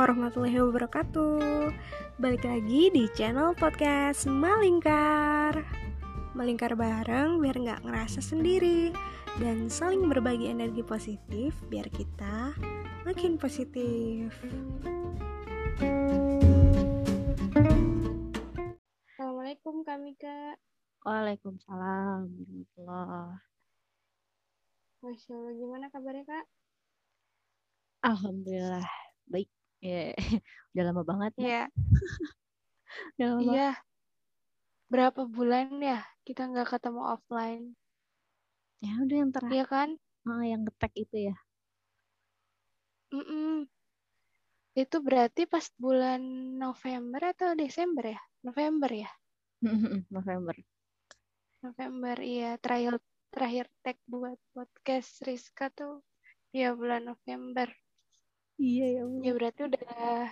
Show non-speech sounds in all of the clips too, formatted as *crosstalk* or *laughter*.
warahmatullahi wabarakatuh Balik lagi di channel podcast Malingkar Melingkar bareng biar nggak ngerasa sendiri Dan saling berbagi energi positif biar kita makin positif Assalamualaikum Kamika Waalaikumsalam warahmatullah. Masya Allah, gimana kabarnya kak? Alhamdulillah baik. Ya, *laughs* udah lama banget ya. Iya, *laughs* Udah lama banget. iya. Berapa bulan ya kita nggak ketemu offline, Ya udah yang terakhir iya kan? ah, yang ngetek itu ya. Mm-mm. Itu berarti pas bulan November atau Desember ya? November ya? *laughs* November. November, iya. Terakhir terakhir tag buat podcast Rizka tuh ya bulan November. Iya ya Allah. Ya berarti udah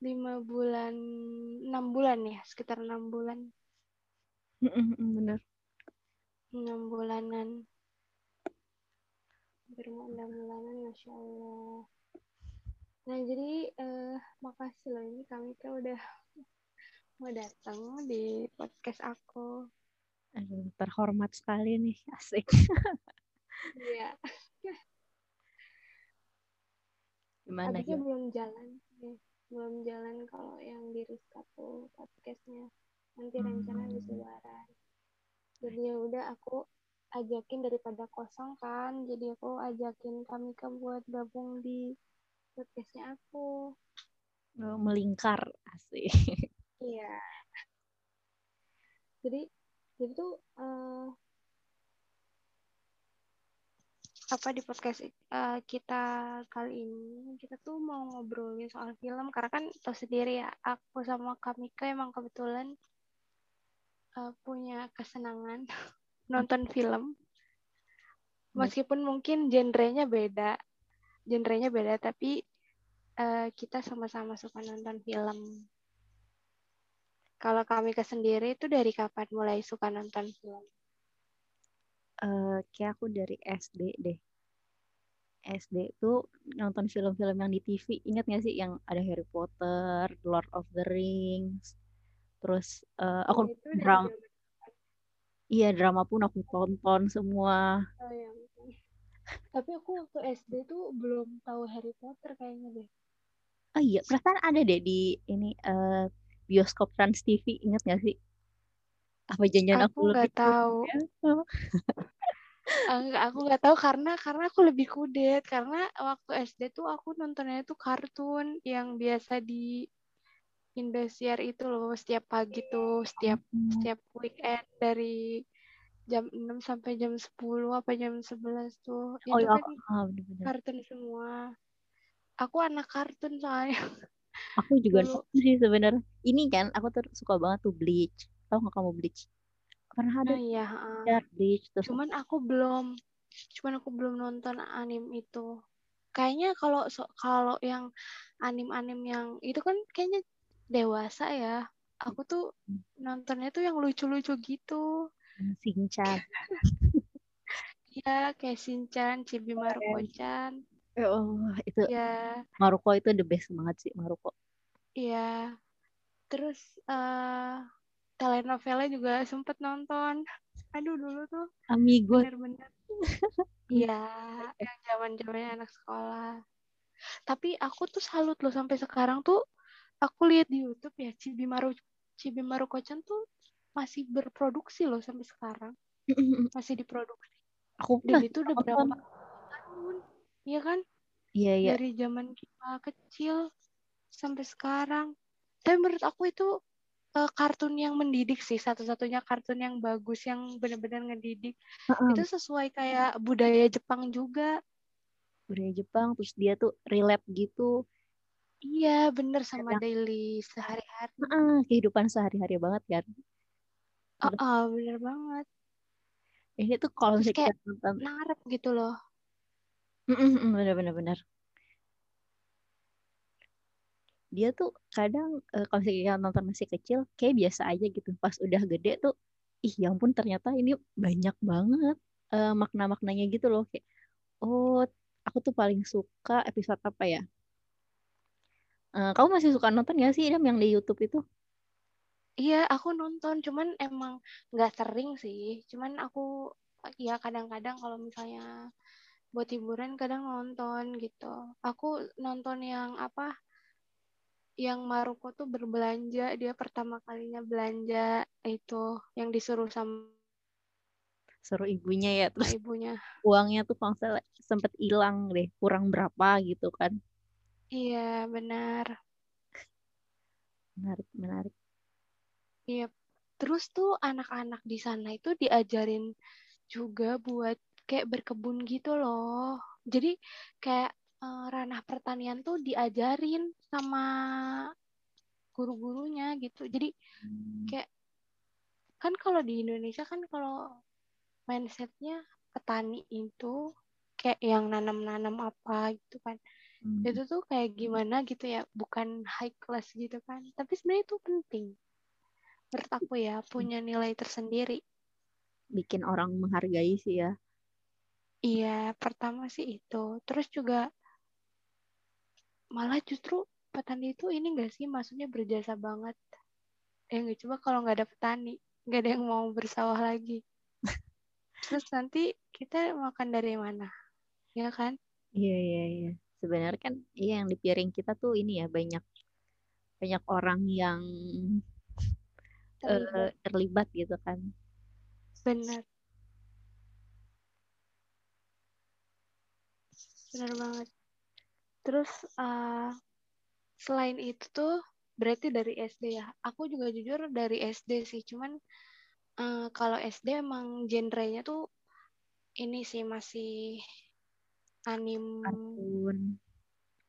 lima bulan, enam bulan ya, sekitar enam bulan, Bener. enam bulanan. Mau enam bulanan, masya Allah. Nah jadi eh, makasih loh ini kami kan udah mau datang di podcast aku. Aduh, terhormat sekali nih. Asik. Iya. Gimana Habisnya ya? belum jalan, nih. belum jalan kalau yang di Rizka tuh podcastnya. Nanti rencana habis Hmm. lebaran. Jadi ya udah aku ajakin daripada kosong kan, jadi aku ajakin Kamika buat gabung di podcastnya aku. Oh, melingkar. Asik. Iya. Jadi jadi tuh eh, apa di podcast eh, kita kali ini kita tuh mau ngobrolin soal film. Karena kan tau sendiri ya aku sama Kamika emang kebetulan eh, punya kesenangan *laughs* nonton film. Meskipun mungkin genrenya beda genrenya beda tapi eh, kita sama-sama suka nonton film. Kalau Kamika sendiri itu dari kapan mulai suka nonton film Eh, kayak aku dari SD deh. SD tuh nonton film-film yang di TV. Ingat gak sih yang ada Harry Potter, Lord of the Rings. Terus eh, aku itu dari dram zaman- iya drama pun aku tonton semua. Oh, ya. Tapi aku waktu SD tuh belum tahu Harry Potter kayaknya deh. Oh iya, perasaan ada deh di ini eh, bioskop Trans TV. Ingat gak sih? Apa janjian Aku aku lebih tahu. Ah, *laughs* Enggak, aku nggak tahu karena karena aku lebih kudet karena waktu SD tuh aku nontonnya tuh kartun yang biasa di Indosiar itu loh setiap pagi tuh setiap Hmm. setiap weekend dari jam 6 sampai jam 10 apa jam 11 tuh Oh itu iya, kan ah, bener-bener. kartun semua. Aku anak kartun soalnya Aku juga sih sebenarnya. Ini kan aku tuh suka banget tuh Bleach. Tahu nggak kamu Bleach? Pernah ada Nah iya, ya Bleach terus Cuman aku belum, cuman aku belum nonton anim itu. Kayaknya kalau so- kalau yang anim-anim yang itu kan kayaknya dewasa ya. Aku tuh nontonnya tuh yang lucu-lucu gitu. Shinchan. *laughs* Ya, kayak Shinchan, Chibi Maruko-chan. Oh, itu Ya, Maruko itu the best banget sih Maruko. iya. Terus eh telenovela juga sempet nonton. Aduh, dulu tuh Amigo. bener-bener. Iya, yang zaman-zamannya anak sekolah. Tapi aku tuh salut loh sampai sekarang tuh aku lihat di YouTube ya Cibimaru Cibimaru Kocan tuh masih berproduksi loh sampai sekarang. *laughs* Masih diproduksi. Aku Dan itu udah berapa tahun? Iya kan? Iya iya. Dari zaman kita kecil sampai sekarang. Tapi menurut aku itu eh, kartun yang mendidik sih satu-satunya kartun yang bagus yang benar-benar ngedidik. Heeh, Itu sesuai kayak budaya Jepang juga. budaya Jepang terus dia tuh relate gitu. Iya, bener sama Kadang daily sehari-hari. heeh, kehidupan sehari-hari banget kan. Oh, Terus oh, bener banget. ini tuh kalau Terus kayak nonton narep gitu loh. bener-bener bener. Dia tuh kadang eh, kalau misalnya nonton masih kecil kayak biasa aja gitu. Pas udah gede tuh ih ya ampun ternyata ini banyak banget eh, makna-maknanya gitu loh kayak oh aku tuh paling suka episode apa ya Uh, kamu masih suka nonton gak sih Dam yang di YouTube itu? Iya, aku nonton, cuman emang nggak sering sih. Cuman aku ya kadang-kadang kalau misalnya buat hiburan kadang nonton gitu. Aku nonton yang apa? Yang Maruko tuh berbelanja, dia pertama kalinya belanja itu yang disuruh sama suruh ibunya ya terus ibunya. uangnya tuh kalau sempet hilang deh kurang berapa gitu kan. Iya benar. Menarik menarik. Iya terus tuh anak-anak di sana itu diajarin juga buat kayak berkebun gitu loh. Jadi kayak uh, ranah pertanian tuh diajarin sama guru-gurunya gitu. Jadi hmm. kayak kan kalau di Indonesia kan kalau mindsetnya petani itu kayak yang nanam-nanam apa gitu kan. Hmm. itu tuh kayak gimana gitu ya bukan high class gitu kan. Tapi sebenarnya itu penting. Menurut aku ya punya nilai tersendiri. Bikin orang menghargai sih ya. Iya pertama sih itu. Terus juga malah justru petani itu ini enggak sih? Maksudnya berjasa banget. Ya nggak coba kalau nggak ada petani nggak ada yang mau bersawah lagi. *laughs* Terus nanti kita makan dari mana? Ya kan? Iya iya iya. Sebenarnya kan iya yang di piring kita tuh ini ya banyak banyak orang yang terlibat, uh, terlibat gitu kan. Benar. Benar banget terus uh, selain itu tuh berarti dari SD ya? Aku juga jujur dari SD sih cuman uh, kalau SD emang genrenya tuh ini sih masih anim kartun.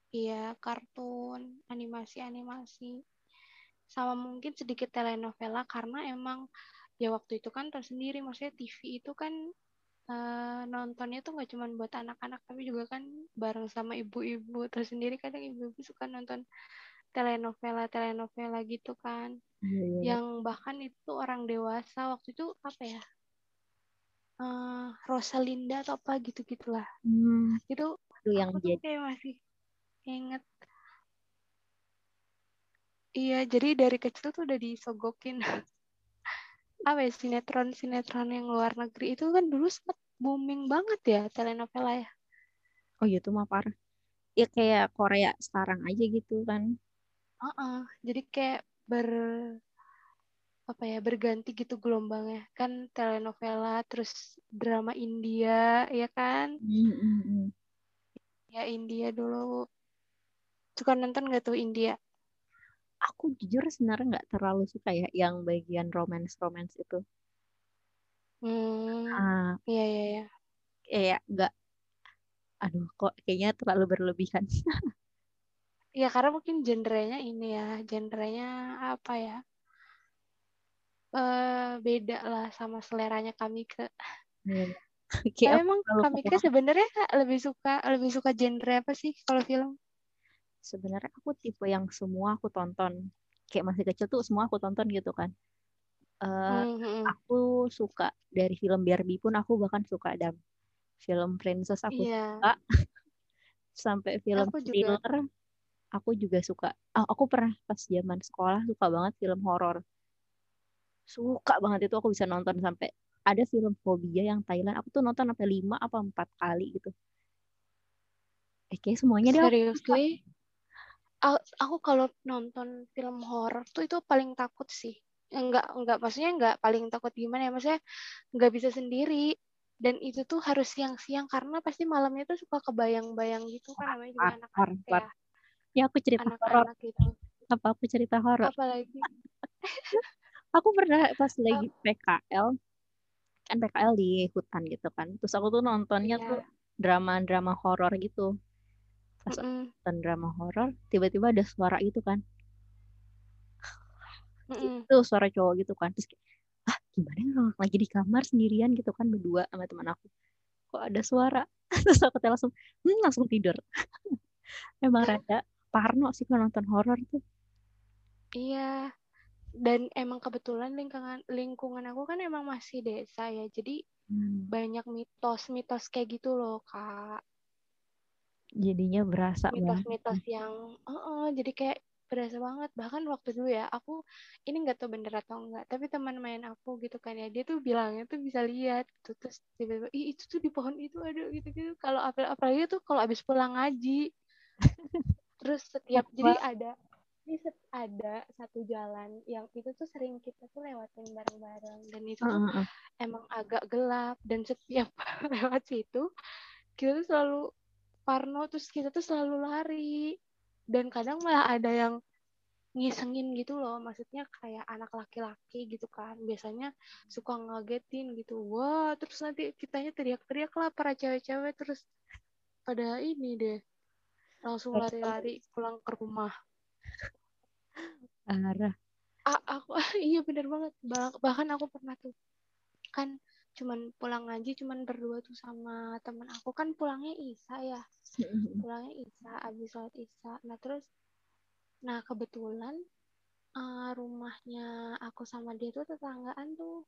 Iya kartun animasi animasi sama mungkin sedikit telenovela karena emang ya waktu itu kan tersendiri. Maksudnya TV itu kan uh, nontonnya tuh nggak cuma buat anak-anak tapi juga kan bareng sama ibu-ibu. Tersendiri kadang ibu-ibu suka nonton telenovela telenovela gitu kan. Yeah, yeah. yang bahkan itu orang dewasa waktu itu apa ya? Uh, Rosalinda atau apa gitu gitulah hmm. itu Aduh, yang aku tuh kayak masih inget. Iya jadi dari kecil tuh udah disogokin. *laughs* Apa ya sinetron sinetron yang luar negeri. Itu kan dulu sempat booming banget ya telenovela ya. Oh iya tuh mah parah ya kayak Korea sekarang aja gitu kan. Uh-uh. jadi kayak ber apa ya berganti gitu gelombangnya. Kan telenovela terus drama India ya kan? Mm-hmm. ya India dulu. Suka nonton gak tuh India? Aku jujur sebenarnya nggak terlalu suka ya yang bagian romance romance itu hmm uh, iya iya iya kayak nggak aduh kok kayaknya terlalu berlebihan *laughs* Ya karena mungkin genrenya ini ya, genrenya apa ya? Uh, beda lah sama seleranya kami ke. *laughs* Okay, emang kami ke sebenarnya lebih suka lebih suka genre apa sih kalau film? Sebenarnya aku tipe yang semua aku tonton. Kayak masih kecil tuh semua aku tonton gitu kan. Uh, mm-hmm. Aku suka dari film Barbie pun aku bahkan suka dan film princess aku yeah. suka. *laughs* Sampai film aku thriller juga aku juga suka. Oh, aku pernah pas zaman sekolah suka banget film horor. Suka banget itu aku bisa nonton sampai ada film fobia yang Thailand. Aku tuh nonton sampai lima apa empat kali gitu. Eh kayak semuanya deh gue aku kalau nonton film horor tuh itu paling takut sih enggak enggak maksudnya enggak paling takut gimana ya maksudnya enggak bisa sendiri dan itu tuh harus siang-siang karena pasti malamnya tuh suka kebayang-bayang gitu kan namanya juga anak-anak ya Ya aku cerita horor. Gitu. Apa aku cerita horor? Apalagi. *laughs* aku pernah pas lagi PKL kan PKL di hutan gitu kan. Terus aku tuh nontonnya yeah. tuh drama-drama horor gitu. Pas mm -mm. nonton drama horor, tiba-tiba ada suara itu kan. Mm -mm. Itu suara cowok gitu kan. Terus ah gimana kalau lagi di kamar sendirian gitu kan berdua sama teman aku. Kok ada suara? *laughs* Terus aku langsung, hmm, langsung tidur. *laughs* Emang rada parno sih kalau nonton horor tuh. Iya. Dan emang kebetulan lingkungan lingkungan aku kan emang masih desa ya. Jadi hmm. banyak mitos-mitos kayak gitu loh, Kak. jadinya berasa mitos-mitos yang uh -uh, jadi kayak berasa banget. Bahkan waktu dulu ya aku ini nggak tahu bener atau enggak tapi teman main aku gitu kan ya dia tuh bilangnya tuh bisa lihat gitu terus tiba-tiba ih itu tuh di pohon itu ada gitu gitu kalau apalagi tuh kalau abis pulang ngaji. Terus setiap jadi ada ini ada satu jalan yang itu tuh sering kita tuh lewatin bareng-bareng dan itu tuh uh, uh, emang agak gelap dan setiap *laughs* lewat situ kita tuh selalu parno terus kita tuh selalu lari dan kadang malah ada yang ngisengin gitu loh maksudnya kayak anak laki-laki gitu kan. Biasanya suka ngagetin gitu. Wah terus nanti kitanya teriak-teriak lah para cewek-cewek terus pada ini deh langsung lari-lari pulang ke rumah. Arah ah, aku *laughs* iya bener banget. Bahkan aku pernah tuh kan cuman pulang ngaji cuman berdua tuh sama temen aku. Kan pulangnya Isa ya. Pulangnya Isa abis sholat Isa. Nah terus nah kebetulan uh, rumahnya aku sama dia tuh tetanggaan tuh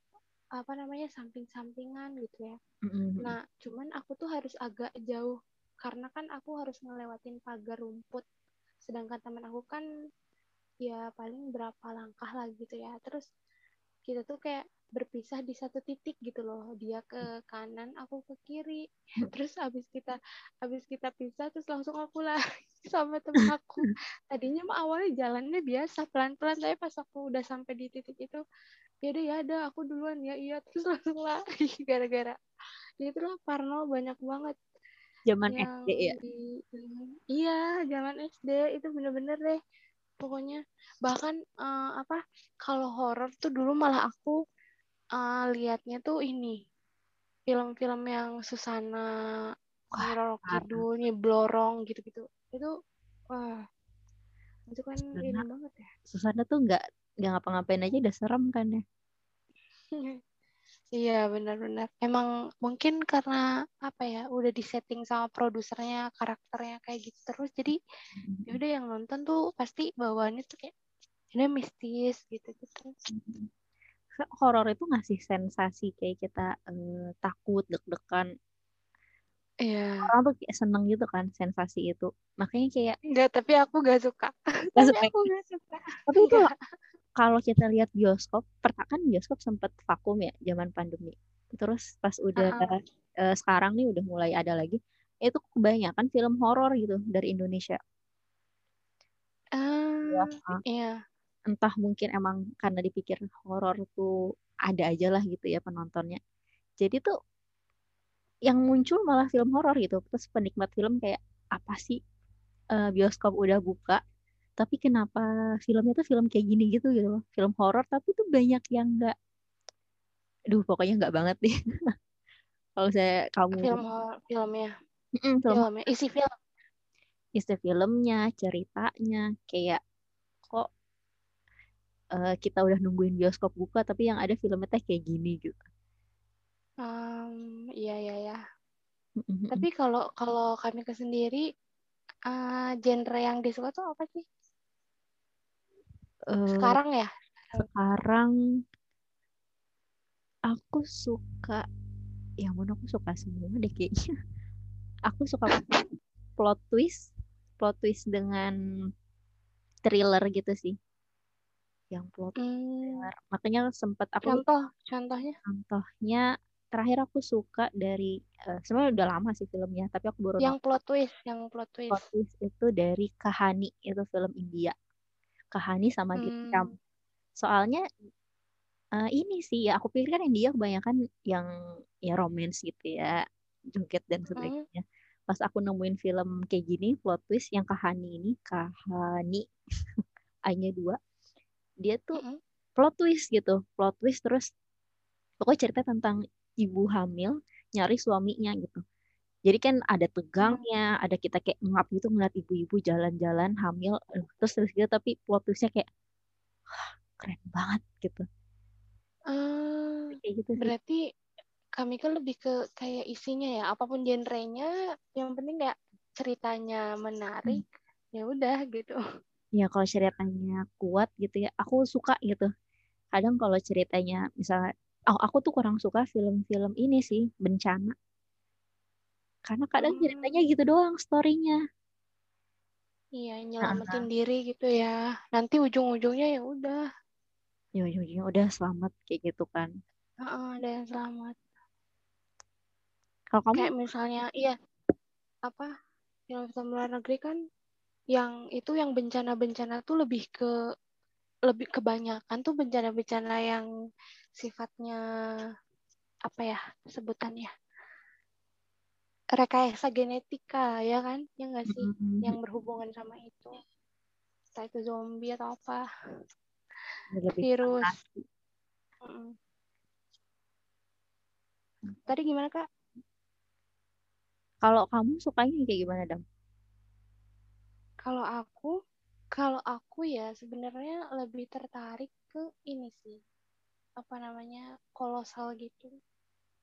apa namanya samping-sampingan gitu ya. Nah cuman aku tuh harus agak jauh karena kan aku harus ngelewatin pagar rumput. Sedangkan teman aku kan ya paling berapa langkah lah gitu ya. Terus kita tuh kayak berpisah di satu titik gitu loh. Dia ke kanan aku ke kiri. Terus abis kita abis kita pisah terus langsung aku lah *laughs* sama temen aku. Tadinya mah awalnya jalannya biasa pelan pelan tapi pas aku udah sampai di titik itu ya udah ya ada aku duluan. Ya iya. *laughs* Terus langsung lari *laughs* gara-gara ya itulah Parno banyak banget. Zaman SD ya? di, iya zaman SD itu bener-bener deh pokoknya. Bahkan uh, apa kalau horor tuh dulu malah aku uh, liatnya tuh ini film-film yang Susana Nyiroro Kidul, Blorong gitu-gitu. Itu wah itu kan Susana, ini banget ya. Susana tuh nggak nggak ngapa-ngapain aja udah serem kan ya. *laughs* Iya benar-benar. Emang mungkin karena apa ya udah disetting sama produsernya karakternya kayak gitu terus jadi mm-hmm. ya udah yang nonton tuh pasti bawaannya tuh kayak ini mistis gitu gitu. Mm-hmm horor itu ngasih sensasi kayak kita uh, takut deg-degan Iya. Orang tuh kayak seneng gitu kan sensasi itu. Makanya kayak enggak, tapi aku gak suka. *laughs* Gak suka. aku gak suka. Tapi itu kalau kita lihat bioskop, pertama kan bioskop sempat vakum ya zaman pandemi. Terus pas udah uh -uh. Uh, sekarang nih udah mulai ada lagi, itu kebanyakan film horor gitu dari Indonesia. Uh, ya, iya entah mungkin emang karena dipikir horor tuh ada aja lah gitu ya penontonnya. Jadi tuh yang muncul malah film horor gitu. Terus penikmat film kayak apa sih? Uh, bioskop udah buka tapi kenapa filmnya tuh film kayak gini gitu gitu loh. Film horor tapi tuh banyak yang enggak aduh pokoknya enggak banget nih *laughs* kalau saya kamu film filmnya? Mm, film. filmnya isi film? Isi filmnya ceritanya kayak uh, kita udah nungguin bioskop buka tapi yang ada filmnya teh kayak gini gitu. Um, iya iya ya. Tapi kalau kalau kami ke sendiri uh, genre yang disuka tuh apa sih? Uh, sekarang ya? Sekarang aku suka yang mana aku suka semua deh kayaknya. *laughs* Aku suka plot twist, plot twist dengan thriller gitu sih yang plot hmm. makanya sempat aku contoh contohnya contohnya terakhir aku suka dari uh, sebenarnya udah lama sih filmnya tapi aku baru yang plot twist yang plot twist plot twist itu dari Kahani itu film India Kahani sama hmm. soalnya uh, ini sih ya aku pikir kan India kebanyakan yang ya romance gitu ya joget dan hmm. sebagainya hmm. pas aku nemuin film kayak gini plot twist yang Kahani ini Kahani *laughs* hanya dua dia tuh mm -hmm. plot twist gitu plot twist terus pokoknya cerita tentang ibu hamil nyari suaminya gitu jadi kan ada tegangnya ada kita kayak ngap gitu ngeliat ibu-ibu jalan-jalan hamil eh, terus terus gitu tapi plot twistnya kayak keren banget gitu uh, kayak gitu sih. berarti kami kan lebih ke kayak isinya ya apa pun genrenya yang penting kayak ceritanya menarik hmm. ya udah gitu ya kalau ceritanya kuat gitu ya aku suka gitu. Kadang kalau ceritanya misalnya oh, aku tuh kurang suka film-film ini sih bencana. Karena kadang ceritanya gitu doang storynya. Iya nyelamatin diri gitu ya. Nanti ujung-ujungnya ya udah. Ya ujung-ujungnya udah selamat kayak gitu kan. Uh, ada yang selamat. Kalau kamu? Kayak misalnya iya apa film-film luar negeri kan yang itu yang bencana-bencana tuh lebih ke lebih kebanyakan tuh bencana-bencana yang sifatnya apa ya sebutannya? Rekayasa genetika ya kan? Ya nggak sih? Mm-hmm. yang berhubungan sama itu. Entah itu zombie atau apa. Lebih virus. mm. tadi gimana kak? Kalau kamu sukanya kayak gimana dong kalau aku kalau aku ya sebenarnya lebih tertarik ke ini sih. Apa namanya kolosal gitu.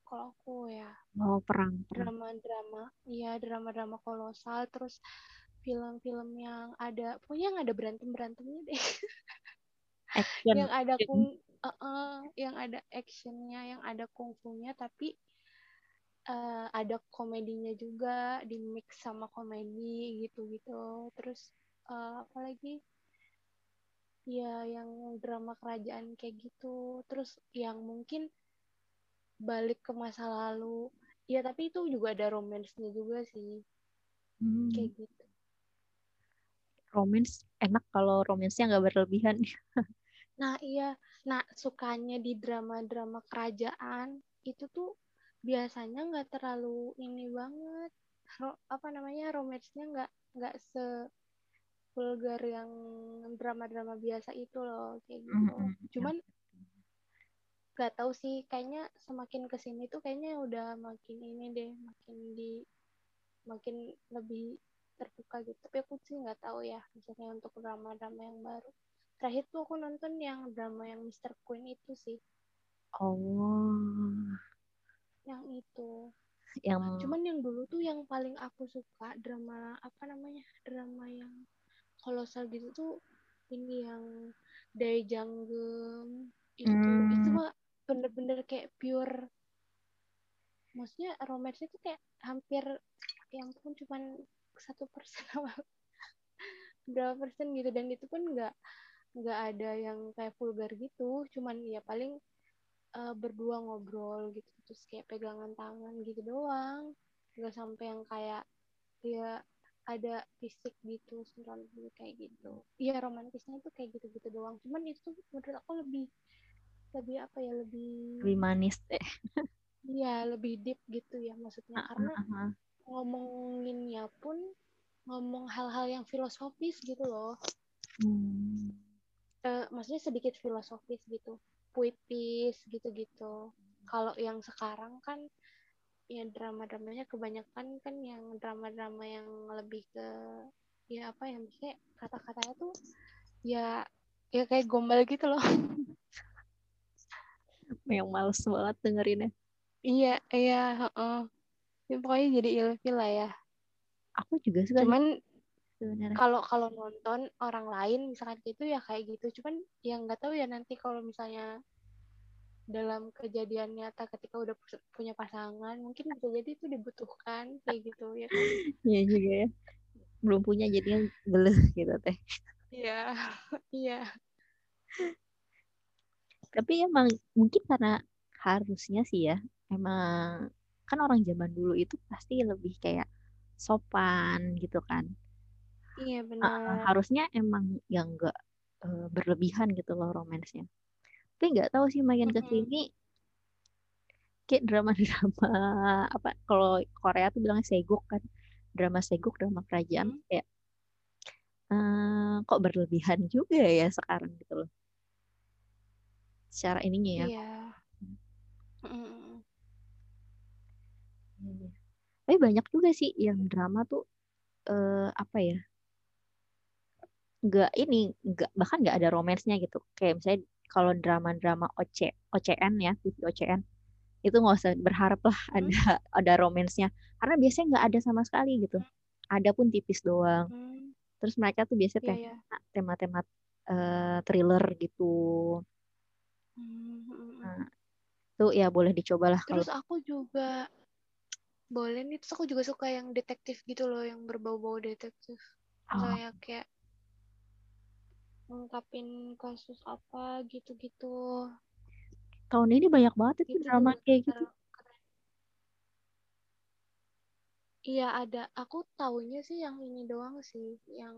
Kalau aku ya. Oh perang drama-drama iya drama-drama kolosal. Terus film-film yang ada pokoknya yang ada berantem berantemnya deh. *laughs* Action. Yang ada kung uh, uh, yang ada actionnya yang ada kungfunya tapi uh, ada komedinya juga di mix sama komedi gitu-gitu. Terus uh, apa lagi? Ya yang drama kerajaan kayak gitu. Terus yang mungkin balik ke masa lalu. Ya tapi itu juga ada romansnya juga sih. Hmm. kayak gitu. Romance? Enak kalau romansnya nggak berlebihan. *laughs* Nah iya. Nah sukanya di drama-drama kerajaan itu tuh biasanya nggak terlalu ini banget Ro, apa namanya romansnya nggak nggak se vulgar yang drama-drama biasa itu loh kayak gitu mm -hmm. cuman gak tahu sih kayaknya semakin ke sini tuh kayaknya udah makin ini deh makin di makin lebih terbuka gitu tapi aku sih nggak tahu ya misalnya untuk drama-drama yang baru terakhir tuh aku nonton yang drama yang Mr. Queen itu sih oh yang itu. Yang cuman yang dulu tuh yang paling aku suka drama apa namanya drama yang kolosal gitu tuh ini yang dari Janggem itu. Hmm. itu mah bener-bener kayak pure maksudnya romance itu kayak hampir yang pun cuman satu persen *laughs* berapa persen gitu. Dan itu pun nggak nggak ada yang kayak vulgar gitu. Cuman ya paling uh, berdua ngobrol gitu terus kayak pegangan tangan gitu doang. Nggak sampai yang kayak ya ada fisik gitu sentuhan kayak gitu. Iya romantisnya itu kayak gitu gitu doang. Cuman itu menurut aku lebih lebih apa ya lebih lebih manis deh. Iya lebih deep gitu ya maksudnya. Uh, karena uh, uh. ngomonginnya pun ngomong hal-hal yang filosofis gitu loh. Hmm. uh, maksudnya sedikit filosofis gitu. Puitis gitu-gitu kalau yang sekarang kan ya drama-dramanya kebanyakan kan yang drama-drama yang lebih ke ya apa ya maksudnya kata-katanya tuh ya ya kayak gombal gitu loh. *laughs* Yang males banget dengerinnya. Iya iya uh, ya, pokoknya jadi ilfil lah ya. Aku juga suka cuman kalau kalau nonton orang lain misalkan gitu ya kayak gitu. Cuman yang nggak tahu ya nanti kalau misalnya dalam kejadian nyata ketika udah punya pasangan mungkin bisa jadi itu dibutuhkan kayak gitu ya kan? Iya juga ya. Belum punya jadi yang geles gitu teh. Iya iya. Tapi emang mungkin karena harusnya sih ya emang kan orang zaman dulu itu pasti lebih kayak sopan gitu kan. Iya benar. uh, harusnya emang yang enggak uh, berlebihan gitu loh romansnya tapi nggak tahu sih makin ke sini kayak drama-drama *laughs* apa kalau Korea tuh bilangnya seguk kan drama seguk drama kerajaan hmm. kayak uh, kok berlebihan juga ya sekarang gitu loh secara ininya ya. Iya. Mm. Tapi banyak juga sih yang drama tuh uh, apa ya? Nggak ini, nggak bahkan nggak ada romansnya gitu. Kayak misalnya kalau drama-drama OC, OCN ya, TV OCN itu nggak usah berharap lah hmm. ada ada romansnya karena biasanya nggak ada sama sekali gitu. Ada pun tipis doang. Hmm. Terus mereka tuh biasanya yeah, yeah. tema-tema uh, thriller gitu Hmm, nah, itu ya boleh dicobalah terus kalau... aku juga boleh nih terus aku juga suka yang detektif gitu loh yang berbau-bau detektif Oh, misalnya kayak ngungkapin kasus apa gitu-gitu tahun ini banyak banget itu itu drama kayak gitu. iya ada aku taunya sih yang ini doang sih yang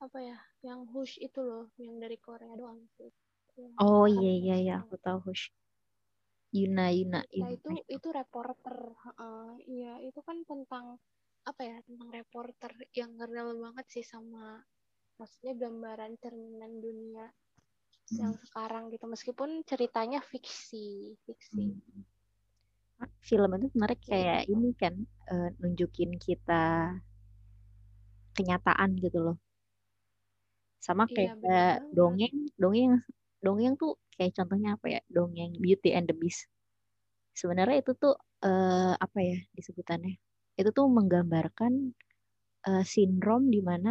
apa ya yang Hush itu loh yang dari Korea doang sih Yang Oh iya iya iya, doang. aku tahu Hush. Yuna Yuna ya Yuna. itu itu reporter heeh. iya itu kan tentang apa ya tentang reporter yang real banget sih sama maksudnya gambaran cerminan dunia yang sekarang gitu meskipun ceritanya fiksi fiksi Hmm. Film itu sebenarnya Ya, kayak ini kan eh, nunjukin kita kenyataan gitu loh. Sama iya kayak bener banget dongeng, dongeng, dongeng tuh kayak contohnya apa ya? Dongeng Beauty and the Beast. Sebenarnya itu tuh eh, apa ya disebutannya? Itu tuh menggambarkan eh, sindrom di mana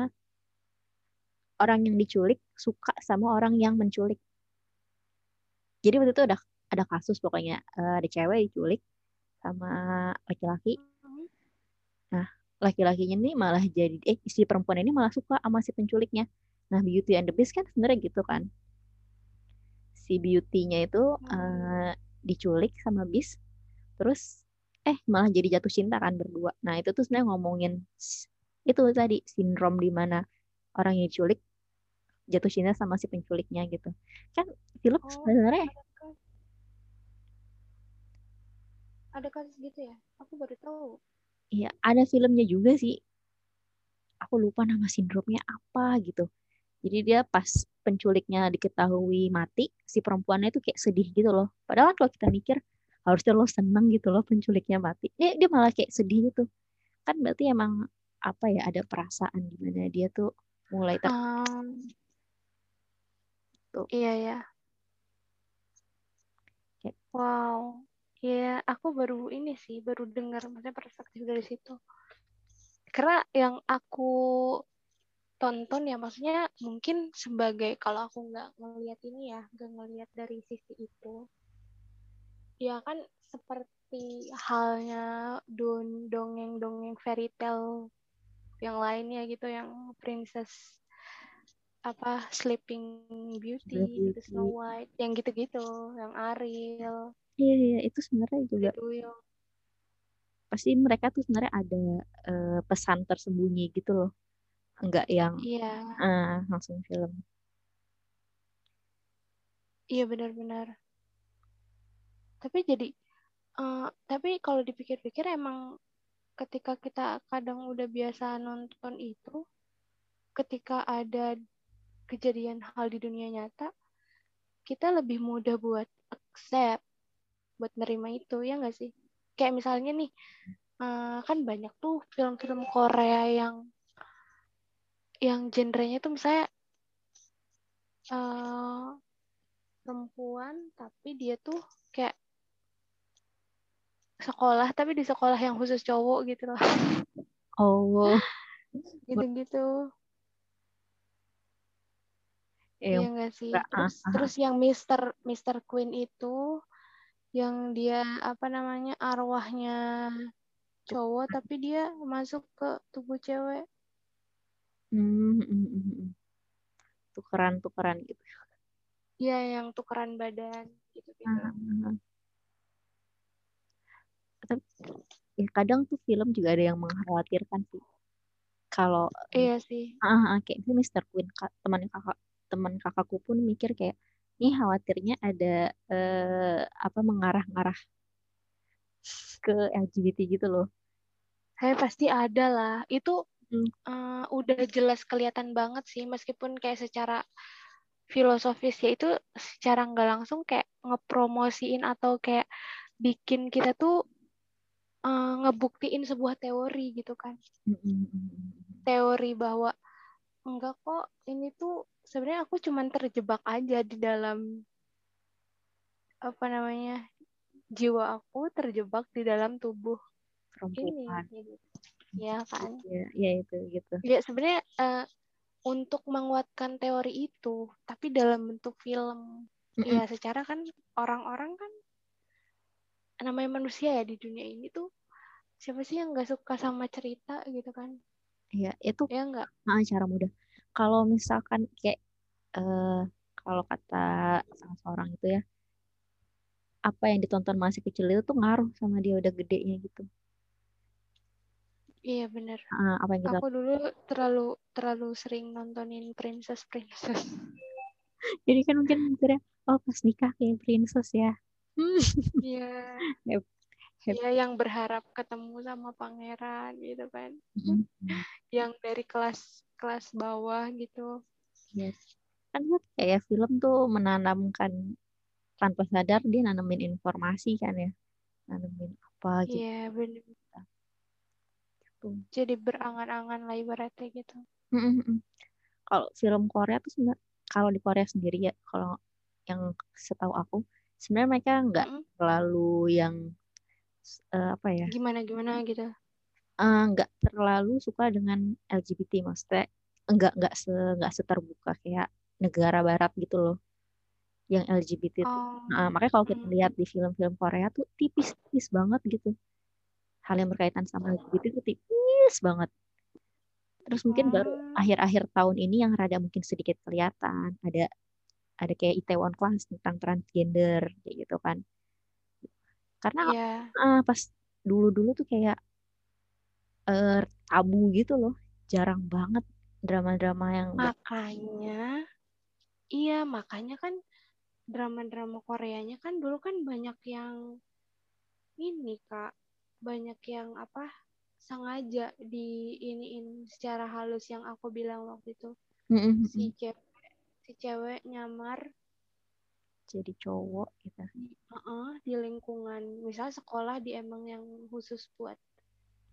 orang yang diculik suka sama orang yang menculik. Jadi waktu itu ada ada kasus pokoknya eh, ada cewek diculik sama laki-laki. Hmm. Laki-lakinya ini malah jadi eh si perempuan ini malah suka sama si penculiknya. Nah, Beauty and the Beast kan sebenarnya gitu kan. Si Beauty-nya itu eh, diculik sama Beast, terus eh malah jadi jatuh cinta kan berdua. Nah, itu tuh sebenarnya ngomongin itu tadi sindrom di mana orang yang diculik jatuh cinta sama si penculiknya gitu. Kan film oh sebenarnya ada kas- ada kasus gitu ya aku baru tahu ya ada filmnya juga sih. Aku lupa nama sindromnya apa gitu. Jadi dia pas penculiknya diketahui mati, si perempuannya itu kayak sedih gitu loh. Padahal kalau kita mikir harusnya lo seneng gitu loh penculiknya mati. Dia, dia malah kayak sedih gitu. Kan berarti emang apa ya ada perasaan di mana dia tuh mulai ter Um, Tuh. iya ya Kayak- wow Iya, aku baru ini sih, baru dengar maksudnya perspektif dari situ. Karena yang aku tonton ya, maksudnya mungkin sebagai kalau aku nggak ngelihat ini ya, nggak ngelihat dari sisi itu, ya kan seperti halnya don dongeng-dongeng fairy tale yang lainnya gitu, yang princess apa Sleeping Beauty, gitu Snow Beauty. White, yang gitu-gitu, yang Ariel, Iya, iya, itu sebenarnya juga Duyung. pasti mereka tuh sebenarnya ada eh, pesan tersembunyi gitu loh. Enggak yang Iya, ah, langsung film. iya benar-benar. Tapi jadi, eh, tapi kalau dipikir-pikir emang ketika kita kadang udah biasa nonton itu, ketika ada kejadian hal di dunia nyata, kita lebih mudah buat accept, buat nerima itu, ya nggak sih? Kayak misalnya nih, eh, kan banyak tuh film-film Korea yang yang genrenya tuh misalnya eh, perempuan tapi dia tuh kayak sekolah tapi di sekolah yang khusus cowok gitu loh. Oh, *laughs* gitu-gitu. Yang iya nggak sih? enggak, ah, terus ah, terus yang Mister Mister Queen itu yang dia apa namanya arwahnya cowok tapi dia masuk ke tubuh cewek. Hmm, hmm, hmm, tukeran tukeran gitu. ya yang tukeran badan gitu gitu. Tapi ya kadang tuh film juga ada yang mengkhawatirkan sih. Kalau iya sih ah, ah, kayak itu Mr. Queen teman kakak teman kakakku pun mikir kayak ini khawatirnya ada eh, apa mengarah-ngarah ke LGBT gitu loh. saya pasti ada lah itu Hmm. eh, udah jelas kelihatan banget sih meskipun kayak secara filosofis ya itu secara nggak langsung kayak ngepromosiin atau kayak bikin kita tuh eh, ngebuktiin sebuah teori gitu kan teori bahwa enggak kok ini tuh sebenarnya aku cuman terjebak aja di dalam apa namanya jiwa aku terjebak di dalam tubuh ini Perempuan. gitu. ya kan Ya, ya itu gitu. ya sebenarnya eh, untuk menguatkan teori itu tapi dalam bentuk film Mm, mm. ya secara kan orang-orang kan namanya manusia ya di dunia ini tuh siapa sih yang nggak suka sama cerita gitu kan Iya, itu ya nggak ah, cara mudah. Kalau misalkan kayak eh, kalau kata salah seorang itu ya, apa yang ditonton masih kecil itu tuh ngaruh sama dia udah gedenya gitu. iya bener Ah, apa yang kita aku dulu terlalu terlalu sering nontonin princess princess *laughs* jadi kan mungkin mikirnya oh pas nikah kayak princess ya. Hmm. *laughs* iya. Yep. Iya yang berharap ketemu sama pangeran gitu kan Mm-mm. yang dari kelas kelas bawah gitu Yes. Kan tuh kayak film tuh menanamkan tanpa sadar dia nanamin informasi kan ya. Nanamin apa gitu. iya bener Tuh. jadi berangan-angan lah ibaratnya gitu. Kalau film Korea tuh sebenarnya kalau di Korea sendiri ya, kalau yang setahu aku sebenarnya mereka nggak Mm-mm. terlalu yang eh, apa ya, gimana gimana gitu eh, nggak terlalu suka dengan LGBT maksudnya nggak nggak se nggak seterbuka kayak negara Barat gitu loh, yang LGBT tuh. oh Nah, makanya kalau kita mm. lihat di film-film Korea tuh tipis-tipis banget gitu. Hal yang berkaitan sama LGBT itu tipis banget. Terus mungkin baru Oh, akhir-akhir tahun ini yang rada mungkin sedikit kelihatan. Ada ada kayak Itaewon Class tentang transgender kayak gitu kan. Karena iya ah, pas dulu-dulu tuh kayak eh, tabu gitu loh. Jarang banget drama-drama yang makanya iya makanya kan drama-drama Koreanya kan dulu kan banyak yang ini kak banyak yang apa sengaja di iniin secara halus yang aku bilang waktu itu Mm-mm, si cewek si cewek nyamar jadi cowok gitu. uh-uh, di lingkungan misalnya sekolah di emang yang khusus buat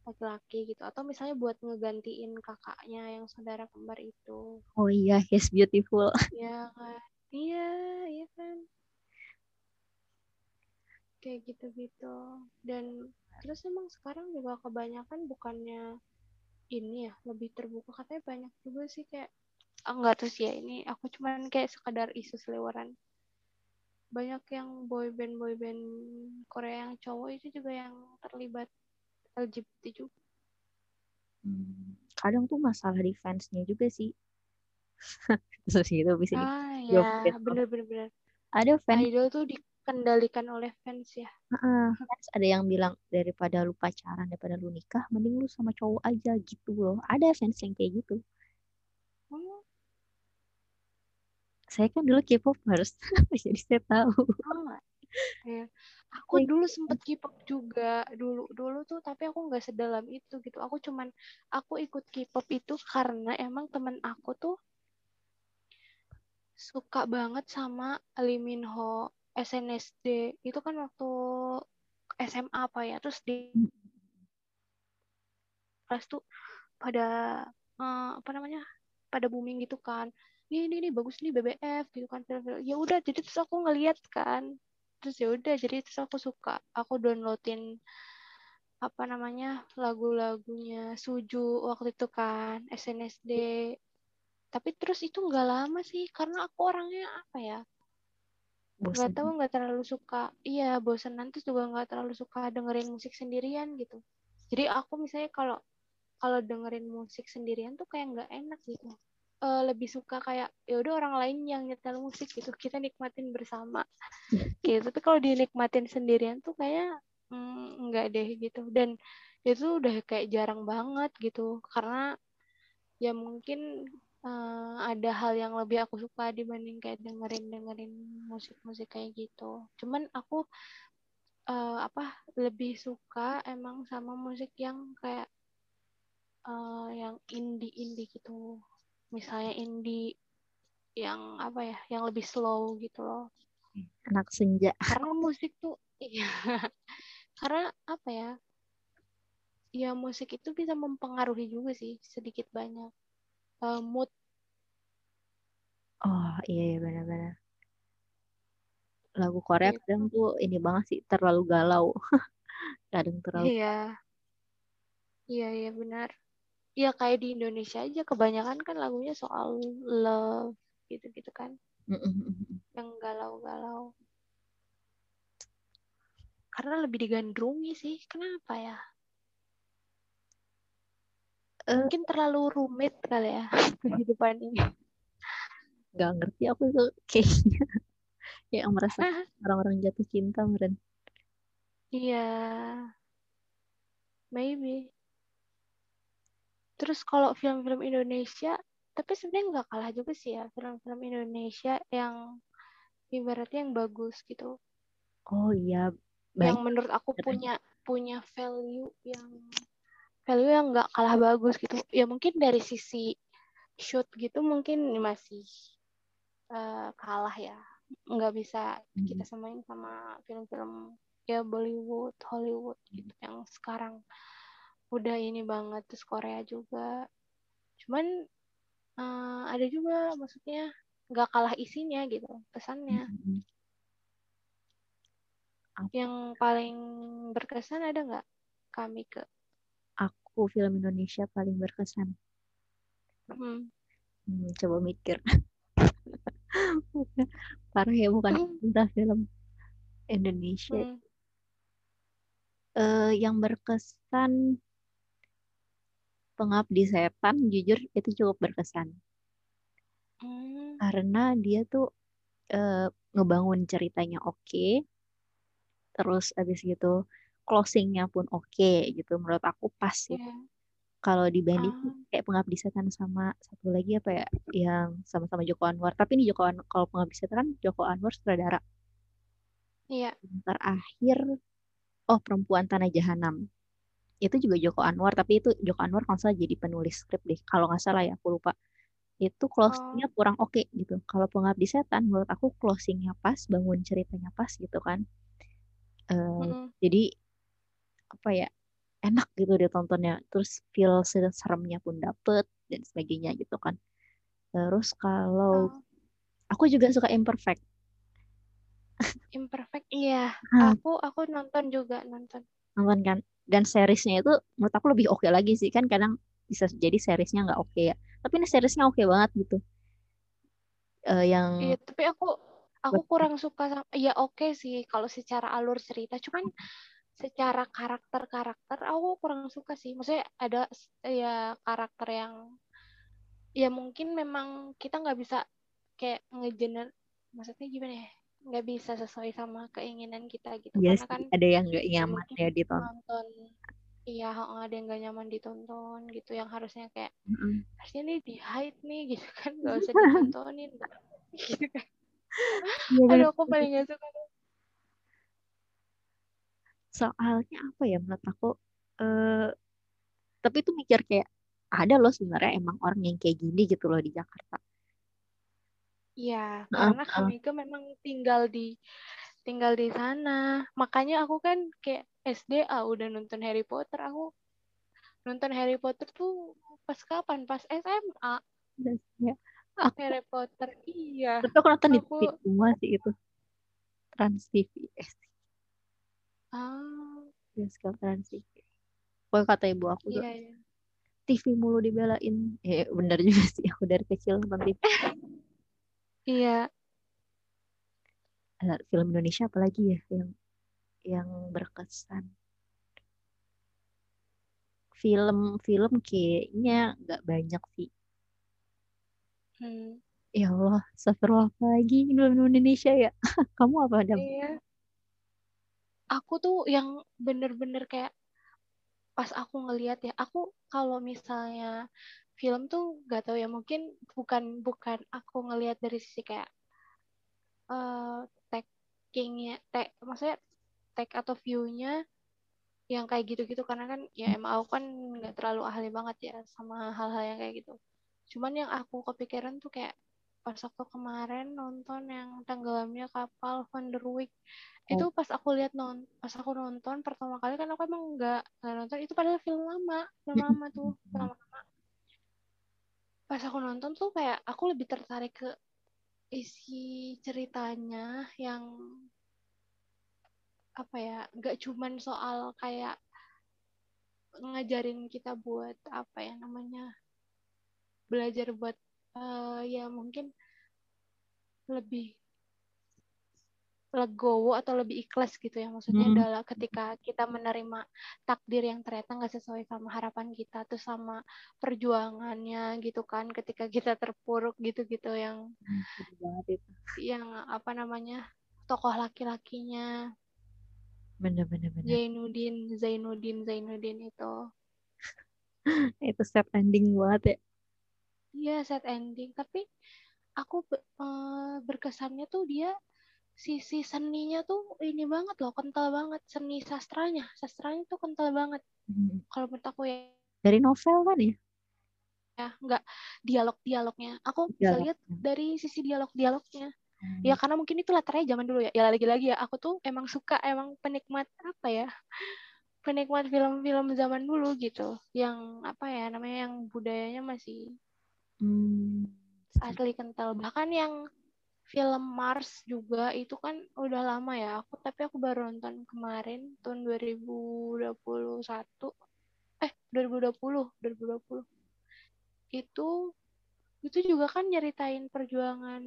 laki-laki gitu atau misalnya buat ngegantiin kakaknya yang saudara kembar itu Oh iya, he's beautiful. *laughs* ya kan iya iya kan kayak gitu-gitu dan terus emang sekarang juga kebanyakan bukannya ini ya lebih terbuka katanya banyak juga sih kayak enggak tuh sih ya ini aku cuman kayak sekadar isu seliweran banyak yang boyband boyband Korea yang cowok itu juga yang terlibat LGBT juga Hmm, kadang tuh masalah di fansnya juga sih. *laughs* Terus gitu bisa ah ya gitu. bener bener bener Ada fans, idol tuh dikendalikan oleh fans ya ah, fans ada yang bilang daripada lu pacaran daripada lu nikah, mending lu sama cowok aja gitu loh. Ada fans yang kayak gitu. oh, Saya kan dulu K-pop harus, *laughs* jadi saya tahu. oh, ya. aku Kayak dulu sempet K-pop juga dulu dulu tuh tapi aku nggak sedalam itu gitu. Aku cuman aku ikut K-pop itu karena emang temen aku tuh suka banget sama Lee Min Ho SNSD itu kan waktu SMA apa ya terus di kelas tuh pada eh, apa namanya pada booming gitu kan ini ini, ini bagus nih BBF gitu kan film-film ya udah jadi terus aku ngeliat kan terus ya udah jadi terus aku suka aku downloadin apa namanya lagu-lagunya Suju waktu itu kan SNSD tapi terus itu nggak lama sih karena aku orangnya apa ya nggak tahu nggak terlalu suka iya bosan nanti juga nggak terlalu suka dengerin musik sendirian gitu. Jadi aku misalnya kalau kalau dengerin musik sendirian tuh kayak nggak enak gitu Eh, lebih suka kayak ya udah orang lain yang nyetel musik gitu kita nikmatin bersama. Gitu. Tapi kalau dinikmatin sendirian tuh kayak mm, nggak deh gitu. Dan itu udah kayak jarang banget gitu. Karena ya mungkin eh, ada hal yang lebih aku suka dibanding kayak dengerin dengerin musik-musik kayak gitu. Cuman aku eh, apa lebih suka emang sama musik yang kayak eh, yang indie indie gitu misalnya indie yang apa ya yang lebih slow gitu loh Anak senja. karena musik tuh iya *laughs* karena apa ya ya musik itu bisa mempengaruhi juga sih sedikit banyak Eh, mood Oh iya, iya benar-benar. Lagu Korea gitu kadang tuh ini banget sih, terlalu galau. *laughs* Kadang terlalu iya iya iya benar ya kayak di Indonesia aja kebanyakan kan lagunya soal love gitu-gitu kan. Yang galau-galau. Karena lebih digandrungi sih kenapa ya? Eh. mungkin terlalu rumit kali ya *laughs* kehidupan ini. Gak ngerti aku tuh kayaknya. *laughs* Yang merasa orang-orang jatuh cinta meren. iya. Maybe terus kalau film-film Indonesia tapi sebenarnya nggak kalah juga sih ya film-film Indonesia yang ibaratnya yang bagus gitu. Oh iya, yang banyak. menurut aku punya punya value yang value yang nggak kalah bagus gitu. Ya mungkin dari sisi shoot gitu mungkin masih eh, kalah ya. Nggak bisa Hmm. kita samain sama film-film ya Bollywood Hollywood gitu yang sekarang udah ini banget terus Korea juga cuman eh, ada juga maksudnya nggak kalah isinya gitu pesannya. Apa? yang paling berkesan ada nggak kami ke Aku film Indonesia paling berkesan. hmm. Hmm, coba mikir. *laughs* Parah ya bukan Hmm. film Indonesia. Hmm. Eh, yang berkesan Pengabdi Setan, jujur itu cukup berkesan Hmm. karena dia tuh eh, ngebangun ceritanya oke, terus abis gitu closingnya pun oke gitu. Menurut aku pas sih. ya Kalau dibanding Ah. kayak Pengabdi Setan sama satu lagi apa ya, yang sama-sama Joko Anwar. Tapi ini Joko Anwar, kalau Pengabdi Setan kan Joko Anwar sutradara. iya terakhir, oh Perempuan Tanah Jahanam. Itu juga Joko Anwar, tapi itu Joko Anwar kalau salah jadi penulis skrip deh. Kalau nggak salah ya, aku lupa. Itu closingnya kurang oke gitu. Kalau Pengabdi Setan, menurut aku closingnya pas, bangun ceritanya pas gitu kan. Eh, Mm-mm. jadi apa ya enak gitu ditontonnya terus feel seremnya pun dapet dan sebagainya gitu kan terus kalau Oh, aku juga suka imperfect imperfect iya aku aku nonton juga nonton nonton kan dan seriesnya itu menurut aku lebih oke lagi sih. Kan kadang bisa jadi seriesnya nggak oke ya. Tapi ini seriesnya oke banget gitu. Eh, yang Iya, tapi aku aku kurang suka sama ya oke sih kalau secara alur cerita, cuman secara karakter-karakter aku kurang suka sih. Maksudnya ada ya karakter yang ya mungkin memang kita nggak bisa kayak ngegener maksudnya gimana ya? Nggak bisa sesuai sama keinginan kita gitu. Ya karena sih kan ada yang nggak ya nyaman ya ditonton. iya ada yang nggak nyaman ditonton gitu yang harusnya kayak Mm-mm. harusnya nih di hide nih gitu kan. *laughs* Nggak usah ditontonin. *laughs* Gitu kan. Iya bener. aduh aku paling gak suka soalnya apa ya menurut aku eh tapi itu mikir kayak ada loh sebenarnya emang orang yang kayak gini gitu loh di Jakarta Iya, Heeh, karena kami ke memang tinggal di tinggal di sana. Makanya aku kan kayak SD ah, udah nonton Harry Potter. Aku nonton Harry Potter tuh pas kapan? Pas SMA. Ya, aku Harry Potter. Iya. tapi aku nonton di Aku TV semua sih itu Trans TV eh ah, bioskop Trans TV pokoknya kata ibu aku tuh iya ya. TV mulu dibelain ya bener juga sih aku dari kecil nonton TV *laughs* Iya. Ada film Indonesia apalagi ya yang yang berkesan? Film-film kayaknya nggak banyak sih. Hmm, ya Allah astagfirullah apa lagi film Indonesia ya? *laughs* Kamu apa Adam iya. Aku tuh yang bener-bener kayak pas aku ngelihat ya, aku kalau misalnya film tuh gak tahu ya mungkin bukan bukan aku ngelihat dari sisi kayak eh taggingnya tag maksudnya tag atau view-nya yang kayak gitu-gitu. Karena kan ya emang aku kan nggak terlalu ahli banget ya sama hal-hal yang kayak gitu. Cuman yang aku kepikiran tuh kayak pas waktu kemarin nonton yang tenggelamnya kapal Van der Wijk. Itu pas aku lihat non pas aku nonton pertama kali kan aku emang nggak nonton. Itu padahal film lama film lama tuh lama pas aku nonton tuh kayak aku lebih tertarik ke isi ceritanya yang apa ya nggak cuman soal kayak ngajarin kita buat apa ya namanya belajar buat eh, ya mungkin lebih legowo atau lebih ikhlas gitu ya maksudnya Hmm. adalah ketika kita menerima takdir yang ternyata nggak sesuai sama harapan kita tuh sama perjuangannya gitu kan ketika kita terpuruk gitu-gitu yang banget itu. yang apa namanya tokoh laki-lakinya Bener-bener. bener. Zainuddin Zainuddin Zainuddin itu *laughs* Itu sad ending banget ya. Iya sad ending tapi aku eh, berkesannya tuh dia sisi seninya tuh ini banget loh kental banget seni sastranya sastranya tuh kental banget Hmm. kalau menurut aku ya Dari novel kan ya? ya nggak dialog-dialognya aku bisa Dialognya. lihat dari sisi dialog-dialognya Hmm. ya karena mungkin itu latarnya zaman dulu ya ya lagi-lagi ya aku tuh emang suka emang penikmat apa ya penikmat film-film zaman dulu gitu yang apa ya namanya yang budayanya masih Hmm. asli kental bahkan yang film Mars juga itu kan udah lama ya. Aku tapi aku baru nonton kemarin tahun 2021 eh 2020 2020 itu itu juga kan nyeritain perjuangan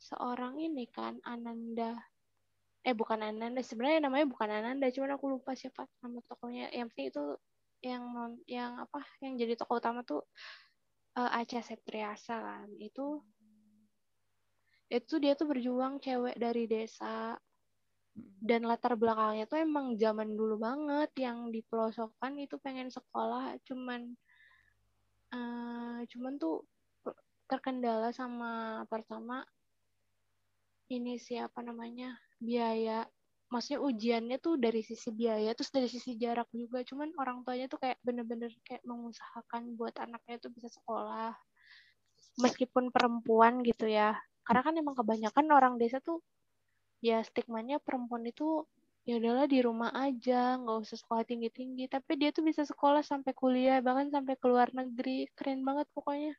seorang ini kan Ananda. Eh bukan Ananda sebenarnya namanya bukan Ananda cuman aku lupa siapa nama tokohnya yang penting itu yang non- yang apa yang jadi tokoh utama tuh eh, Acha Septriasa kan. Itu itu dia tuh berjuang cewek dari desa. Dan latar belakangnya tuh emang zaman dulu banget. Yang di pelosokan itu pengen sekolah cuman eh, cuman tuh terkendala sama pertama ini siapa namanya biaya. Maksudnya ujiannya tuh dari sisi biaya terus dari sisi jarak juga. Cuman orang tuanya tuh kayak bener-bener kayak mengusahakan buat anaknya tuh bisa sekolah. Meskipun perempuan gitu ya karena kan emang kebanyakan orang desa tuh ya stigmanya perempuan itu ya udahlah di rumah aja nggak usah sekolah tinggi tinggi tapi dia tuh bisa sekolah sampai kuliah bahkan sampai ke luar negeri keren banget pokoknya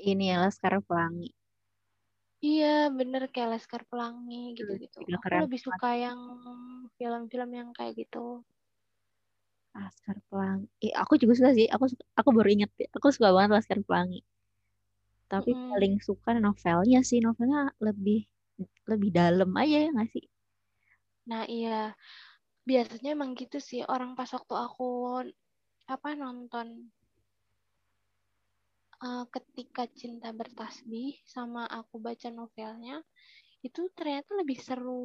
Ini ya Laskar Pelangi. iya bener kayak Laskar Pelangi gitu gitu juga aku lebih suka yang film-film yang kayak gitu Laskar Pelangi. Eh, aku juga suka sih. Aku aku baru inget. Aku suka banget Laskar Pelangi. Tapi Mm-mm. paling suka novelnya sih. Novelnya lebih lebih dalam aja ya nggak sih? nah iya biasanya emang gitu sih orang pas waktu aku apa nonton eh, ketika cinta bertasbih sama aku baca novelnya itu ternyata lebih seru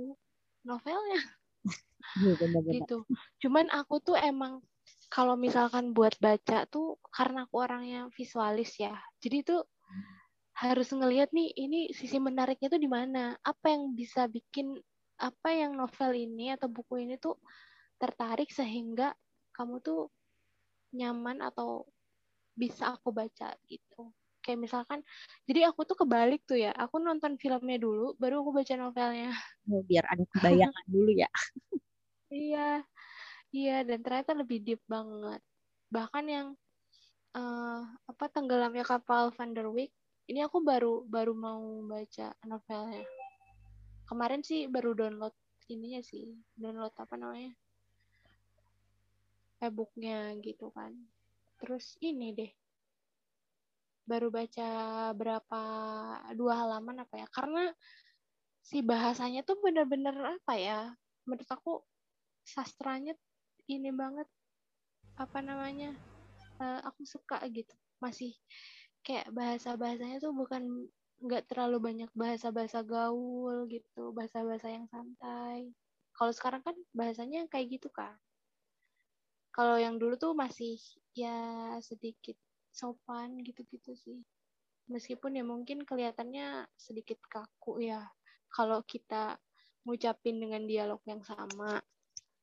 novelnya Iya gitu. Cuman aku tuh emang kalau misalkan buat baca tuh karena aku orangnya visualis ya. Jadi tuh harus ngelihat nih ini sisi menariknya tuh di mana. Apa yang bisa bikin apa yang novel ini atau buku ini tuh tertarik sehingga kamu tuh nyaman atau bisa aku baca gitu. Kayak misalkan, jadi aku tuh kebalik tuh ya. Aku nonton filmnya dulu, baru aku baca novelnya. Oh, Biar ada kebayangan dulu ya. *laughs* Iya, iya dan ternyata lebih deep banget. Bahkan yang eh, apa tenggelamnya kapal Van der Wijk, ini aku baru baru mau baca novelnya. Kemarin sih baru download ininya sih, download apa namanya? e-booknya gitu kan. Terus ini deh, baru baca berapa dua halaman apa ya? Karena si bahasanya tuh bener-bener apa ya? Menurut aku sastranya ini banget apa namanya eh, aku suka gitu masih kayak bahasa bahasanya tuh bukan nggak terlalu banyak bahasa bahasa gaul gitu bahasa bahasa yang santai. Kalau sekarang kan bahasanya kayak gitu kan kalau yang dulu tuh masih ya sedikit sopan gitu-gitu sih. Meskipun ya mungkin kelihatannya sedikit kaku ya kalau kita ngucapin dengan dialog yang sama.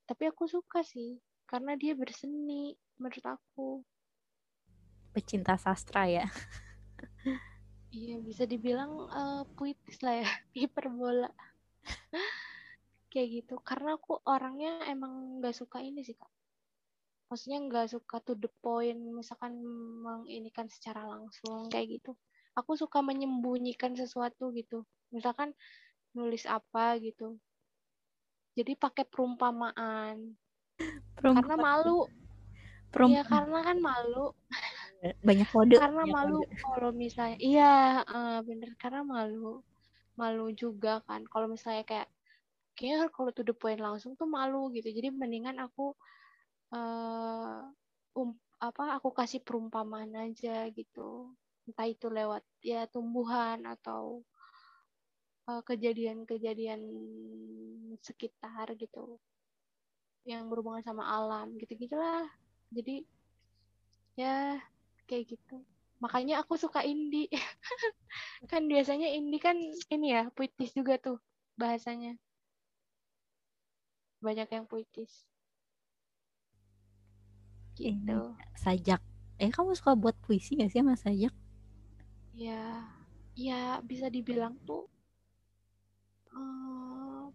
Tapi aku suka sih karena dia berseni menurut aku Pecinta sastra ya. iya bisa dibilang eh, puitis lah ya *laughs* hiperbola. Kayak gitu karena aku orangnya emang nggak suka ini sih kak. Maksudnya nggak suka to the point misalkan menginikan secara langsung kayak gitu. Aku suka menyembunyikan sesuatu gitu. Misalkan nulis apa gitu. Jadi pakai perumpamaan. Karena malu. Iya karena kan malu *laughs* banyak kode. karena banyak malu kode. kalau misalnya iya eh, bener karena malu malu juga kan kalau misalnya kayak kayak kalau to the point langsung tuh malu gitu jadi mendingan aku uh, um, apa aku kasih perumpamaan aja gitu entah itu lewat ya tumbuhan atau uh, kejadian-kejadian sekitar gitu yang berhubungan sama alam gitu gitulah jadi ya kayak gitu. Makanya aku suka indie *laughs* kan biasanya indie kan ini ya puitis juga tuh bahasanya. Banyak yang puitis. Gitu. Sajak. Eh kamu suka buat puisi gak sih mas sajak? Ya ya bisa dibilang tuh uh,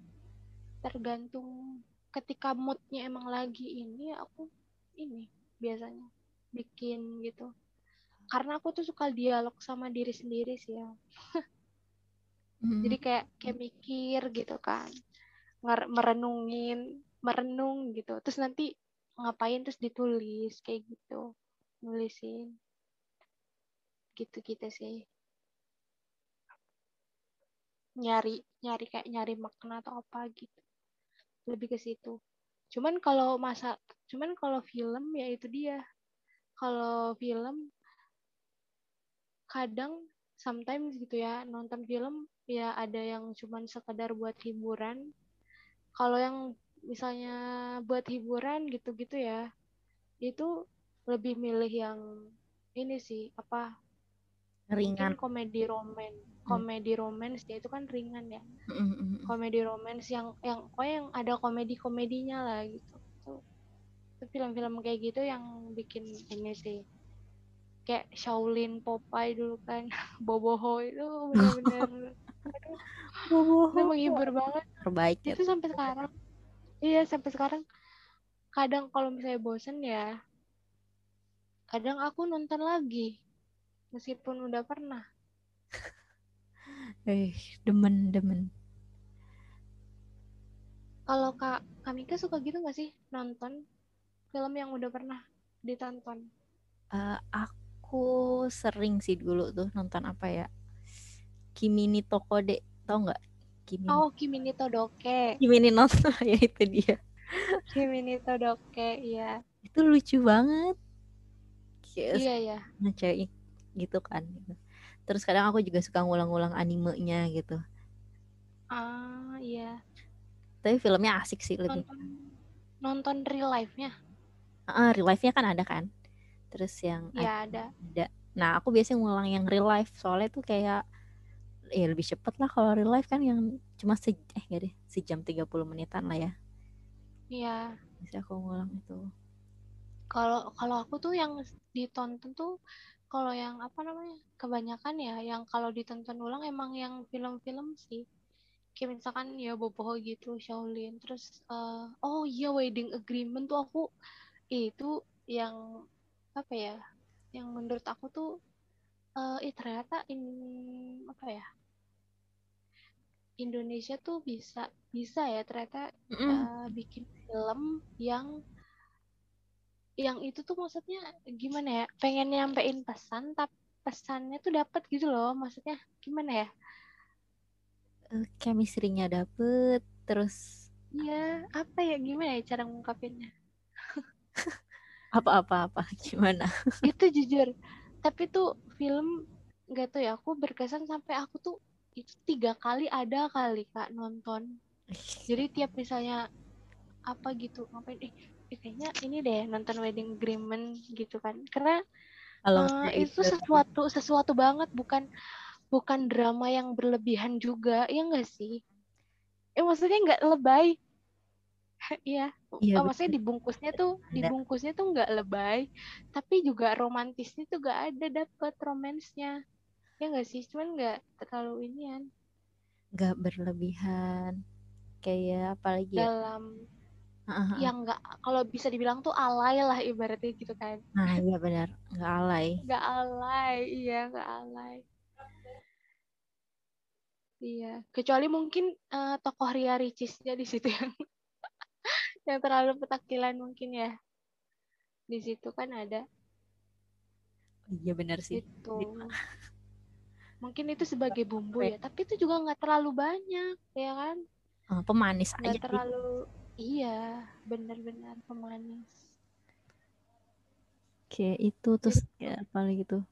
tergantung ketika moodnya emang lagi ini aku ini biasanya bikin gitu. Karena aku tuh suka dialog sama diri sendiri sih ya. Hmm. jadi kayak kayak mikir gitu kan. Merenungin merenung gitu. Terus nanti ngapain terus ditulis kayak gitu. Nulisin. Gitu gitu sih. Nyari nyari kayak nyari makna atau apa gitu. Lebih ke situ. Cuman kalau masa cuman kalau film ya itu dia kalau film kadang sometimes gitu ya nonton film ya ada yang cuman sekedar buat hiburan kalau yang misalnya buat hiburan gitu-gitu ya itu lebih milih yang ini sih apa ringan mungkin komedi roman hmm. komedi romance ya itu kan ringan ya mm-hmm. komedi romance yang yang oh yang ada komedi komedinya lah gitu itu film-film kayak gitu yang bikin ini sih. Kayak Shaolin Popeye dulu kan *laughs* Boboho itu benar-benar *laughs* itu menghibur banget. Terbaik ya. itu sampai sekarang. Iya sampai sekarang. Kadang kalau misalnya bosen ya kadang aku nonton lagi meskipun udah pernah. *laughs* Eh demen demen. Kalau kak Kamika suka gitu gak sih nonton film yang udah pernah ditonton? Uh, aku sering sih dulu tuh nonton apa ya? Kimi ni Tokode tau nggak? Kimi oh Kimi ni Todoke. Kimi ni nonton *laughs* ya itu dia. Kimi ni Todoke iya. Itu lucu banget. Yes. iya ya nah cewek gitu kan gitu. terus kadang aku juga suka ngulang-ngulang animenya gitu. Ah iya. Tapi filmnya asik sih lebih. Nonton, nonton real life-nya uh, real life-nya kan ada kan? Terus yang ya ada. ada. nah aku biasanya ngulang yang real life soalnya tuh kayak ya lebih cepet lah kalau real life kan yang cuma se eh gak deh sejam 30 menitan lah ya. Iya. Bisa aku ngulang itu. Kalau kalau aku tuh yang ditonton tuh kalau yang apa namanya kebanyakan ya yang kalau ditonton ulang emang yang film-film sih. Kayak misalkan ya boboho gitu Shaolin terus uh, oh iya wedding agreement tuh aku itu yang apa ya yang menurut aku tuh uh, eh ternyata in apa ya Indonesia tuh bisa bisa ya ternyata mm uh, bikin film yang yang itu tuh maksudnya gimana ya pengen nyampein pesan tapi pesannya tuh dapat gitu loh maksudnya gimana ya? Uh, chemistry-nya dapet terus ya apa ya gimana ya cara mengungkapinnya apa-apa-apa *laughs* gimana? Itu jujur. Tapi tuh film nggak tuh ya aku berkesan sampai aku tuh itu tiga kali ada kali kak nonton. Jadi tiap misalnya apa gitu ngapain eh, eh kayaknya ini deh nonton wedding agreement gitu kan. Karena uh, itu sesuatu sesuatu banget bukan bukan drama yang berlebihan juga ya enggak sih? Eh maksudnya nggak lebay *laughs* Iya, ya, oh, maksudnya dibungkusnya tuh dibungkusnya tuh nggak lebay, tapi juga romantisnya tuh gak ada dapet romansnya. Ya nggak sih, cuman nggak terlalu inian. Nggak berlebihan, kayak apalagi ya? dalam yang nggak kalau bisa dibilang tuh alay lah ibaratnya gitu kan. Nah iya benar, nggak alay. Nggak alay, iya nggak alay. Iya, kecuali mungkin uh, tokoh Ria Ricisnya di situ yang yang terlalu petakilan mungkin ya. Di situ kan ada. Iya benar sih. Itu *laughs* mungkin itu sebagai bumbu ya tapi itu juga nggak terlalu banyak ya kan? Uh, pemanis nggak aja. terlalu iya benar-benar pemanis. Kayak itu terus kayak apa lagi tuh?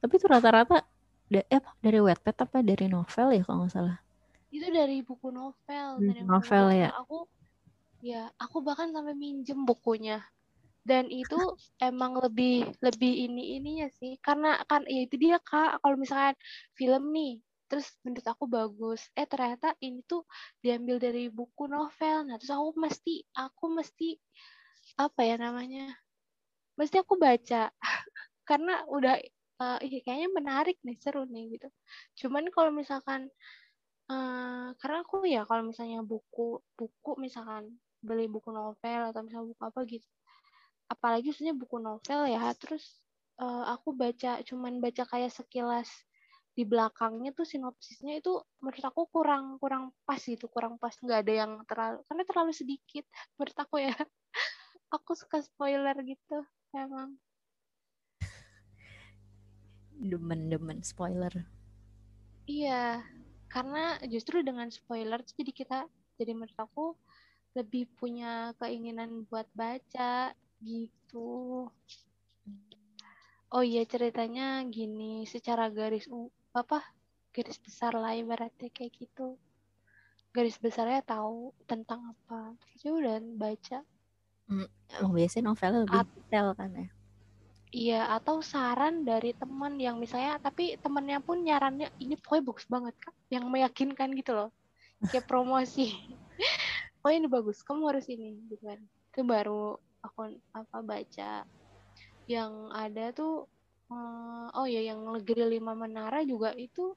Tapi itu rata-rata da eh, dari wetpad apa? Dari novel ya kalau nggak salah. Itu dari buku novel dari novel buku ya. Aku ya aku bahkan sampai minjem bukunya. Dan itu emang lebih lebih ini ininya sih. Karena kan ya itu dia kak. Kalau misalkan film nih terus menurut aku bagus. Eh ternyata ini tuh diambil dari buku novel. Nah terus aku mesti aku mesti apa ya namanya mesti aku baca. *laughs* Karena udah uh, kayaknya menarik nih seru nih gitu. Cuman kalau misalkan uh, karena aku ya kalau misalnya buku buku misalkan beli buku novel atau misalnya buku apa gitu. Apalagi sebenarnya buku novel ya terus uh, aku baca cuman baca kayak sekilas di belakangnya tuh sinopsisnya itu menurut aku kurang kurang pas gitu kurang pas. Nggak ada yang terlalu karena terlalu sedikit *laughs* menurut aku ya. *laughs* Aku suka spoiler gitu emang. Demen-demen spoiler. Iya karena justru dengan spoiler jadi kita jadi menurut aku lebih punya keinginan buat baca gitu. Oh iya ceritanya gini secara garis apa garis besar lah ibaratnya kayak gitu. Garis besarnya tahu tentang apa. Terus ya udah baca. Hmm, emang biasanya novelnya lebih At detail kan ya? Iya atau saran dari teman yang misalnya tapi temennya pun nyarannya ini pokoknya bagus banget kak. Yang meyakinkan gitu loh. Kayak promosi *laughs* oh ini bagus. Kamu harus ini gitu kan itu baru aku apa baca. Yang ada tuh uh, oh ya yang negeri lima menara juga itu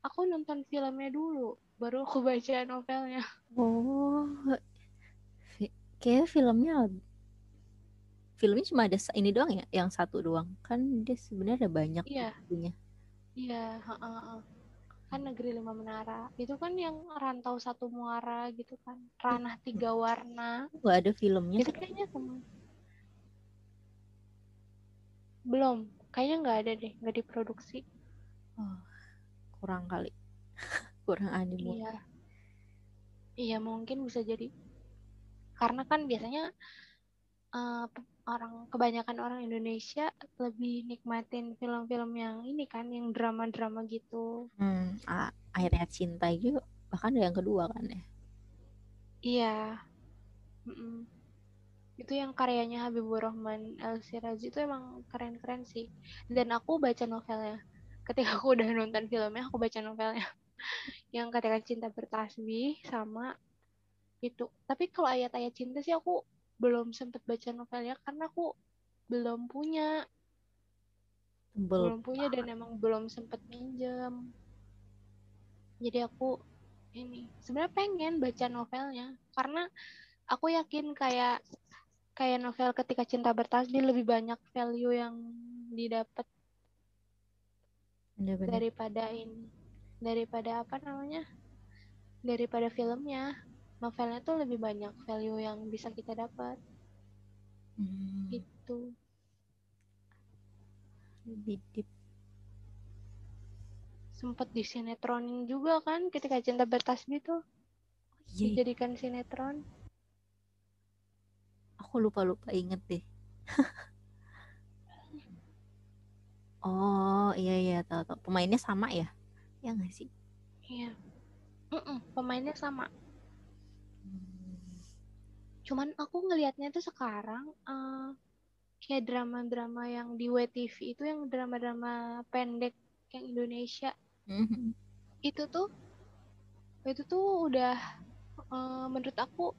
aku nonton filmnya dulu. Baru aku *laughs* baca novelnya. Oh kayak filmnya filmnya cuma ada ini doang ya? Yang satu doang. Kan dia sebenarnya ada banyak iya. iya uh, uh, uh kan negeri lima menara. Itu kan yang rantau satu muara gitu kan. Ranah tiga warna. Nggak ada filmnya. Itu kayaknya sama. Belum. Kayaknya nggak ada deh. Nggak diproduksi. Oh, kurang kali. *laughs* Kurang anime iya. Iya mungkin bisa jadi. Karena kan biasanya uh, orang kebanyakan orang Indonesia lebih nikmatin film-film yang ini kan yang drama-drama gitu. Hmm, akhirnya cinta juga bahkan yang kedua kan ya. Iya. Mm -mm. Itu yang karyanya Habibur Rahman El Sirazi itu emang keren-keren sih. Dan aku baca novelnya. Ketika aku udah nonton filmnya, aku baca novelnya. *laughs* yang ketika cinta bertasbih sama itu. Tapi kalau ayat-ayat cinta sih aku belum sempet baca novelnya karena aku belum punya. Belum, belum punya dan emang belum sempet minjem. Jadi aku ini sebenarnya pengen baca novelnya karena aku yakin kayak kayak novel ketika cinta bertasbih lebih banyak value yang didapat daripada ini daripada apa namanya daripada filmnya novelnya tuh lebih banyak value yang bisa kita dapat. Hmm. itu lebih deep. Sempat disinetronin juga kan ketika cinta bertasbih tuh yeah. dijadikan sinetron. Aku lupa lupa inget deh. *laughs* Oh iya iya tahu tahu. Pemainnya sama ya? Ya nggak sih? Iya. Mm -mm, pemainnya sama cuman aku ngelihatnya tuh sekarang uh, kayak drama-drama yang di WTV itu yang drama-drama pendek yang Indonesia mm-hmm. itu tuh itu tuh udah uh, menurut aku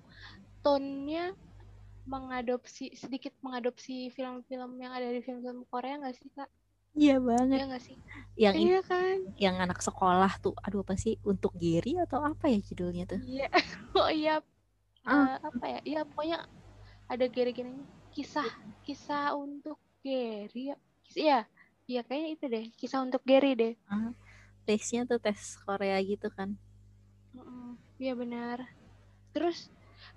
tonnya mengadopsi sedikit mengadopsi film-film yang ada di film-film Korea nggak sih kak? Iya banget. Iya gak sih? Yang iya kan? Yang anak sekolah tuh, aduh apa sih? Untuk Giri atau apa ya judulnya tuh? Iya. *laughs* Oh iya, uh, apa ya? Iya pokoknya ada gini-gini kisah kisah untuk Gary ya. Iya iya kayaknya itu deh. Kisah untuk Gary deh. Uh, tesnya tuh tes Korea gitu kan. Iya uh, benar. Terus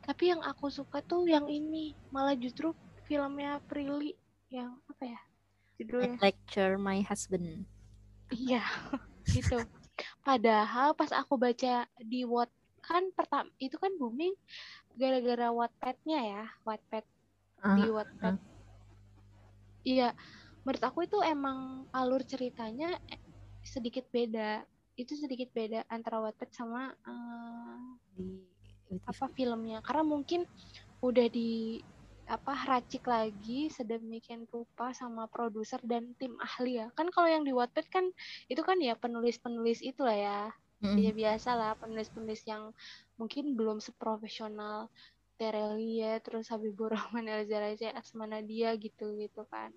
tapi yang aku suka tuh yang ini. Malah justru filmnya Prilly yang apa ya judulnya? Lecture my husband. Iya *laughs* gitu. Padahal pas aku baca di Watt kan pertama itu kan booming gara-gara Wattpad-nya ya Wattpad Ah, di Wattpad. iya menurut aku itu emang alur ceritanya eh, sedikit beda. Itu sedikit beda antara Wattpad sama di di apa filmnya. Karena mungkin udah di apa racik lagi sedemikian rupa sama produser dan tim ahli ya. Kan kalau yang di Wattpad kan itu kan ya penulis-penulis itulah ya Mm, ya biasa lah penulis-penulis yang mungkin belum seprofesional Terelia terus Habibur Rahman El Zaraja Asmana dia gitu gitu kan.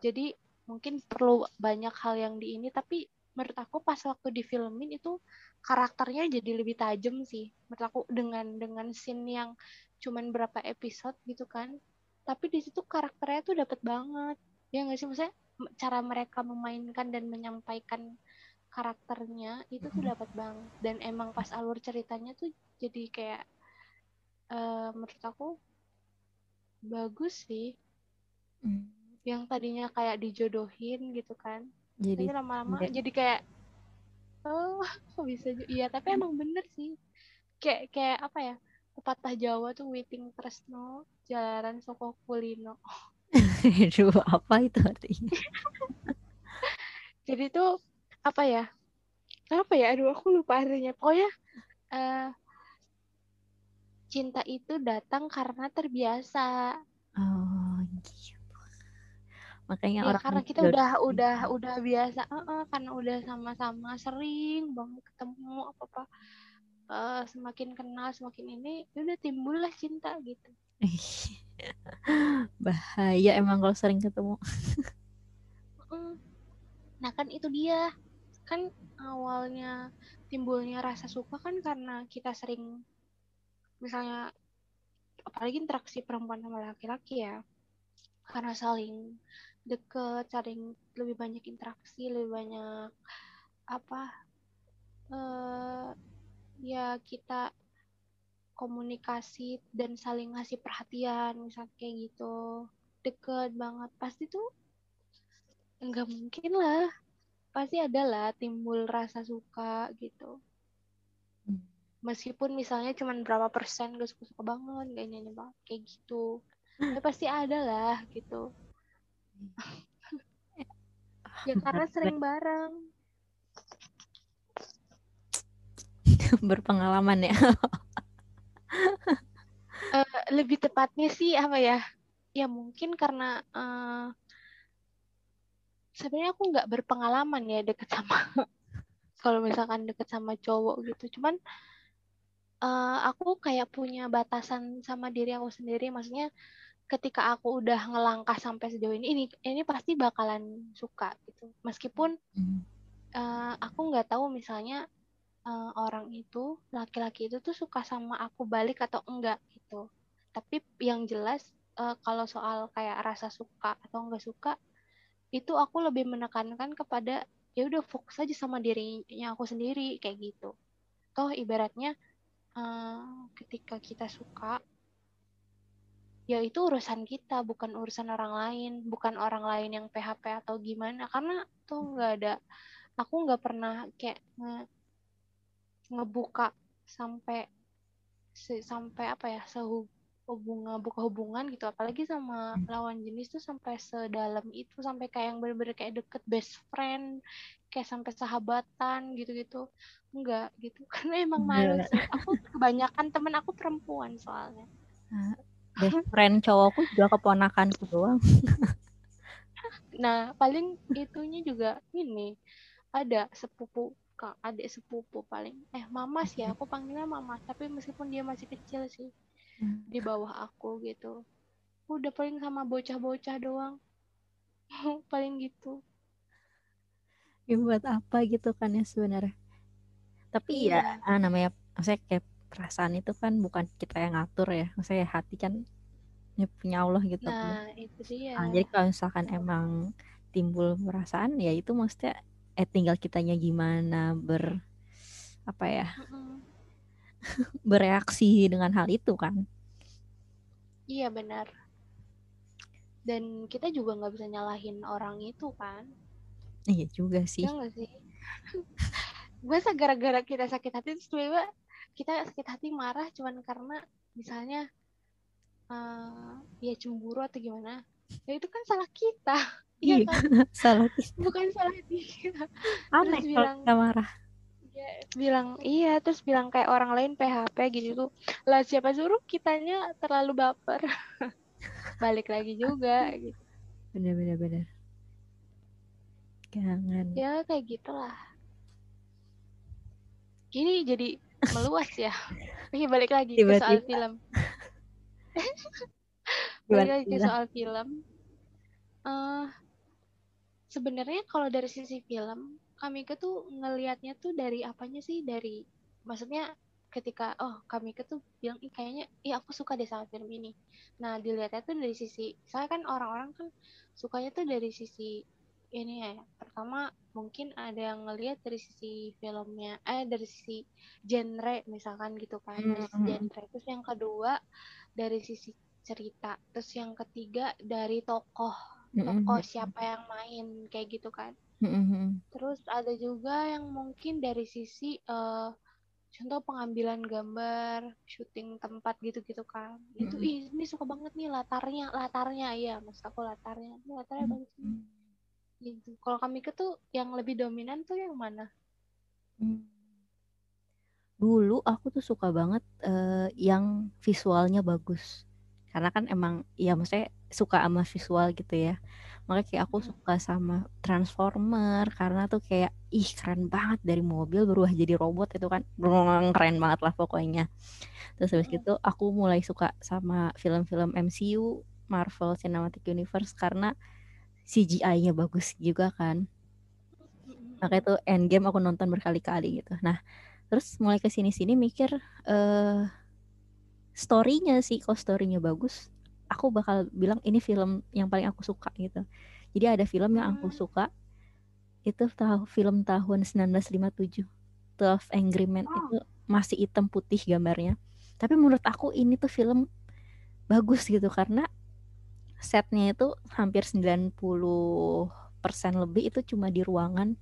Jadi mungkin perlu banyak hal yang di ini tapi menurut aku pas waktu di filmin itu karakternya jadi lebih tajam sih. Menurut aku dengan dengan scene yang cuman berapa episode gitu kan tapi di situ karakternya tuh dapet banget. Ya nggak sih? Maksudnya cara mereka memainkan dan menyampaikan karakternya itu tuh dapat banget dan emang pas alur ceritanya tuh jadi kayak eh, menurut aku bagus sih. Mm. yang tadinya kayak dijodohin gitu kan Jadi lama-lama jadi kayak oh kok bisa iya tapi emang bener sih. Kayak kayak apa ya pepatah Jawa tuh witing tresno jalaran soko kulino. *laughs* Aduh, apa itu artinya? *laughs* jadi tuh apa ya? Apa ya? Aduh aku lupa artinya. Pokoknya eh, cinta itu datang karena terbiasa. Oh, gitu. Makanya ya orang karena kita udah udah udah biasa. Eh, karena udah sama-sama sering banget ketemu apa apa semakin kenal semakin ini ya udah timbullah cinta gitu. *laughs* Bahaya emang kalau sering ketemu. *laughs* Nah kan itu dia kan awalnya timbulnya rasa suka kan karena kita sering misalnya apalagi interaksi perempuan sama laki-laki ya karena saling deket, saling lebih banyak interaksi, lebih banyak apa eh ya kita komunikasi dan saling ngasih perhatian misal kayak gitu. Deket banget. Pasti tuh nggak mungkin lah pasti ada lah timbul rasa suka gitu. Hmm. meskipun misalnya cuman berapa persen gak suka-suka banget gak nyanyi banget kayak gitu. Tapi pasti ada lah gitu. Ya karena *laughs* sering bareng. *laughs* Berpengalaman ya. Eh, lebih tepatnya sih apa ya? Ya mungkin karena eh, sebenarnya aku nggak berpengalaman ya deket sama *laughs* kalau misalkan deket sama cowok gitu. Cuman eh, aku kayak punya batasan sama diri aku sendiri. Maksudnya ketika aku udah ngelangkah sampai sejauh ini ini ini pasti bakalan suka gitu. Meskipun eh, aku nggak tahu misalnya eh, orang itu laki-laki itu tuh suka sama aku balik atau enggak gitu. Tapi yang jelas eh, kalau soal kayak rasa suka atau enggak suka itu aku lebih menekankan kepada ya udah fokus aja sama dirinya aku sendiri kayak gitu. Toh ibaratnya eh, ketika kita suka ya itu urusan kita bukan urusan orang lain bukan orang lain yang PHP atau gimana. Karena tuh nggak ada aku nggak pernah kayak nge- ngebuka sampai se- sampai apa ya sehu hubungan buka hubungan gitu. Apalagi sama lawan jenis tuh sampai sedalam itu sampai kayak yang bener-bener kayak deket best friend kayak sampai sahabatan gitu-gitu. Enggak gitu *laughs* karena emang malu Enggak. sih. Aku kebanyakan temen aku perempuan soalnya. Best friend cowokku juga keponakanku doang. *laughs* nah paling itunya juga ini ada sepupu kak adik sepupu paling. Eh mama sih aku panggilnya mama tapi meskipun dia masih kecil sih. Hmm. Di bawah aku gitu udah paling sama bocah-bocah doang *laughs* paling gitu Ya buat apa gitu kan ya sebenarnya. Tapi ya Iya. ah, namanya maksudnya kayak perasaan itu kan bukan kita yang ngatur ya. Maksudnya hati kan ya punya Allah gitu. nah itu dia Ah, jadi kalau misalkan emang timbul perasaan ya itu maksudnya eh tinggal kitanya gimana ber apa ya Mm-mm. *laughs* bereaksi dengan hal itu kan. iya benar. Dan kita juga nggak bisa nyalahin orang itu kan? Iya juga sih. ya sih? *laughs* Masa gara-gara kita sakit hati terus tiba-tiba kita sakit hati marah cuman karena misalnya uh, ya cemburu atau gimana ya itu kan salah kita. *laughs* Iya, iya kan? salah kita. Bukan salah dia. Aneh terus bilang marah. ya, bilang iya terus bilang kayak orang lain PHP gitu. Tuh lah siapa suruh kitanya terlalu baper? *laughs* Balik lagi juga gitu. Bener bener bener. Jangan ya kayak gitulah. Gini jadi meluas ya. *laughs* Ini balik lagi Tiba -tiba. ke soal film. *laughs* Balik lagi ke soal film. Uh, sebenarnya kalau dari sisi film kami tuh ngelihatnya tuh dari apanya sih? Dari maksudnya ketika oh kami tuh bilang Ih, kayaknya iya aku suka deh sama film ini. Nah dilihatnya tuh dari sisi saya kan orang-orang kan sukanya tuh dari sisi ini ya pertama mungkin ada yang ngelihat dari sisi filmnya eh dari sisi genre misalkan gitu kan dari sisi genre. Terus yang kedua dari sisi cerita. Terus yang ketiga dari tokoh tokoh siapa yang main kayak gitu kan terus ada juga yang mungkin dari sisi uh, contoh pengambilan gambar syuting tempat gitu-gitu kan. Itu ini suka banget nih latarnya latarnya. Iya mas aku latarnya. Ini latarnya bagus nih. Gitu. Kalau kami ke tuh yang lebih dominan tuh yang mana? Hmm. dulu aku tuh suka banget uh, yang visualnya bagus. Karena kan emang ya maksudnya suka sama visual gitu ya makanya kayak aku hmm. suka sama Transformer karena tuh kayak ih keren banget dari mobil berubah jadi robot itu kan keren banget lah pokoknya terus habis gitu aku mulai suka sama film-film MCU Marvel Cinematic Universe karena CGI-nya bagus juga kan makanya itu Endgame aku nonton berkali-kali gitu nah terus mulai ke sini-sini mikir uh, story-nya sih kalau story-nya bagus aku bakal bilang ini film yang paling aku suka gitu. Jadi ada film yang aku hmm. suka itu tahu film tahun 1957 Twelve Angry Men oh. itu masih hitam putih gambarnya. Tapi menurut aku ini tuh film bagus gitu karena setnya itu hampir 90% lebih itu cuma di ruangan.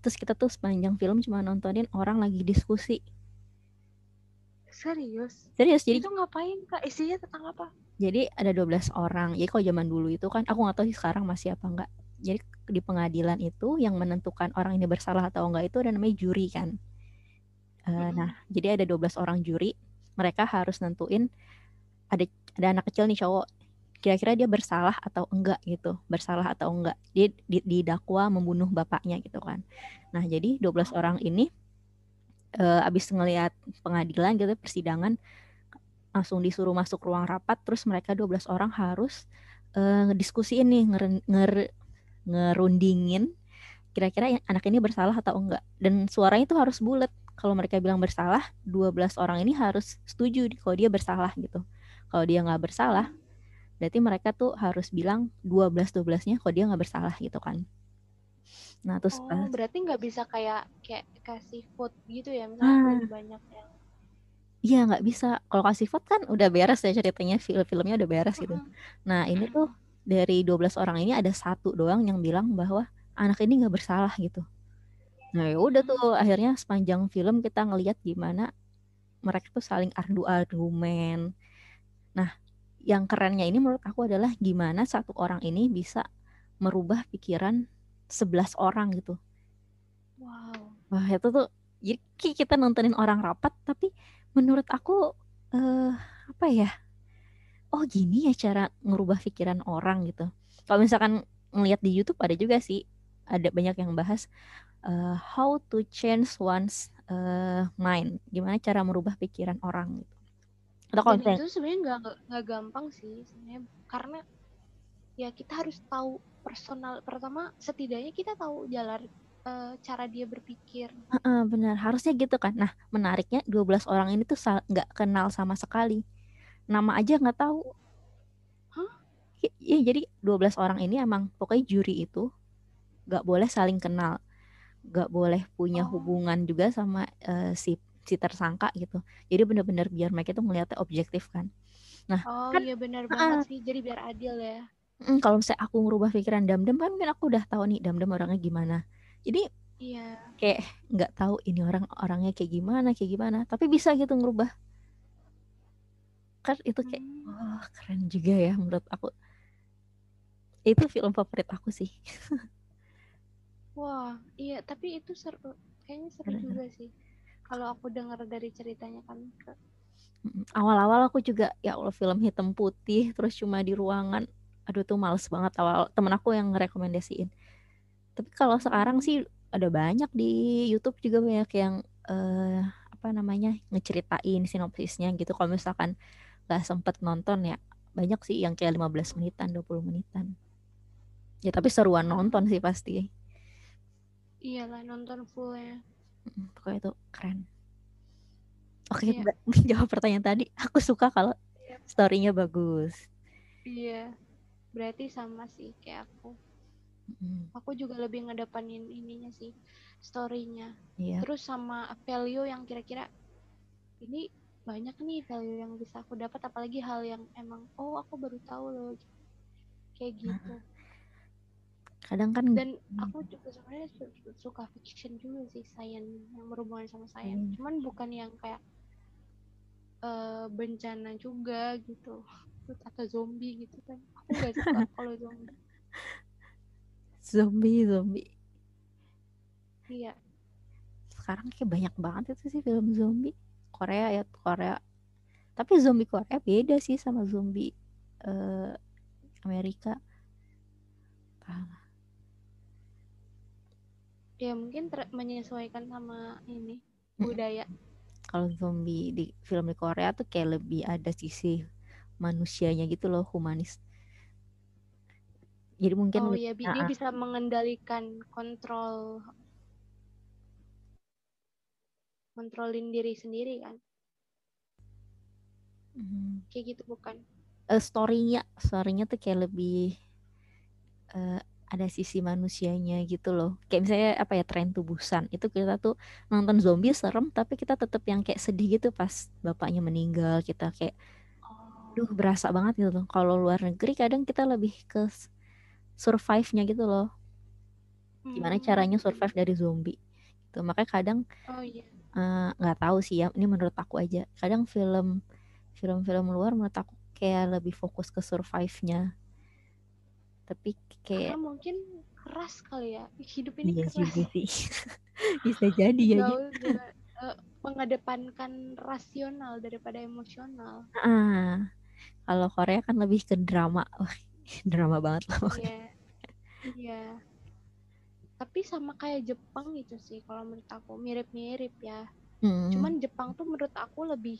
Terus kita tuh sepanjang film cuma nontonin orang lagi diskusi. Serius? Serius jadi itu ngapain kak? Isinya tentang apa jadi ada 12 orang. Jadi kalau zaman dulu itu kan aku nggak tahu sih sekarang masih apa enggak jadi di pengadilan itu yang menentukan orang ini bersalah atau enggak itu ada namanya juri kan. Uh, mm -hmm. nah jadi ada 12 orang juri. Mereka harus nentuin ada ada anak kecil nih cowok kira-kira dia bersalah atau enggak gitu. Bersalah atau enggak. Dia didakwa membunuh bapaknya gitu kan. Nah jadi 12 orang ini uh, abis ngelihat pengadilan gitu persidangan langsung disuruh masuk ruang rapat terus mereka 12 orang harus uh, ngediskusiin nih nger, nger ngerundingin kira-kira anak ini bersalah atau enggak. Dan suaranya itu harus bulat. Kalau mereka bilang bersalah 12 orang ini harus setuju kalau dia bersalah gitu. Kalau dia nggak bersalah berarti mereka tuh harus bilang 12-12-nya kok dia nggak bersalah gitu kan. Nah terus oh, berarti nggak bisa kayak kayak kasih vote gitu ya? Misalnya ah, banyak yang Iya nggak bisa. Kalau kasih vote kan udah beres ya ceritanya film-filmnya udah beres gitu. Nah ini tuh dari 12 orang ini ada satu doang yang bilang bahwa anak ini nggak bersalah gitu. Nah ya udah tuh akhirnya sepanjang film kita ngelihat gimana mereka tuh saling adu argumen. Nah yang kerennya ini menurut aku adalah gimana satu orang ini bisa merubah pikiran 11 orang gitu. Wow. Wah, itu tuh jadi kita nontonin orang rapat tapi menurut aku uh, apa ya? Oh, gini ya cara ngerubah pikiran orang gitu. Kalau misalkan ngelihat di YouTube ada juga sih ada banyak yang bahas uh, how to change one's uh, mind. Gimana cara merubah pikiran orang gitu atau konten itu sebenarnya nggak nggak gampang sih sebenarnya karena ya kita harus tahu personal pertama setidaknya kita tahu jalan uh, cara dia berpikir uh, uh, benar harusnya gitu kan nah menariknya 12 orang ini tuh nggak kenal sama sekali nama aja nggak tahu Hah? Ya, jadi 12 orang ini emang pokoknya juri itu nggak boleh saling kenal nggak boleh punya oh. hubungan juga sama uh, si si tersangka gitu. Jadi benar-benar biar mereka itu melihatnya objektif kan. Nah, oh kan, iya benar banget sih. Jadi biar adil ya. Mm, kalau misalnya aku ngerubah pikiran Damdam kan mungkin aku udah tahu nih Damdam orangnya gimana. Jadi Iya. kayak nggak tahu ini orang orangnya kayak gimana kayak gimana tapi bisa gitu ngerubah kan itu kayak Hmm. wah keren juga ya menurut aku itu film favorit aku sih *laughs* Wah, iya, tapi itu seru. Kayaknya seru seru. juga sih. Kalau aku dengar dari ceritanya kan awal-awal aku juga ya Allah film hitam putih terus cuma di ruangan aduh tuh males banget awal temen aku yang ngerekomendasiin tapi kalau sekarang sih ada banyak di YouTube juga banyak yang eh, apa namanya ngeceritain sinopsisnya gitu kalau misalkan nggak sempet nonton ya banyak sih yang kayak 15 menitan 20 menitan ya tapi seruan nonton sih pasti iyalah nonton fullnya. Mm, pokoknya itu keren oke Iya. ba- *laughs* jawab pertanyaan tadi aku suka kalau Iya. storynya bagus Iya. Berarti sama sih kayak aku. Mm, Aku juga lebih ngedepanin ininya sih, story-nya. iya Terus sama value yang kira-kira ini banyak nih value yang bisa aku dapat apalagi hal yang emang oh aku baru tahu loh kayak gitu. kadang kan Dan aku juga sebenarnya su- su- suka fiction juga sih, science yang berhubungan sama science. Hmm. Cuman bukan yang kayak eh, bencana juga gitu. Atau zombie gitu kan. Aku gak suka *laughs* kalau zombie. Zombie zombie Iya. sekarang kayak banyak banget itu sih film zombie Korea ya Korea tapi zombie Korea beda sih sama zombie eh, Amerika Paham. Ya mungkin ter- menyesuaikan sama ini budaya. kalau zombie di film di Korea tuh kayak lebih ada sisi manusianya gitu loh humanis jadi mungkin Oh iya, dia ah. bisa mengendalikan kontrol kontrolin diri sendiri kan. Hmm. Kayak gitu bukan? Eh, story-nya story-nya tuh kayak lebih eh, ada sisi manusianya gitu loh kayak misalnya apa ya tren tubusan itu kita tuh nonton zombie serem tapi kita tetap yang kayak sedih gitu pas bapaknya meninggal kita kayak Oh. duh berasa banget gitu loh kalau luar negeri kadang kita lebih ke survive-nya gitu loh gimana Hmm. caranya survive dari zombie gitu makanya kadang Oh iya. eh, nggak tahu sih ya ini menurut aku aja kadang film film-film luar menurut aku kayak lebih fokus ke survive-nya tapi kayak Karena mungkin keras kali ya. Hidup ini iya keras. juga sih *laughs* bisa *laughs* jadi ya dengan eh, mengedepankan rasional daripada emosional. ah kalau Korea kan lebih ke drama *laughs* drama banget loh Iya. Iya. Tapi sama kayak Jepang gitu sih kalau menurut aku mirip-mirip ya. Hmm, Cuman Jepang tuh menurut aku lebih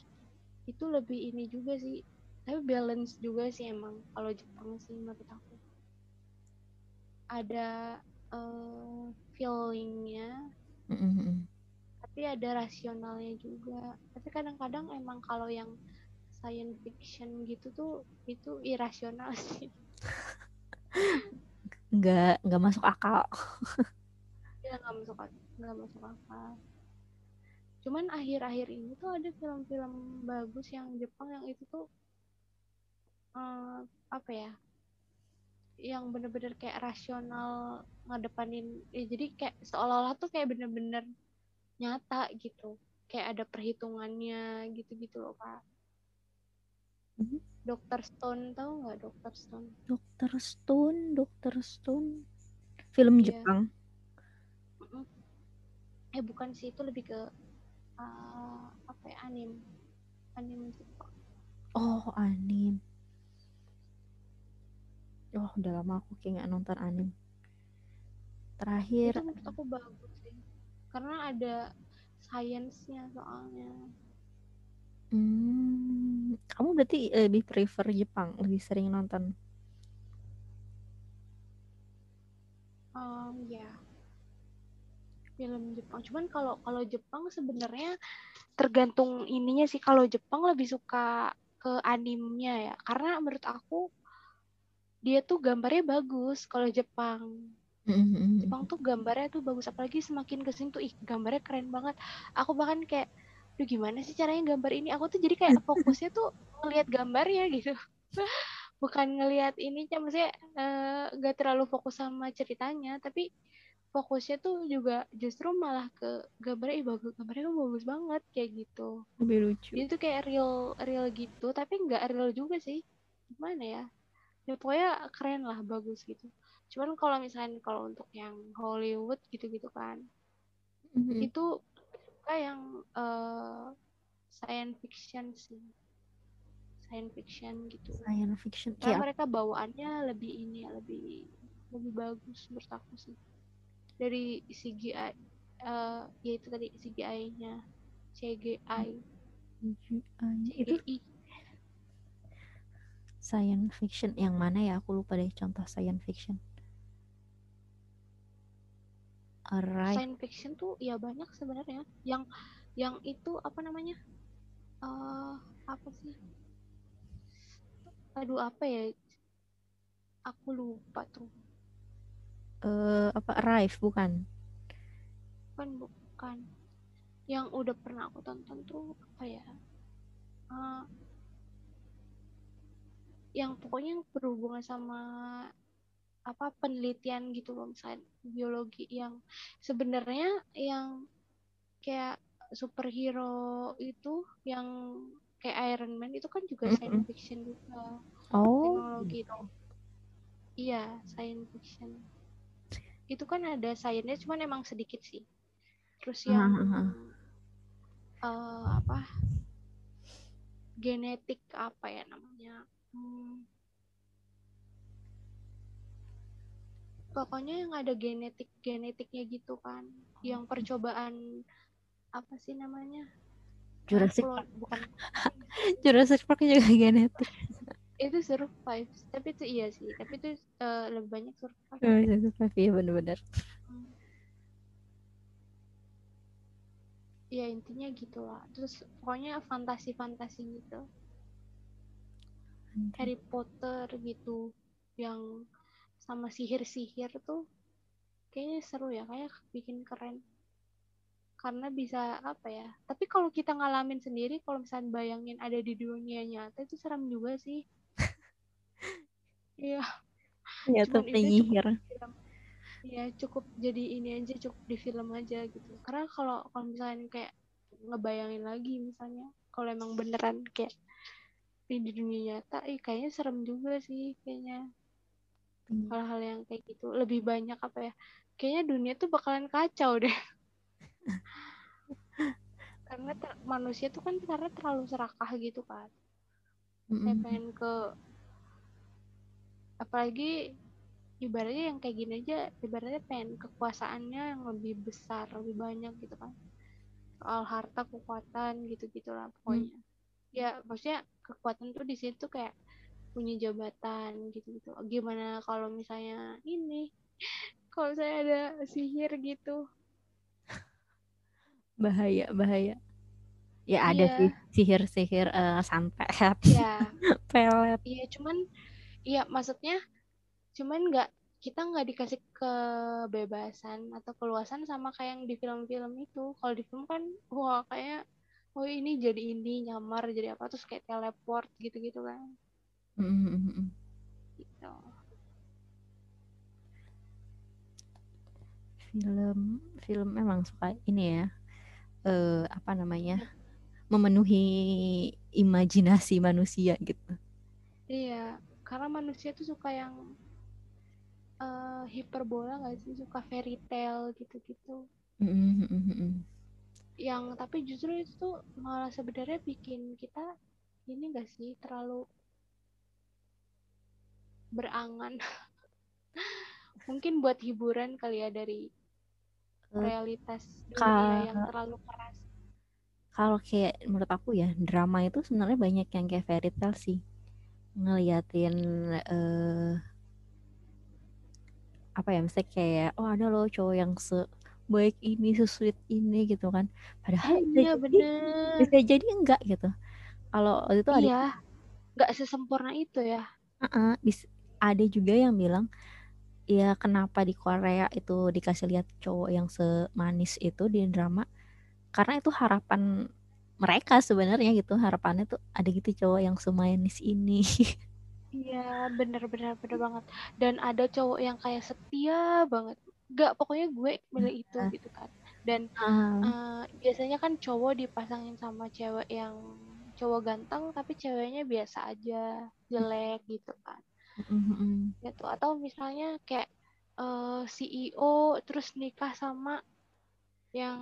itu lebih ini juga sih. Tapi balance juga sih emang kalau Jepang sih menurut aku. Ada eh, feelingnya, mm, mm, mm. tapi ada rasionalnya juga. Tapi kadang-kadang emang kalau yang science fiction gitu tuh itu irasional *laughs* sih. Nggak nggak masuk akal Ya nggak masuk ak- nggak masuk akal. Cuman akhir-akhir ini tuh ada film-film bagus yang Jepang yang itu tuh eh, apa ya? Yang bener-bener kayak rasional ngedepanin ya jadi kayak seolah-olah tuh kayak bener-bener nyata gitu. Kayak ada perhitungannya gitu-gitu loh, Kak. Mhm. Dr. Stone tahu nggak Dr. Stone? Dokter Stone Dokter Stone film Iya. Jepang. Eh bukan sih itu lebih ke uh, apa ya anim anim Jepang. oh anim oh udah lama aku kayak nggak nonton anim terakhir Itu menurut aku bagus sih. Karena ada sainsnya soalnya. Hmm, kamu berarti lebih prefer Jepang, lebih sering nonton. Um, ya film Jepang. Cuman kalau kalau Jepang sebenarnya tergantung ininya sih. Kalau Jepang lebih suka ke animnya ya. Karena menurut aku dia tuh gambarnya bagus kalau Jepang. Mm-mm. Jepang tuh gambarnya tuh bagus apalagi semakin ke sini tuh ih gambarnya keren banget aku bahkan kayak Duh gimana sih caranya gambar ini? Aku tuh jadi kayak fokusnya tuh ngelihat gambarnya gitu. *laughs* Bukan ngelihat ininya maksudnya eh, nggak terlalu fokus sama ceritanya tapi fokusnya tuh juga justru malah ke gambarnya ih bagus gambarnya kan bagus banget kayak gitu. Lebih lucu. Dia tuh kayak real real gitu tapi nggak real juga sih. Gimana ya? Ya pokoknya keren lah bagus gitu. Cuman kalau misalnya kalau untuk yang Hollywood gitu-gitu kan Mhm. itu suka yang eh, science fiction sih. Science fiction gitu. Science fiction. Karena kayak mereka bawaannya lebih ini ya lebih lebih bagus menurut aku sih. Dari CGI eh ya itu tadi CGI-nya CGI CGI. itu science fiction. Yang mana ya? Aku lupa deh contoh science fiction Alright. science fiction tuh ya banyak sebenarnya. Yang yang itu apa namanya eh apa sih? Aduh apa ya? Aku lupa tuh. Eh apa Arrive bukan? Kan bukan. Yang udah pernah aku tonton tuh apa ya? Eh, yang pokoknya yang berhubungan sama apa penelitian gitu loh misalnya biologi yang sebenarnya yang kayak superhero itu yang kayak Iron Man itu kan juga Mm-mm. science fiction juga oh teknologi itu iya science fiction itu kan ada sainsnya cuman emang sedikit sih terus yang Ah, ah, eh, apa genetik apa ya namanya Hmm. Pokoknya yang ada genetik genetiknya gitu kan. Yang percobaan apa sih namanya? Jurassic Park. bukan. *laughs* Jurassic Park juga genetik. Itu survive tapi itu iya sih. Tapi itu eh, lebih banyak survive Oh, Park iya bener-bener. Ya intinya gitu lah terus pokoknya fantasi-fantasi gitu. Harry Potter gitu yang sama sihir-sihir tuh kayaknya seru ya kayak bikin keren. Karena bisa apa ya tapi kalau kita ngalamin sendiri kalau misalnya bayangin ada di dunia nyata itu serem juga sih. *laughs* Iya. Ya tuh penyihir ya cukup jadi ini aja cukup di film aja gitu. Karena kalau kalau misalnya kayak ngebayangin lagi misalnya kalau emang beneran kayak di di dunia nyata eh kayaknya serem juga sih kayaknya hal-hal yang kayak gitu lebih banyak apa ya kayaknya dunia tuh bakalan kacau deh. *laughs* Karena ter- manusia tuh kan karena terlalu serakah gitu kan. Saya Mm-mm. pengen ke apalagi ibaratnya yang kayak gini aja ibaratnya pengen kekuasaannya yang lebih besar lebih banyak gitu kan. Soal harta kekuatan gitu gitulah pokoknya ya maksudnya kekuatan tuh di situ kayak punya jabatan gitu gitu gimana kalau misalnya ini *laughs* kalau saya ada sihir gitu *laughs* bahaya bahaya ya ada Iya. sih sihir-sihir eh, santet ya *laughs* pelet Iya, cuman iya maksudnya cuman nggak kita nggak dikasih kebebasan atau keluasan sama kayak yang di film-film itu. Kalau di film kan wah kayak oh ini jadi ini nyamar jadi apa terus kayak teleport gitu-gitu kan. Mm-mm. Gitu. film film memang suka ini ya eh apa namanya memenuhi imajinasi manusia gitu Iya, karena manusia tuh suka yang eh, hiperbola nggak sih, suka fairy tale gitu-gitu. Yang tapi justru itu tuh malah sebenarnya bikin kita ini gak sih terlalu berangan. *laughs* Mungkin buat hiburan kali ya dari Eh, realitas ka- dunia yang terlalu keras. kalau kayak menurut aku ya drama itu sebenarnya banyak yang kayak fairy tale sih ngeliatin eh apa ya misalnya kayak oh ada loh cowok yang sebaik ini sesweet ini gitu kan padahal bisa Iya jadi bener. bisa jadi enggak gitu kalau itu ada Iya, nggak sesempurna itu ya. Heeh, bis- ada juga yang bilang ya kenapa di Korea itu dikasih lihat cowok yang semanis itu di drama karena itu harapan mereka sebenarnya gitu harapannya tuh ada gitu cowok yang semanis ini *laughs* Iya, bener-bener bener banget. Dan ada cowok yang kayak setia banget. Gak, pokoknya gue milih itu Ah. gitu kan. Dan Ah, eh, biasanya kan cowok dipasangin sama cewek yang cowok ganteng tapi ceweknya biasa aja, jelek gitu kan. Mm, mm, mm. Gitu. Atau misalnya kayak eh, CEO terus nikah sama yang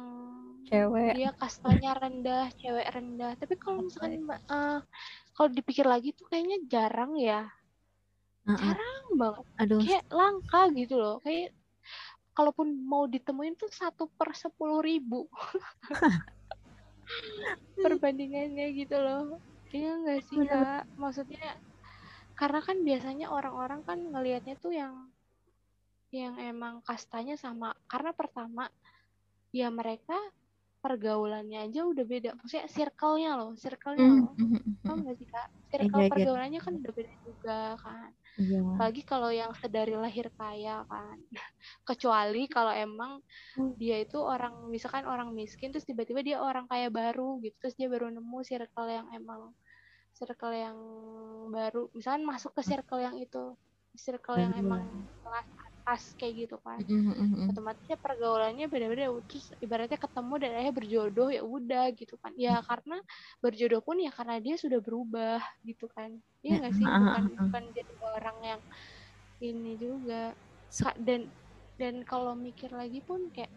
Cewek. dia kastanya rendah, cewek rendah. Tapi kalau misalkan eh, kalau dipikir lagi tuh kayaknya jarang ya. Ah. Jarang banget. Aduh, Kayak langka gitu loh. Kayak kalaupun mau ditemuin tuh satu per sepuluh ribu *laughs* perbandingannya gitu loh. Iya nggak sih kak? Maksudnya karena kan biasanya orang-orang kan ngelihatnya tuh yang yang emang kastanya sama. Karena pertama ya mereka pergaulannya aja udah beda. Maksudnya circle-nya loh, circle-nya Mm, loh. mm. nggak sih kak? Circle iya. pergaulannya kan udah beda juga kan. Iya. Apalagi kalau yang sedari lahir kaya kan. *laughs* Kecuali kalau emang dia itu orang misalkan orang miskin terus tiba-tiba dia orang kaya baru gitu terus dia baru nemu circle yang emang circle yang baru. Misalkan masuk ke circle yang itu. Circle yang Iya. emang kelas atas kayak gitu kan. Mm, mm, mm, mm. otomatisnya pergaulannya beda-beda. Terus ibaratnya ketemu dan akhirnya berjodoh ya udah gitu kan. Ya karena berjodoh pun ya karena dia sudah berubah gitu kan. Iya Ya, nggak sih? bukan bukan jadi orang yang ini juga. Dan dan kalau mikir lagi pun kayak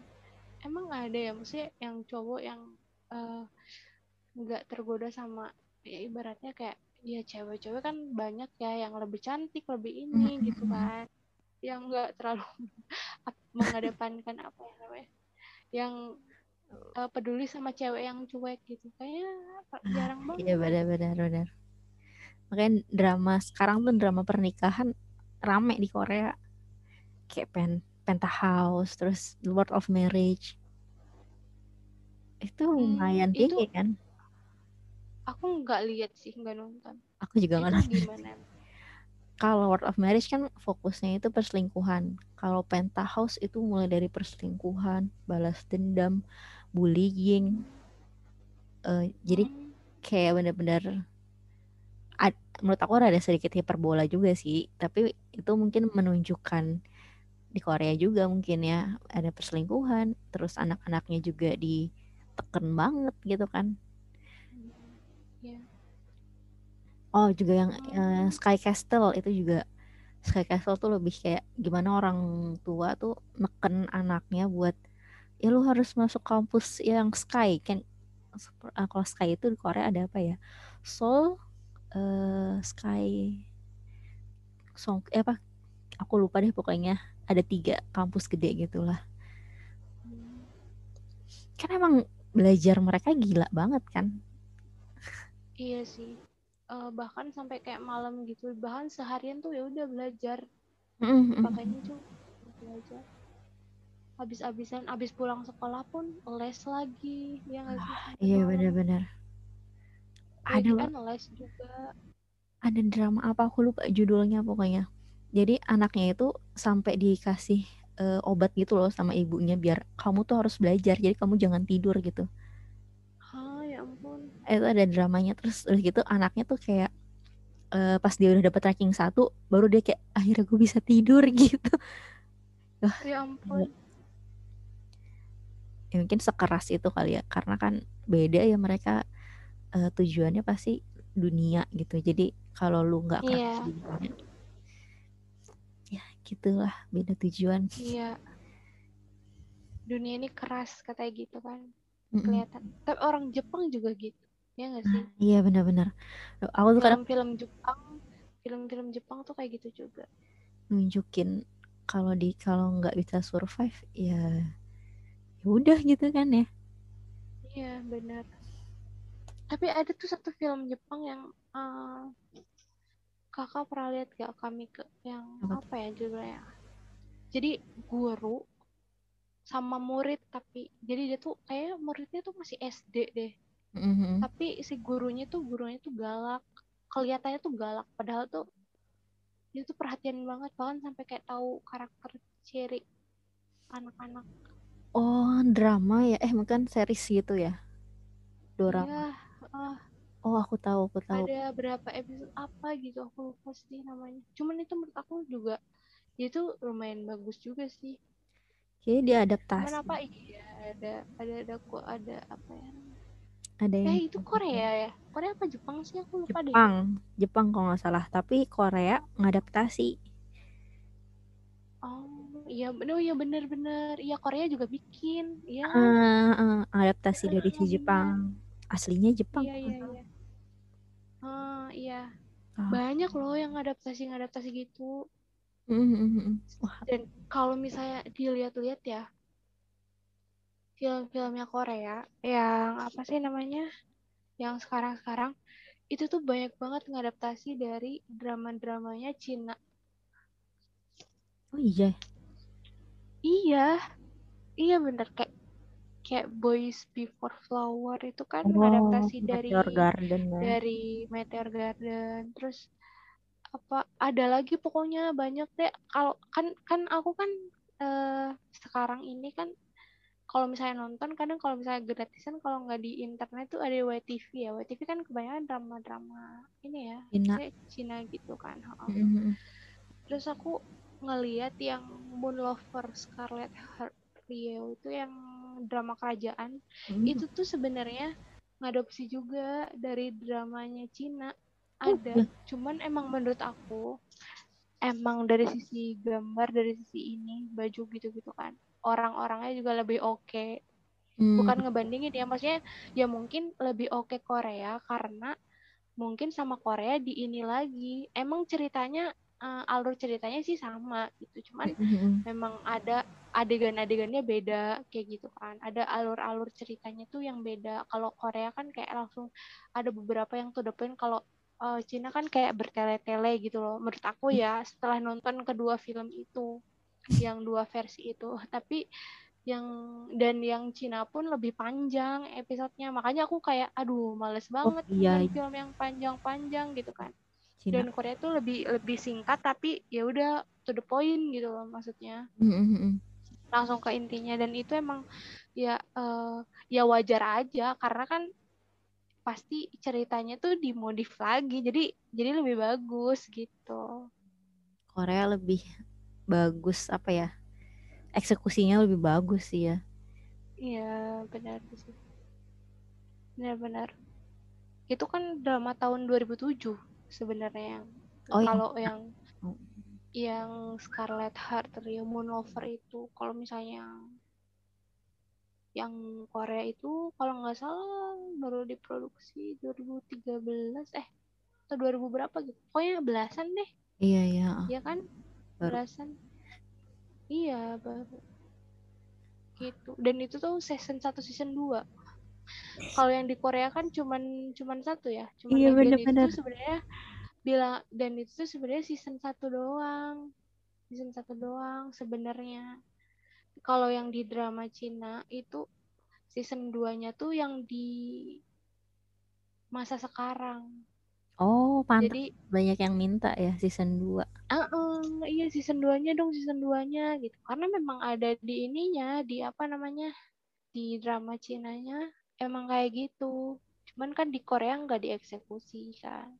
emang ada ya? Maksudnya yang cowok yang eh, nggak tergoda sama ya ibaratnya kayak ya cewek-cewek kan banyak ya yang lebih cantik lebih ini gitu kan yang nggak terlalu *laughs* mengedepankan apa ya namanya yang eh, peduli sama cewek yang cuek gitu kayaknya jarang banget Iya benar-benar benar. Makanya drama sekarang tuh drama pernikahan rame di Korea. Kayak pen Penthouse, terus Lord of Marriage. Itu Hmm, lumayan itu- tinggi kan? Aku nggak lihat sih nggak nonton Aku juga nggak nonton. gimana Kalau Lord of Marriage kan fokusnya itu perselingkuhan. Kalau Penthouse itu mulai dari perselingkuhan, balas dendam, bullying. Eh, jadi Hmm, kayak bener-bener menurut aku ada sedikit hiperbola juga sih tapi itu mungkin menunjukkan di Korea juga mungkin ya ada perselingkuhan terus anak-anaknya juga diteken banget gitu kan ya oh juga yang Hmm. Sky Castle itu juga Sky Castle tuh lebih kayak gimana orang tua tuh neken anaknya buat ya lu harus masuk kampus yang Sky. Kan eh, kalau Sky itu di Korea ada apa ya? Seoul eh, Sky Song eh apa? Aku lupa deh pokoknya. Ada tiga kampus gede gitulah kan emang belajar mereka gila banget kan? Iya sih. Eh, bahkan sampai kayak malam gitu, bahkan seharian tuh ya udah belajar. Pakainya tuh belajar. Habis-habisan, habis pulang sekolah pun les lagi, ya nggak sih? Sampai iya benar-benar ada kan les juga. ada drama apa aku lupa judulnya pokoknya jadi anaknya itu sampai dikasih eh, obat gitu loh sama ibunya biar kamu tuh harus belajar jadi kamu jangan tidur gitu. Itu ada dramanya terus udah gitu anaknya tuh kayak eh, pas dia udah dapet ranking satu baru dia kayak akhirnya gue bisa tidur *laughs* gitu Ya ampun. ya mungkin sekeras itu kali ya karena kan beda ya mereka eh, tujuannya pasti dunia gitu jadi kalau lu nggak Iya. di dunia ya gitulah beda tujuan Iya. Dunia ini keras katanya gitu kan. Kelihatan. Tapi orang Jepang juga gitu. Ya nggak sih? iya benar-benar aku tuh kadang Film-film Jepang, film-film Jepang tuh kayak gitu juga. nunjukin kalau di kalau nggak bisa survive ya ya udah gitu kan ya Iya, benar. Tapi ada tuh satu film Jepang yang eh, kakak pernah lihat gak kami ke yang Apa apa ya judulnya? Jadi guru sama murid tapi jadi dia tuh kayak muridnya tuh masih SD deh. Mhm. Tapi si gurunya tuh gurunya tuh galak. Kelihatannya tuh galak padahal tuh dia tuh perhatian banget bahkan sampai kayak tahu karakter ciri anak-anak. oh drama ya eh bukan series gitu ya dorama Iya, ah, oh aku tahu aku tahu ada berapa episode apa gitu aku lupa sih namanya cuman itu menurut aku juga itu lumayan bagus juga sih Kayaknya dia adaptasi. Cuman apa iya ada ada ada kok ada apa ya? Ada yang Eh itu Korea ya? Korea apa Jepang sih aku lupa deh. Jepang, Jepang kalau nggak salah. Tapi Korea ngadaptasi. Oh iya bener iya bener-bener iya Korea juga bikin iya Ah, ah, adaptasi dari si. Jepang. Aslinya Jepang. iya iya iya. Ah iya Ah. banyak loh yang adaptasi ngadaptasi gitu. Mm, mm, mm, mm. Wah, Dan kalau misalnya dilihat-lihat ya, film-filmnya Korea yang apa sih namanya? Yang sekarang-sekarang itu tuh banyak banget ngadaptasi dari drama-dramanya Cina. oh iya. Iya, iya bener kayak kayak Boys Before Flower itu kan Oh, ngadaptasi dari Garden ya. dari Meteor Garden. Terus apa ada lagi pokoknya banyak deh. Kalau kan kan aku kan eh, sekarang ini kan kalau misalnya nonton kadang kalau misalnya gratisan kalau nggak di internet tuh ada YTV ya. YTV kan kebanyakan drama-drama ini ya, Cina. Cina gitu kan. ha-ha. Mm, mm, mm. Terus aku ngeliat yang Moon Lover Scarlet Heart Rio itu yang drama kerajaan Mm. itu tuh sebenarnya ngadopsi juga dari dramanya Cina Oh, ada cuman emang menurut aku emang dari sisi gambar dari sisi ini baju gitu-gitu kan orang-orangnya juga lebih oke. Mm. bukan ngebandingin ya maksudnya ya mungkin lebih oke Korea karena mungkin sama Korea di ini lagi. Emang ceritanya eh, alur ceritanya sih sama gitu cuman Mm, mm, mm. memang ada adegan-adegannya beda kayak gitu kan. Ada alur-alur ceritanya tuh yang beda. Kalau Korea kan kayak langsung ada beberapa yang the point kalau eh, Cina kan kayak bertele-tele gitu loh. Menurut aku ya setelah nonton kedua film itu yang dua versi itu. Tapi yang dan yang Cina pun lebih panjang episodenya. Makanya aku kayak aduh males banget iya, nonton iya. film yang panjang-panjang gitu kan. Cina. dan Korea tuh lebih lebih singkat tapi ya udah to the point gitu loh maksudnya. Mm, mm, mm, mm. langsung ke intinya. Dan itu emang ya eh, ya wajar aja. Karena kan pasti ceritanya tuh dimodif lagi. Jadi jadi lebih bagus gitu. Korea lebih bagus apa ya? Eksekusinya lebih bagus sih ya. iya benar sih benar-benar itu kan drama tahun 2007 sebenarnya yang Oh, kalau yang Oh. yang Scarlet Heart Rio Moon Lover itu kalau misalnya yang Korea itu kalau nggak salah baru diproduksi 2013 eh atau 2000 berapa gitu pokoknya belasan deh Iya iya. ah. ya kan Baru. belasan iya baru. Gitu. Dan itu tuh season 1 season 2 kalau yang di Korea kan cuman cuman satu ya. Cuman Iya, dan itu bener-bener. tuh sebenarnya bilang dan itu tuh sebenarnya season 1 doang. Season 1 doang sebenarnya. Kalau yang di drama Cina itu season 2-nya tuh yang di masa sekarang Oh, pantas jadi banyak yang minta ya season 2. Ah, iya season 2-nya dong season 2-nya gitu. Karena memang ada di ininya, di apa namanya? Di drama Cinanya emang kayak gitu. Cuman kan di Korea nggak dieksekusi kan.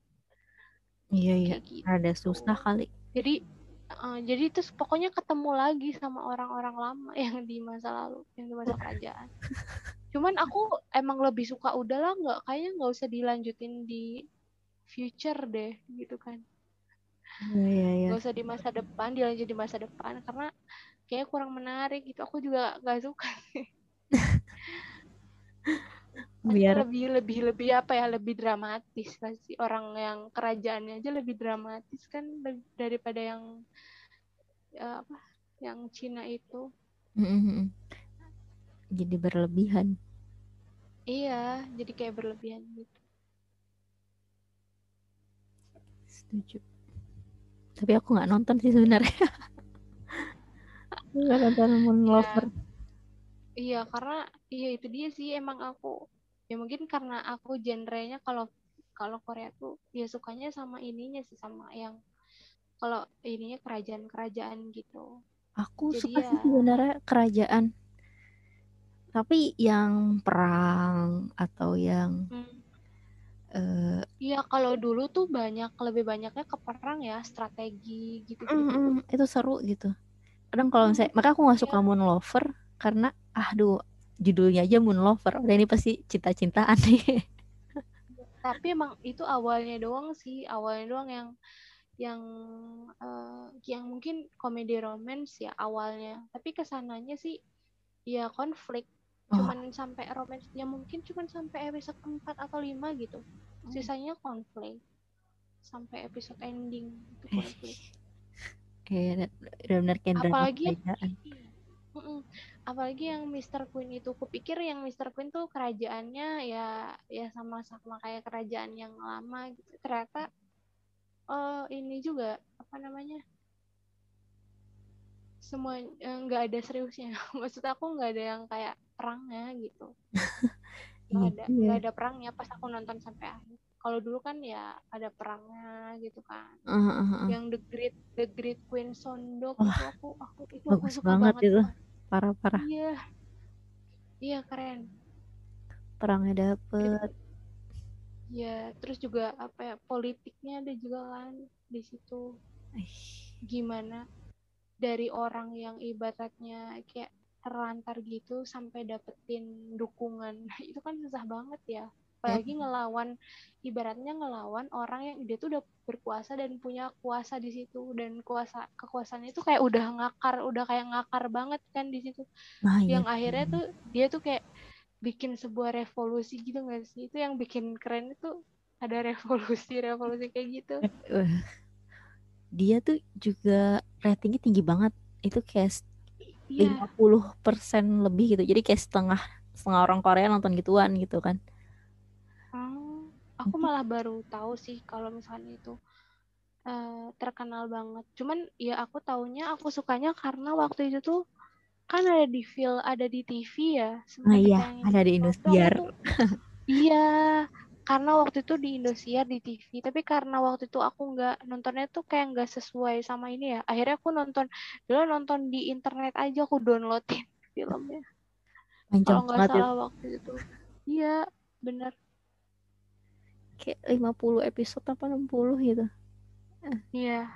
Iya iya. Gitu. Ada susah kali. Jadi eh, jadi terus pokoknya ketemu lagi sama orang-orang lama *laughs* yang di masa lalu, yang di masa kerajaan. *laughs* Cuman aku emang lebih suka udahlah nggak kayaknya nggak usah dilanjutin di future deh gitu kan. Iya iya iya. nggak usah di masa depan dilanjut di masa depan karena kayaknya kurang menarik gitu aku juga nggak suka *laughs* Biar lebih lebih lebih apa ya lebih dramatis pasti orang yang kerajaannya aja lebih dramatis kan daripada yang ya, apa yang Cina itu jadi berlebihan. iya jadi kayak berlebihan gitu Setuju. Tapi aku nggak nonton sih sebenarnya. Nggak nonton Moon Iya. Lover. iya karena iya itu dia sih emang aku ya mungkin karena aku genrenya kalau kalau Korea tuh ya sukanya sama ininya sih sama yang kalau ininya kerajaan-kerajaan gitu Aku Jadi suka sih ya- sebenarnya kerajaan. Tapi yang perang atau yang Hmm. Eh, Iya, kalau dulu tuh banyak lebih banyaknya ke perang ya, strategi gitu mm, mm, itu seru gitu. kadang kalau misalnya maka aku nggak suka Iya. Moon Lover karena aduh judulnya aja Moon Lover udah ini pasti cinta-cintaan nih Tapi emang itu awalnya doang sih, awalnya doang yang yang eh, yang mungkin komedi romance ya awalnya. Tapi ke sananya sih ya konflik. Oh. Cuman sampai romance ya mungkin cuman sampai episode 4 atau 5 gitu. Sisanya konflik. Sampai episode ending itu konflik. kayak drama Apalagi. Apalagi yang Mr. Queen itu, kupikir yang Mr. Queen tuh kerajaannya ya ya sama-sama kayak kerajaan yang lama gitu. Ternyata eh ini juga apa namanya? Semua eh, nggak ada seriusnya. *laughs* Maksud aku nggak ada yang kayak perangnya gitu. *laughs* Nggak Iya ada juga. nggak ada perangnya pas aku nonton sampai akhir. Kalau dulu kan ya ada perangnya gitu kan. Uh, uh, uh. Yang The Great The Great Queen Sondok Wah, itu aku aku itu aku suka banget banget. itu. Pak. parah-parah Iya. Iya keren. perangnya dapet Ya, terus juga apa ya politiknya ada juga kan di situ. Gimana dari orang yang ibaratnya kayak terlantar gitu sampai dapetin dukungan. *laughs* Itu kan susah banget ya. Apalagi ngelawan ibaratnya ngelawan orang yang dia tuh udah berkuasa dan punya kuasa di situ. Dan kuasa kekuasaannya itu kayak udah ngakar, udah kayak ngakar banget kan di situ. nah iya yang akhirnya tuh dia tuh kayak bikin sebuah revolusi gitu nggak sih? Itu yang bikin keren itu ada revolusi *laughs* revolusi kayak gitu. Eh, dia tuh juga ratingnya tinggi banget. Itu kayak iya. 50% lebih gitu. Jadi kayak setengah setengah orang Korea nonton gituan gitu kan. Oh, aku malah baru tahu sih kalau misalnya itu eh, terkenal banget. Cuman ya aku taunya aku sukanya karena waktu itu tuh kan ada di film ada di TV ya nah iya ada di Indosiar. iya karena waktu itu di Indosiar di TV tapi karena waktu itu aku nggak nontonnya tuh kayak nggak sesuai sama ini ya. Akhirnya aku nonton dulu nonton di internet aja aku downloadin *laughs* filmnya. Panjang kalau nggak itu salah waktu itu. Iya bener. Kayak 50 episode apa 60 gitu. Iya.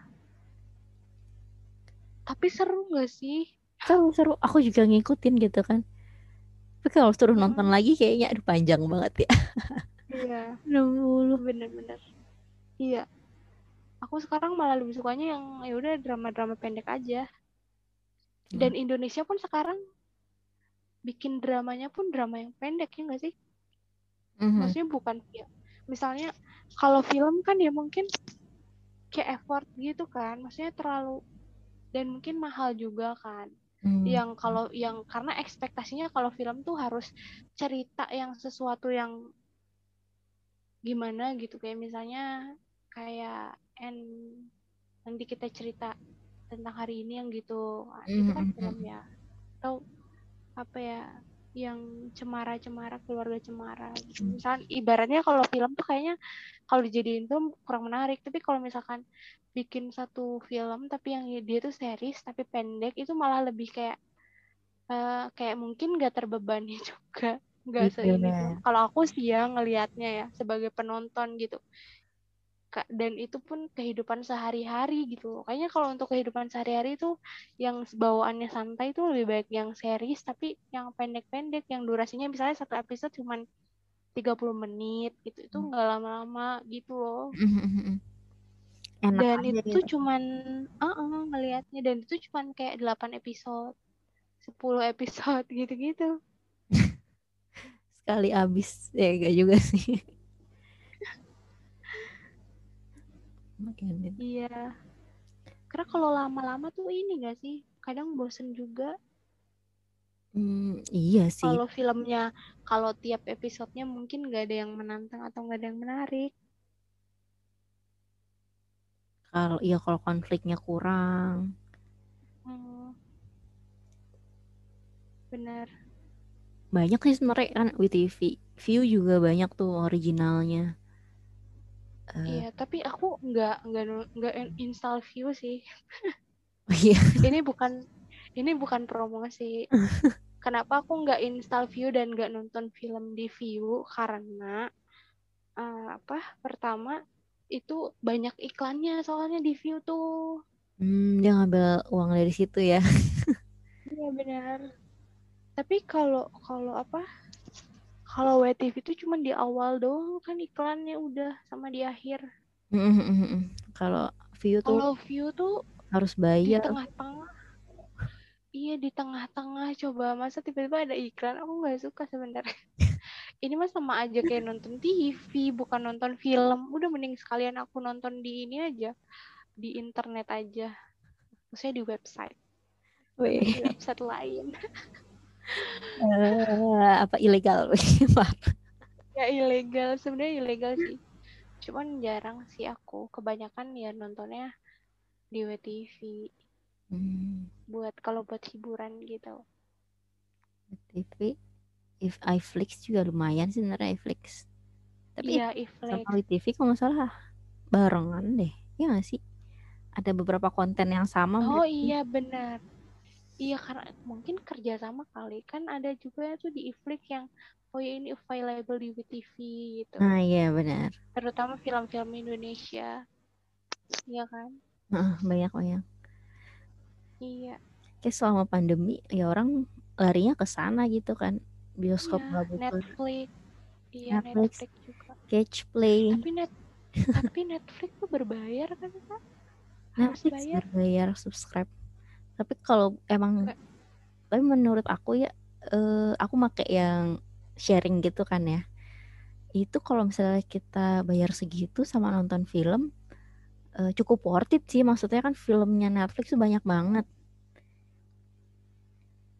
Tapi seru nggak sih? Seru seru. Aku juga ngikutin gitu kan. Tapi kalau suruh nonton Mm. lagi kayaknya aduh panjang banget ya *laughs* iya. 60 bener-bener. Iya. Aku sekarang malah lebih sukanya yang ya udah drama-drama pendek aja. Dan Indonesia pun sekarang bikin dramanya pun drama yang pendek ya nggak sih? Mhm. maksudnya bukan ya misalnya kalau film kan ya mungkin kayak effort gitu kan maksudnya terlalu dan mungkin mahal juga kan. Hmm. yang kalau yang karena ekspektasinya kalau film tuh harus cerita yang sesuatu yang gimana gitu kayak misalnya kayak end nanti kita cerita tentang hari ini yang gitu. Nah, itu kan film ya. Atau apa ya yang cemara-cemara keluarga cemara gitu. Hmm. Misalkan ibaratnya kalau film tuh kayaknya kalau dijadiin film kurang menarik. Tapi kalau misalkan bikin satu film tapi yang dia tuh series tapi pendek itu malah lebih kayak eh, kayak mungkin gak terbebani *laughs* juga nggak benar. film. Kalau aku sih ya ngelihatnya ya sebagai penonton gitu. Dan itu pun kehidupan sehari-hari gitu. Kayaknya kalau untuk kehidupan sehari-hari itu yang bawaannya santai itu lebih baik yang series tapi yang pendek-pendek yang durasinya misalnya satu episode cuman 30 menit gitu. Itu Hmm. nggak lama-lama gitu loh. *laughs* Enak Dan itu gitu. cuman uh ngelihatnya dan itu cuman kayak 8 episode. 10 episode *laughs* gitu-gitu. Sekali habis ya enggak juga sih. Iya. Karena kalau lama-lama tuh ini gak sih? Kadang bosen juga. Hmm, iya sih Kalau filmnya, kalau tiap episodenya mungkin gak ada yang menantang atau gak ada yang menarik. kalau iya kalau konfliknya kurang Hmm. Bener. Banyak sih sebenarnya kan WTV view juga banyak tuh originalnya Eh, Iya, tapi aku nggak nggak nggak in- install view sih. oh iya *laughs* Ini bukan ini bukan promosi. *laughs* Kenapa aku nggak install view dan nggak nonton film di view? Karena eh, apa? Pertama itu banyak iklannya soalnya di view tuh. Hmm, dia ngambil uang dari situ ya. *laughs* Iya benar. Tapi kalau kalau apa? Kalau WTV itu cuma di awal doang kan iklannya udah sama di akhir. Kalau view tuh Kalau view tuh harus di bayar. tengah-tengah. Iya di tengah-tengah coba masa tiba-tiba ada iklan aku nggak suka sebenarnya. *laughs* Ini mah sama aja kayak nonton TV bukan nonton film. Udah mending sekalian aku nonton di ini aja di internet aja. Maksudnya di website. Wih, Di website lain. *laughs* eh, apa ilegal? *laughs* ya ilegal sebenarnya ilegal sih. Cuman jarang sih aku. Kebanyakan ya nontonnya di WTV Hmm, buat kalau buat hiburan gitu. TV, if iFlix juga lumayan sih sebenarnya iFlix. Tapi Iya, Iflix. sama TV kalau nggak salah barengan deh, ya nggak sih? Ada beberapa konten yang sama. Oh berarti. iya benar. Iya karena mungkin kerjasama kali kan ada juga tuh di Iflix yang oh ya ini available di WTV gitu. Nah iya benar. Terutama film-film Indonesia. Iya kan? Heeh, banyak banyak. Iya. Kayak selama pandemi ya orang larinya ke sana gitu kan. Bioskop Iya, buka, Netflix. Iya, Netflix. Netflix juga. catch play. Tapi net tapi Netflix tuh berbayar kan, Netflix bayar. berbayar subscribe. Tapi kalau emang tapi menurut aku ya eh, aku make yang sharing gitu kan ya. Itu kalau misalnya kita bayar segitu sama nonton film eh, cukup worth it sih. Maksudnya kan filmnya Netflix tuh banyak banget.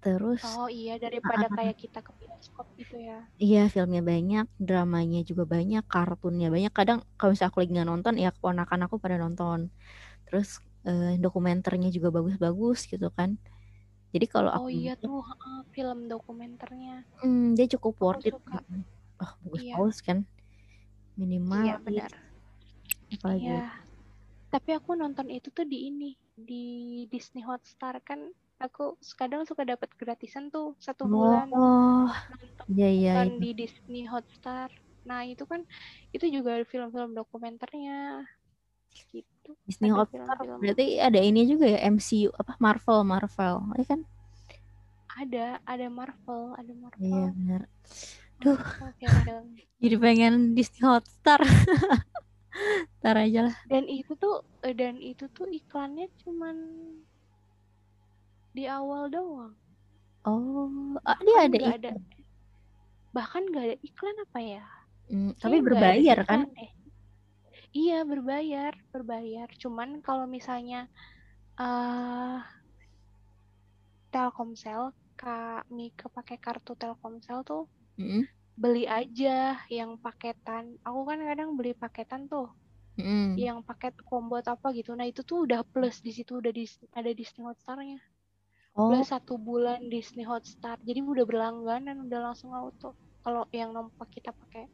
Terus Oh iya, daripada kayak kita ke bioskop gitu ya. iya filmnya banyak, dramanya juga banyak, kartunnya banyak. Kadang kalau misalnya aku lagi nggak nonton ya keponakan aku pada nonton. Terus eh, dokumenternya juga bagus-bagus gitu kan. Jadi kalau Oh aku iya bilang, tuh, heeh, film dokumenternya. hmm, dia cukup Aku worth it. suka. gitu. Oh bagus Iya. bagus kan. Minimal Iya, benar. apalagi Iya. Tapi aku nonton itu tuh di ini, di Disney Hotstar kan aku kadang suka dapat gratisan tuh satu bulan Oh, nonton iya iya. nonton iya. di Disney Hotstar. Nah, itu kan itu juga film-film dokumenternya gitu. Disney Ada Hotstar film-film. berarti ada ini juga ya MCU apa Marvel Marvel, ya kan? Ada, ada Marvel, ada Marvel. Iya benar. Duh. Marvel. *laughs* Jadi pengen Disney Hotstar. *laughs* Ntar aja lah. Dan itu tuh eh, dan itu tuh iklannya cuman di awal doang. Oh, ah, dia ada iklan. ada bahkan nggak ada iklan apa ya? Hmm, tapi berbayar kan? deh. Iya berbayar, berbayar. Cuman kalau misalnya eh Telkomsel, kami kepakai kartu Telkomsel tuh Mm-mm, beli aja yang paketan. Aku kan kadang beli paketan tuh, mm-mm. yang paket combo atau apa gitu. Nah itu tuh udah plus di situ udah di, ada Disney Hotstar-nya. Oh, Plus satu bulan Disney Hotstar. Jadi udah berlangganan, udah langsung auto. Kalau yang nomor kita pakai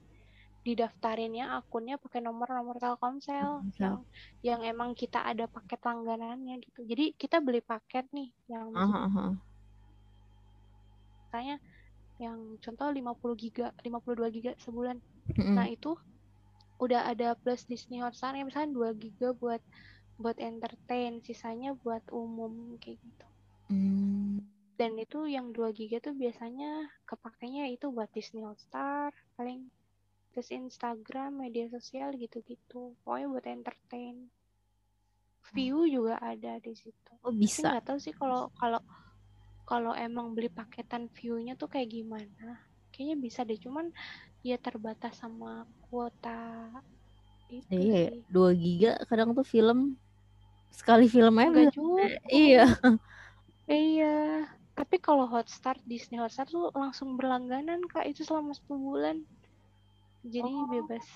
didaftarinnya akunnya pakai nomor-nomor Telkomsel Telkomsel. yang yang emang kita ada paket langganannya gitu. Jadi kita beli paket nih yang ah. misalnya yang contoh 50 giga, 52 giga sebulan. Mm-mm. Nah, itu udah ada plus Disney Hotstar yang misalnya 2 giga buat buat entertain, sisanya buat umum kayak gitu. Hmm, Dan itu yang 2 giga tuh biasanya kepakainya itu buat Disney Hotstar, paling terus Instagram, media sosial gitu-gitu. Pokoknya buat entertain. View juga ada di situ. Oh Tapi bisa. nggak tahu sih kalau kalau kalau emang beli paketan view-nya tuh kayak gimana. Kayaknya bisa deh, cuman ya terbatas sama kuota itu Iya, sih. 2 giga kadang tuh film sekali film aja Enggak juga. Iya. Iya. Tapi kalau Hotstar, Disney Hotstar tuh langsung berlangganan, Kak. Itu selama 10 bulan. Jadi Oh. bebas.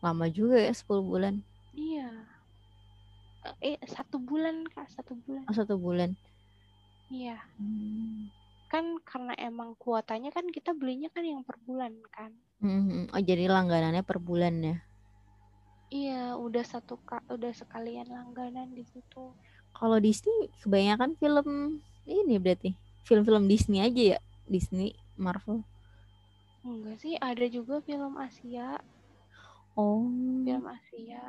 Lama juga ya 10 bulan. Iya. Eh, satu bulan, Kak. Satu bulan. Oh, satu bulan. Iya. Hmm. Kan karena emang kuotanya kan kita belinya kan yang per bulan kan. Hmm, Oh, jadi langganannya per bulan ya. Iya, udah satu kak, udah sekalian langganan di situ. Kalau Disney kebanyakan film ini berarti film-film Disney aja ya. Disney, Marvel. Enggak sih, ada juga film Asia, Oh. film Asia.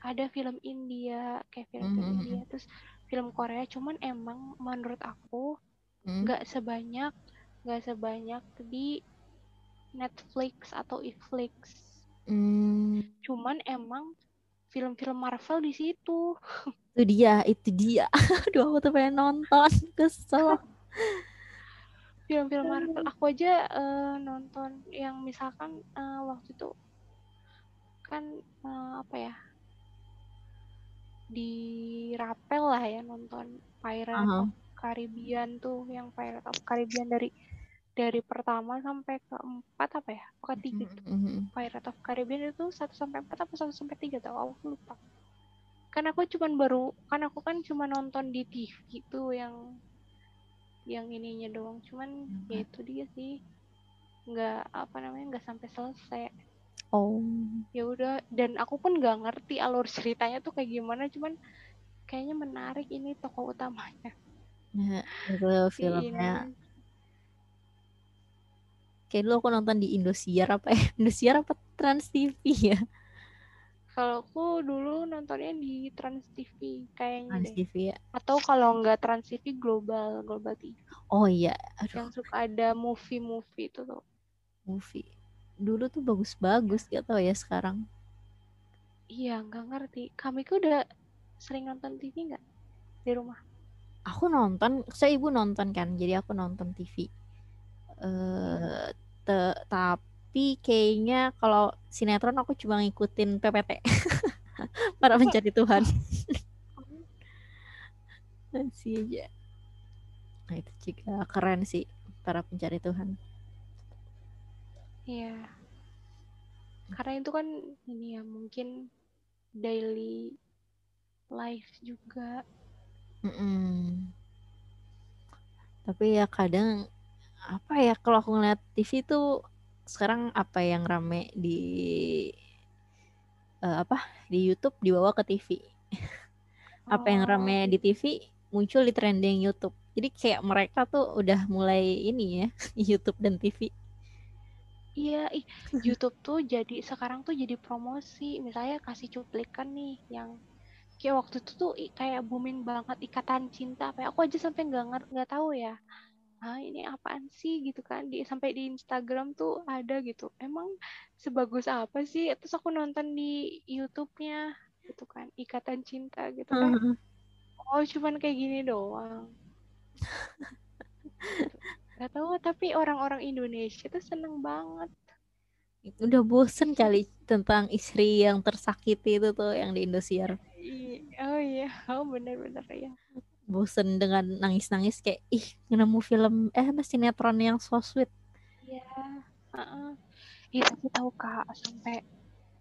ada film India kayak film, -film Mhm, mhm. India terus film Korea cuman emang menurut aku Hmm. nggak sebanyak nggak sebanyak di Netflix atau Netflix Hmm, cuman emang film-film Marvel di situ *laughs* itu dia, itu dia. *laughs* Aduh, aku tuh pengen nonton, kesel. *laughs* film-film Marvel aku aja eh, nonton yang misalkan eh, waktu itu kan eh, apa ya di rapel lah ya nonton Pirate Aha. of Caribbean tuh yang Pirate of Caribbean dari dari pertama sampai keempat apa ya ketiga Mhm, mhm. Pirate of Caribbean itu satu sampai empat apa satu sampai tiga tau aku lupa kan aku cuman baru kan aku kan cuma nonton di TV tuh yang yang ininya doang. Cuman ya itu dia sih. Nggak apa namanya nggak sampai selesai. Oh, ya udah dan aku pun nggak ngerti alur ceritanya tuh kayak gimana. Cuman kayaknya menarik ini tokoh utamanya. Ya, itu filmnya. ini Kayak dulu aku nonton di Indosiar apa ya? *laughs* Indosiar apa Trans TV ya? Kalau aku dulu nontonnya di Trans TV kayaknya Trans TV ya. atau kalau nggak Trans TV Global Global TV Oh iya, aduh, yang suka ada movie-movie itu tuh movie. Dulu tuh bagus-bagus, gak tau ya sekarang. iya nggak ngerti kami tuh udah sering nonton TV nggak di rumah Aku nonton, saya ibu nonton kan, jadi aku nonton TV. Eh, te- tapi kayaknya kalau sinetron aku cuma ngikutin PPT. *laughs* Para pencari Tuhan. *laughs* *laughs* Masih aja. Nah, itu juga keren sih para pencari Tuhan. Iya. Karena itu kan ini ya mungkin daily life juga. Mm-mm. Tapi ya kadang apa ya kalau aku ngeliat TV tuh sekarang apa yang rame di eh, apa di YouTube dibawa ke TV. *laughs* Apa yang Oh, rame di TV muncul di trending YouTube. Jadi kayak mereka tuh udah mulai ini ya *laughs* YouTube dan TV. Iya, ih, YouTube tuh jadi sekarang tuh jadi promosi. Misalnya kasih cuplikan nih yang kayak waktu itu tuh kayak booming banget ikatan cinta. Apa? Aku aja sampai nggak nggak tahu ya. Ah, ini apaan sih gitu kan? Di sampai di Instagram tuh ada gitu. Emang sebagus apa sih? Terus aku nonton di YouTube-nya gitu kan, ikatan cinta gitu kan. Oh, cuman kayak gini doang. *laughs* Gak tahu, tapi orang-orang Indonesia tuh seneng banget. Udah bosen kali tentang istri yang tersakiti itu tuh yang di Indosiar. I- Oh iya, oh bener-bener ya. Bosen dengan nangis-nangis kayak ih nemu film eh apa sinetron yang so sweet. Iya, heeh. Ih, tapi tahu Kak, sampai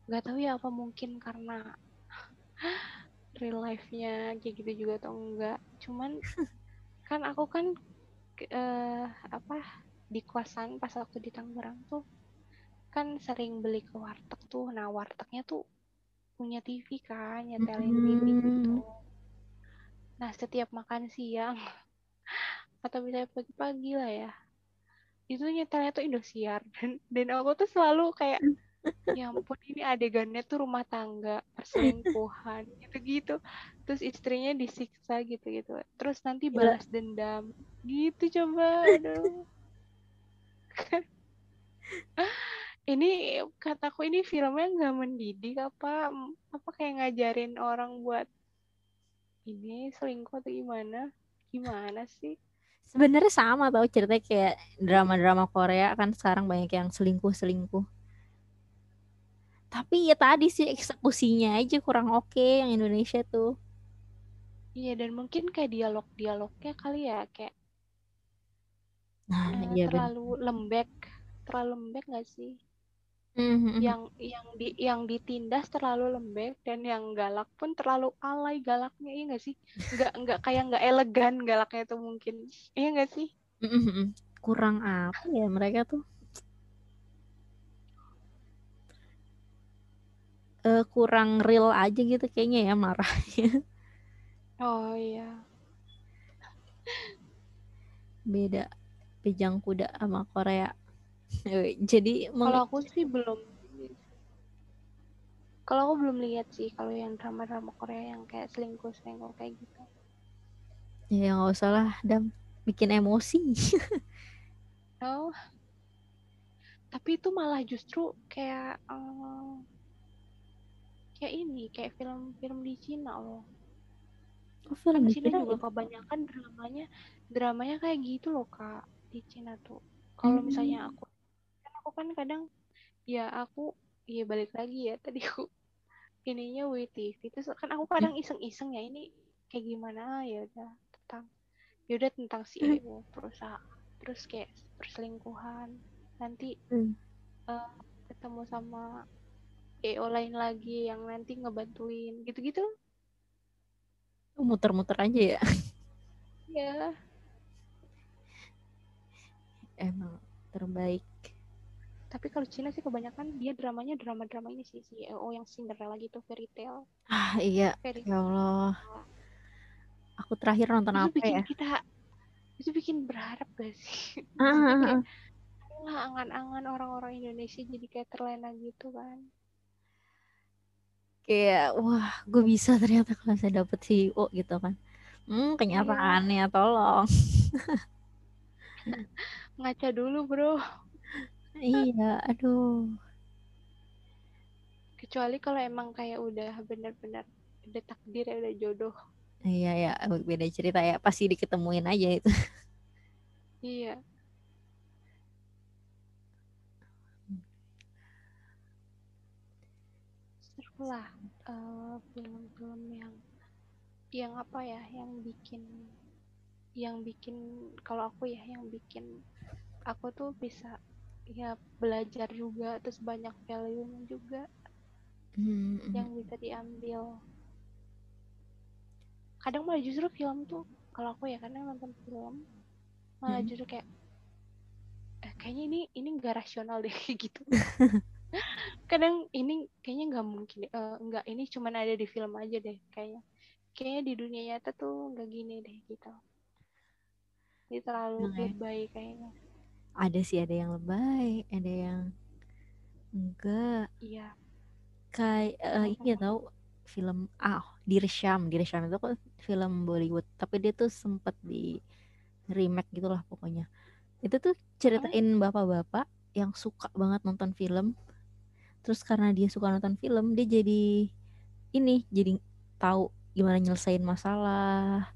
nggak tahu ya apa mungkin karena *laughs* real life-nya kayak gitu juga atau enggak. Cuman *laughs* kan aku kan eh, apa di kosan pas waktu di Tangerang tuh kan sering beli ke warteg tuh. Nah, wartegnya tuh punya TV kan, nyetelin TV gitu. Nah, setiap makan siang *laughs* atau misalnya pagi-pagi lah ya, itu nyetelnya tuh Indosiar. *laughs* Dan dan aku tuh selalu kayak *laughs* ya ampun ini adegannya tuh rumah tangga perselingkuhan gitu-gitu. Terus istrinya disiksa gitu-gitu. Terus nanti Gila. balas dendam. Gitu coba aduh. Ini kataku ini filmnya nggak mendidik apa? Apa kayak ngajarin orang buat ini selingkuh atau gimana? Gimana sih? Sebenarnya sama tau ceritanya kayak drama-drama Korea kan sekarang banyak yang selingkuh-selingkuh. Tapi ya tadi sih eksekusinya aja kurang oke yang Indonesia tuh. iya dan mungkin kayak dialog-dialognya kali ya kayak Nah, eh, iya terlalu lembek. Terlalu lembek nggak sih Mhm. yang yang di yang ditindas terlalu lembek dan yang galak pun terlalu alay galaknya iya nggak sih nggak nggak kayak nggak elegan galaknya itu mungkin iya nggak sih Mhm. Kurang apa ya mereka tuh? Eh, kurang real aja gitu kayaknya ya marahnya. oh iya Beda Pejang Kuda sama Korea. *laughs* Jadi kalau aku sih belum Kalau aku belum lihat sih kalau yang drama-drama Korea yang kayak selingkuh-selingkuh kayak gitu. Ya nggak usah lah, Dam. Bikin emosi. *laughs* Oh. Tapi itu malah justru kayak um, kayak ini, kayak film-film di Cina loh. Oh, film di Cina juga ya? kebanyakan dramanya dramanya kayak gitu loh, Kak, di Cina tuh. Kalau misalnya Hmm. aku kan aku kan kadang ya aku ya balik lagi ya *laughs* tadi aku ininya WTV terus kan aku kadang iseng-iseng ya ini kayak gimana ya udah tentang ya udah tentang si EO perusahaan terus kayak perselingkuhan nanti Hmm. eh, ketemu sama EO lain lagi yang nanti ngebantuin gitu-gitu Muter-muter aja ya. *laughs* ya Emang terbaik. Tapi kalau Cina sih kebanyakan dia dramanya drama-drama ini sih si EO yang Cinderella gitu fairy tale Ah iya, fairy ya Allah. Aku terakhir nonton itu apa bikin ya? kita itu bikin berharap gak sih *laughs* Ah, ah, ah, lah angan-angan orang-orang Indonesia jadi kayak terlena gitu kan Kayak, wah, gue bisa ternyata kalau saya dapet CEO gitu kan. Hmm, kenyataan ya, tolong. *laughs* ngaca dulu bro Iya, aduh. kecuali kalau emang kayak udah bener-bener udah takdir ya udah jodoh Iya ya, beda cerita ya. Pasti diketemuin aja itu. iya seru lah eh, film-film yang yang apa ya yang bikin yang bikin kalau aku ya yang bikin aku tuh bisa ya belajar juga terus banyak value juga Hmm, yang bisa diambil kadang malah justru film tuh kalau aku ya kadang nonton film malah Hmm. justru kayak eh, kayaknya ini ini nggak rasional deh *laughs* kayak gitu *laughs* kadang ini kayaknya nggak mungkin. Eh, nggak ini cuman ada di film aja deh kayaknya kayaknya di dunia nyata tuh nggak gini deh gitu ini terlalu Emang ya. lebay kayaknya Ada sih, ada yang lebay, ada yang enggak. iya Kayak, eh, ini ya tau, film, ah, Dirsham. Dirsham itu kan film Bollywood. Tapi dia tuh sempet di remake gitu lah pokoknya. Itu tuh ceritain bapak-bapak yang suka banget nonton film. Terus karena dia suka nonton film, dia jadi ini, jadi tahu gimana nyelesain masalah.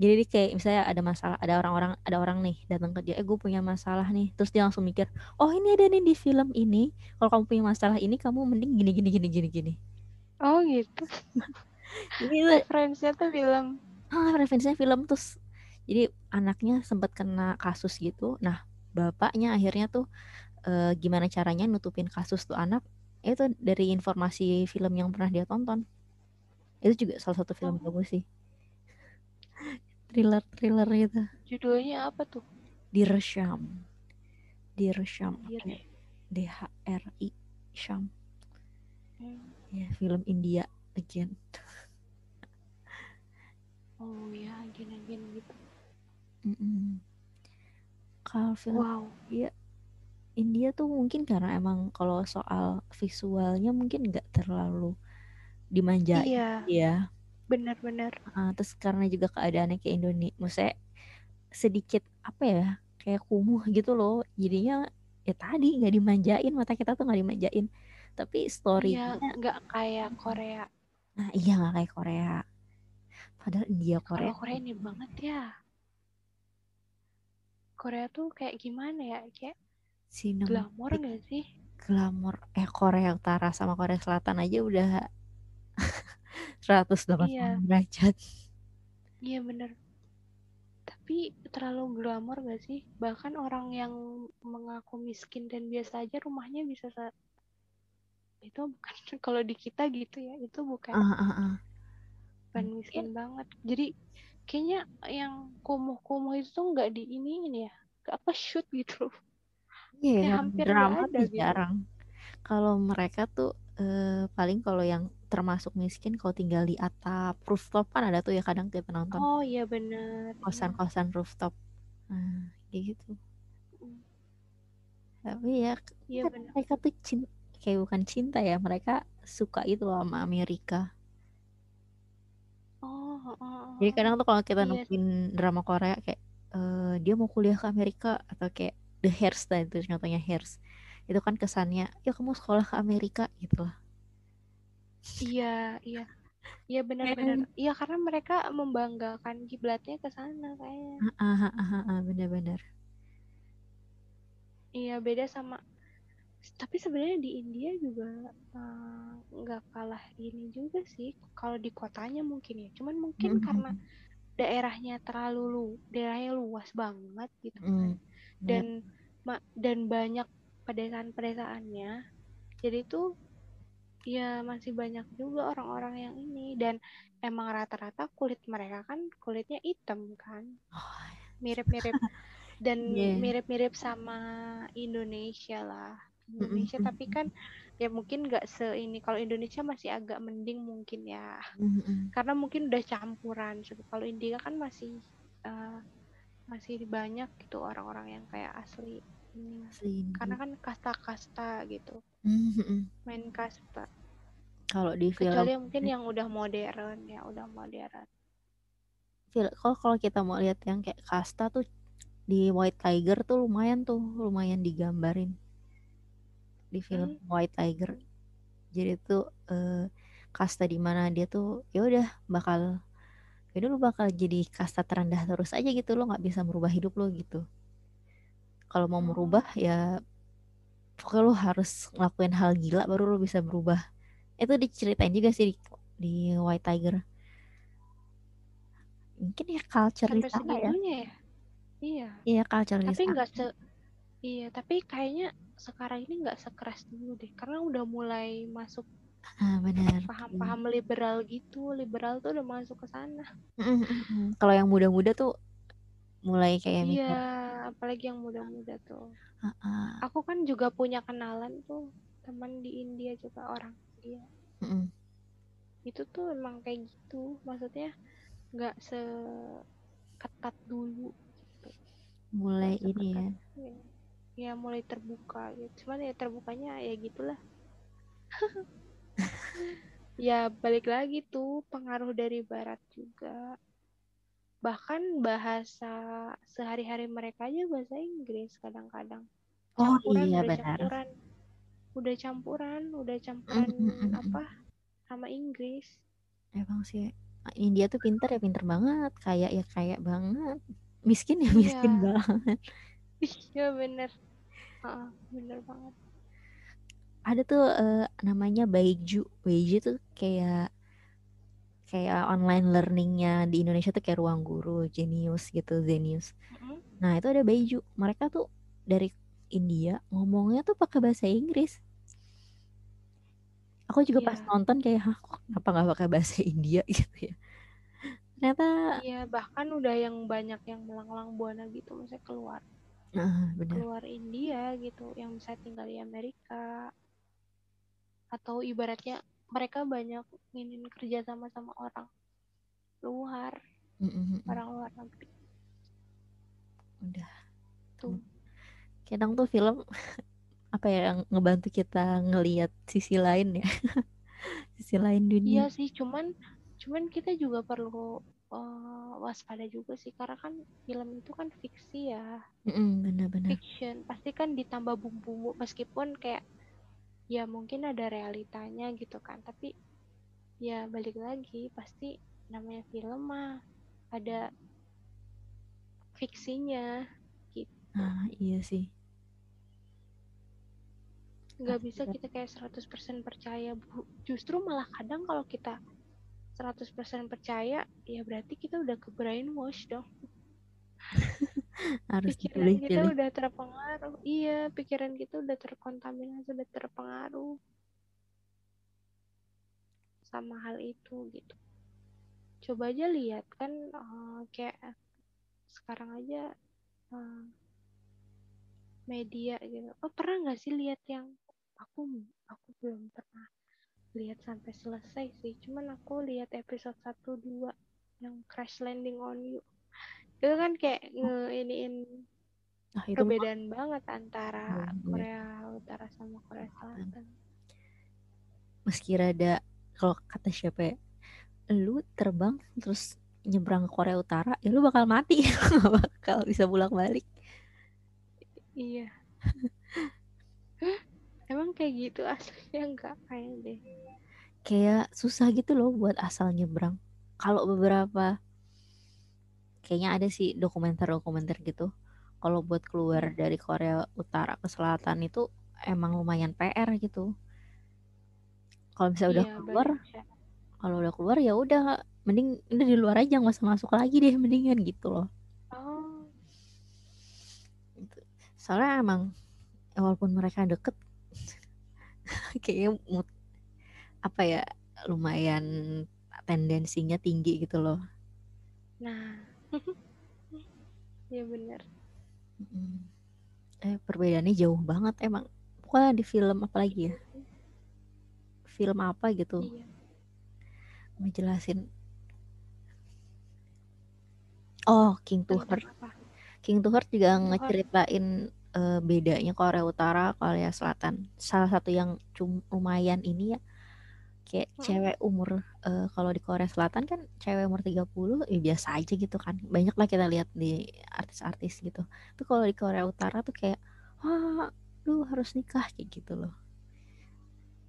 Jadi dia kayak misalnya ada masalah, ada orang-orang, ada orang nih datang ke dia, eh gue punya masalah nih. Terus dia langsung mikir, oh ini ada nih di film ini. Kalau kamu punya masalah ini, kamu mending gini gini gini gini gini. oh gitu *laughs* Ini tuh, referensinya tuh film ah, referensinya film terus. Jadi anaknya sempat kena kasus gitu. Nah bapaknya akhirnya tuh eh, gimana caranya nutupin kasus tuh anak? Itu dari informasi film yang pernah dia tonton. Itu juga salah satu film Oh. bagus sih. Thriller-thriller gitu. judulnya apa tuh Dirsham. Dirsham. Dir- pakai D H R I Sham. Hmm. Ya, film India again. oh ya gini-gini gitu Mm-mm. Kalau film wow India tuh mungkin karena emang kalau soal visualnya mungkin nggak terlalu dimanjain iya ya. Benar-benar Ah, terus karena juga keadaannya kayak Indonesia, maksudnya sedikit apa ya, kayak kumuh gitu loh. Jadinya ya tadi nggak dimanjain, mata kita tuh nggak dimanjain. Tapi iya story-nya, nggak kayak Korea nah iya nggak kayak Korea. Padahal India Korea kalau Korea ini banget ya Korea tuh kayak gimana ya kayak sinema glamor gak sih glamor. Eh Korea Utara sama Korea Selatan aja udah 180 Iya. derajat. iya bener tapi terlalu glamor gak sih bahkan orang yang mengaku miskin dan biasa aja rumahnya bisa se itu bukan *laughs* kalau di kita gitu ya itu bukan Ah, ah, ah. bukan miskin banget jadi kayaknya yang kumuh-kumuh itu tuh nggak di ini ya nggak apa shoot gitu Kayak yang hampir drama ada tuh gitu. jarang. Kalau mereka tuh eh, paling kalau yang termasuk miskin kalau tinggal di atap rooftop kan ada tuh ya kadang kita nonton oh iya bener kosan-kosan rooftop. Nah, kayak gitu. Tapi ya iya kan bener mereka tuh cinta kayak bukan cinta ya, mereka suka itu loh sama Amerika. Oh, oh, oh, Jadi kadang tuh kalau kita Iya. nungguin drama Korea kayak eh, dia mau kuliah ke Amerika atau kayak The Hairs tadi itu contohnya Hairs. Itu kan kesannya, ya kamu sekolah ke Amerika gitu lah. Iya, iya. Iya benar-benar. Iya karena mereka membanggakan kiblatnya ke sana kayaknya. Benar-benar. Iya beda sama. Tapi sebenarnya di India juga eh, nggak kalah ini juga sih. Kalau di kotanya mungkin ya. Cuman mungkin Mm, karena mm, daerahnya terlalu lu, daerahnya luas banget gitu mm, kan. mm. Dan ma- dan banyak pedesaan-pedesaannya. Jadi tuh ya masih banyak juga orang-orang yang ini dan emang rata-rata kulit mereka kan kulitnya hitam kan. Oh, Mirip-mirip *laughs* dan Iya. mirip-mirip sama Indonesia lah. Indonesia tapi kan ya mungkin nggak se ini kalau Indonesia masih agak mending mungkin ya karena mungkin udah campuran kalau India kan masih eh, masih banyak gitu orang-orang yang kayak asli ini Asli India. karena kan kasta-kasta gitu Mm, mm, mm. main kasta Kalau di film, kecuali mungkin yang udah modern ya udah modern kalau kalau kita mau lihat yang kayak kasta tuh di White Tiger tuh lumayan tuh, lumayan digambarin di film Hmm. White Tiger. Jadi tuh eh, kasta di mana dia tuh ya udah bakal ya lu bakal jadi kasta terendah terus aja gitu lo nggak bisa merubah hidup lo gitu. Kalau mau merubah ya pokoknya lo harus ngelakuin hal gila baru lo bisa berubah. Itu diceritain juga sih di, di White Tiger. Mungkin ya culture di sana ya. ya iya Iya culture tapi nggak se iya tapi kayaknya sekarang ini nggak sekeras dulu deh karena udah mulai masuk Ah, benar. paham-paham liberal gitu liberal tuh udah masuk ke sana Mm. Kalau yang muda-muda tuh mulai kayak mikir, iya apalagi yang muda-muda tuh. "Ah, ah, aku kan juga punya kenalan tuh teman di India juga orang India. Mm, mm." itu tuh emang kayak gitu maksudnya nggak seketat dulu gitu. Mulai Nggak ini ya. seketat ya. ya mulai terbuka gitu. Cuman ya terbukanya ya gitulah. *laughs* Ya balik lagi tuh pengaruh dari barat juga bahkan bahasa sehari-hari mereka aja bahasa Inggris kadang-kadang Oh campuran iya udah benar. campuran udah campuran udah campuran mm, mm, mm. apa sama Inggris Emang sih ah, India tuh pinter ya pinter banget, kaya ya kaya banget, miskin ya Iya. miskin banget. *laughs* iya bener Heeh, bener banget Ada tuh eh, namanya Baiju. Baiju tuh kayak kayak online learningnya di Indonesia tuh kayak ruang guru, Genius gitu, Zenius. Mm-mm. Nah itu ada Baiju. Mereka tuh dari India ngomongnya tuh pakai bahasa Inggris. Aku juga pas Iya. nonton kayak, Hah, kok kenapa nggak pakai bahasa India *laughs* gitu ya? Ternyata, iya bahkan udah yang banyak yang melanglang buana gitu maksudnya keluar nah benar. keluar India gitu yang bisa tinggal di Amerika atau ibaratnya mereka banyak ingin kerja sama sama orang luar orang luar negeri. Udah. tuh. Kadang tuh film *laughs* apa ya yang ngebantu kita ngelihat sisi lain ya, *laughs* sisi lain iya dunia. sih cuman cuman kita juga perlu eh, waspada juga sih. Karena kan film itu kan fiksi ya. Mm, benar-benar. fiction. Pasti kan ditambah bumbu meskipun kayak ya mungkin ada realitanya gitu kan tapi ya balik lagi pasti namanya film mah ada fiksinya gitu Nah, iya sih. nggak bisa Benar. kita kayak 100% percaya Bu. justru malah kadang kalau kita 100% percaya ya berarti kita udah ke brainwash dong *laughs* Harus pikiran kita dipilih-pilih. udah terpengaruh. Iya pikiran kita udah terkontaminasi udah terpengaruh. Sama hal itu gitu. Coba aja lihat kan eh, kayak sekarang aja eh, media gitu. Oh pernah nggak sih lihat yang aku aku belum pernah lihat sampai selesai sih. Cuman aku lihat episode 1 2 yang crash landing on you itu kan kayak nge iniin Nah, itu mah perbedaan banget antara Iya, iya. Korea Utara sama Korea Selatan. Meski rada kalau kata siapa ya lu terbang terus nyebrang ke Korea Utara ya lu bakal mati. *laughs* Bakal bisa pulang balik Iya. Emang kayak gitu aslinya enggak kayak deh. kayak susah gitu loh buat asal nyebrang. Kalau beberapa kayaknya ada sih dokumenter-dokumenter gitu. Kalau buat keluar dari Korea Utara ke Selatan itu emang lumayan PR gitu. Kalau misalnya udah Iya, keluar kalau udah keluar ya udah mending udah di luar aja nggak usah masuk lagi deh mendingan gitu loh. Oh, Gitu. soalnya emang walaupun mereka deket *laughs* kayaknya mood- apa ya lumayan tendensinya tinggi gitu loh. Nah. *laughs* Iya bener. Mm. eh perbedaannya jauh banget emang pokoknya di film apalagi ya film apa gitu Iya. ngejelasin oh King to Tentang Heart apa? King to Heart juga ngeceritain eh, bedanya Korea Utara Korea Selatan salah satu yang cum- lumayan ini ya kayak Mm-mm. cewek umur eh, kalau di Korea Selatan kan cewek umur 30 ya biasa aja gitu kan banyak lah kita lihat di artis-artis gitu tapi kalau di Korea Utara tuh kayak wah lu harus nikah kayak gitu loh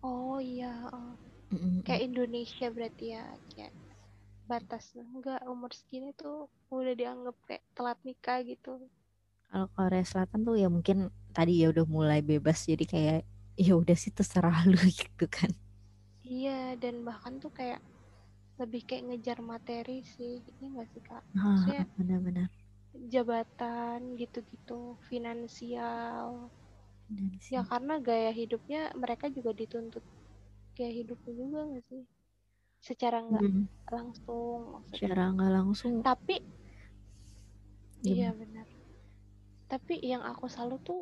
Oh iya. oh. Mm-mm. Kayak Indonesia berarti ya. Kayak batas enggak umur segini tuh udah dianggap kayak telat nikah gitu. kalau Korea Selatan tuh ya mungkin tadi ya udah mulai bebas jadi kayak ya udah sih terserah *laughs* lu gitu kan Iya, dan bahkan tuh kayak lebih kayak ngejar materi sih. Ini enggak sih, Kak? Maksudnya benar-benar jabatan gitu-gitu, finansial. Dan sih, Ya karena gaya hidupnya mereka juga dituntut gaya hidupnya juga nggak sih? Secara nggak mm, langsung maksudnya. secara nggak langsung Tapi iya gimana? benar. Tapi yang aku salut tuh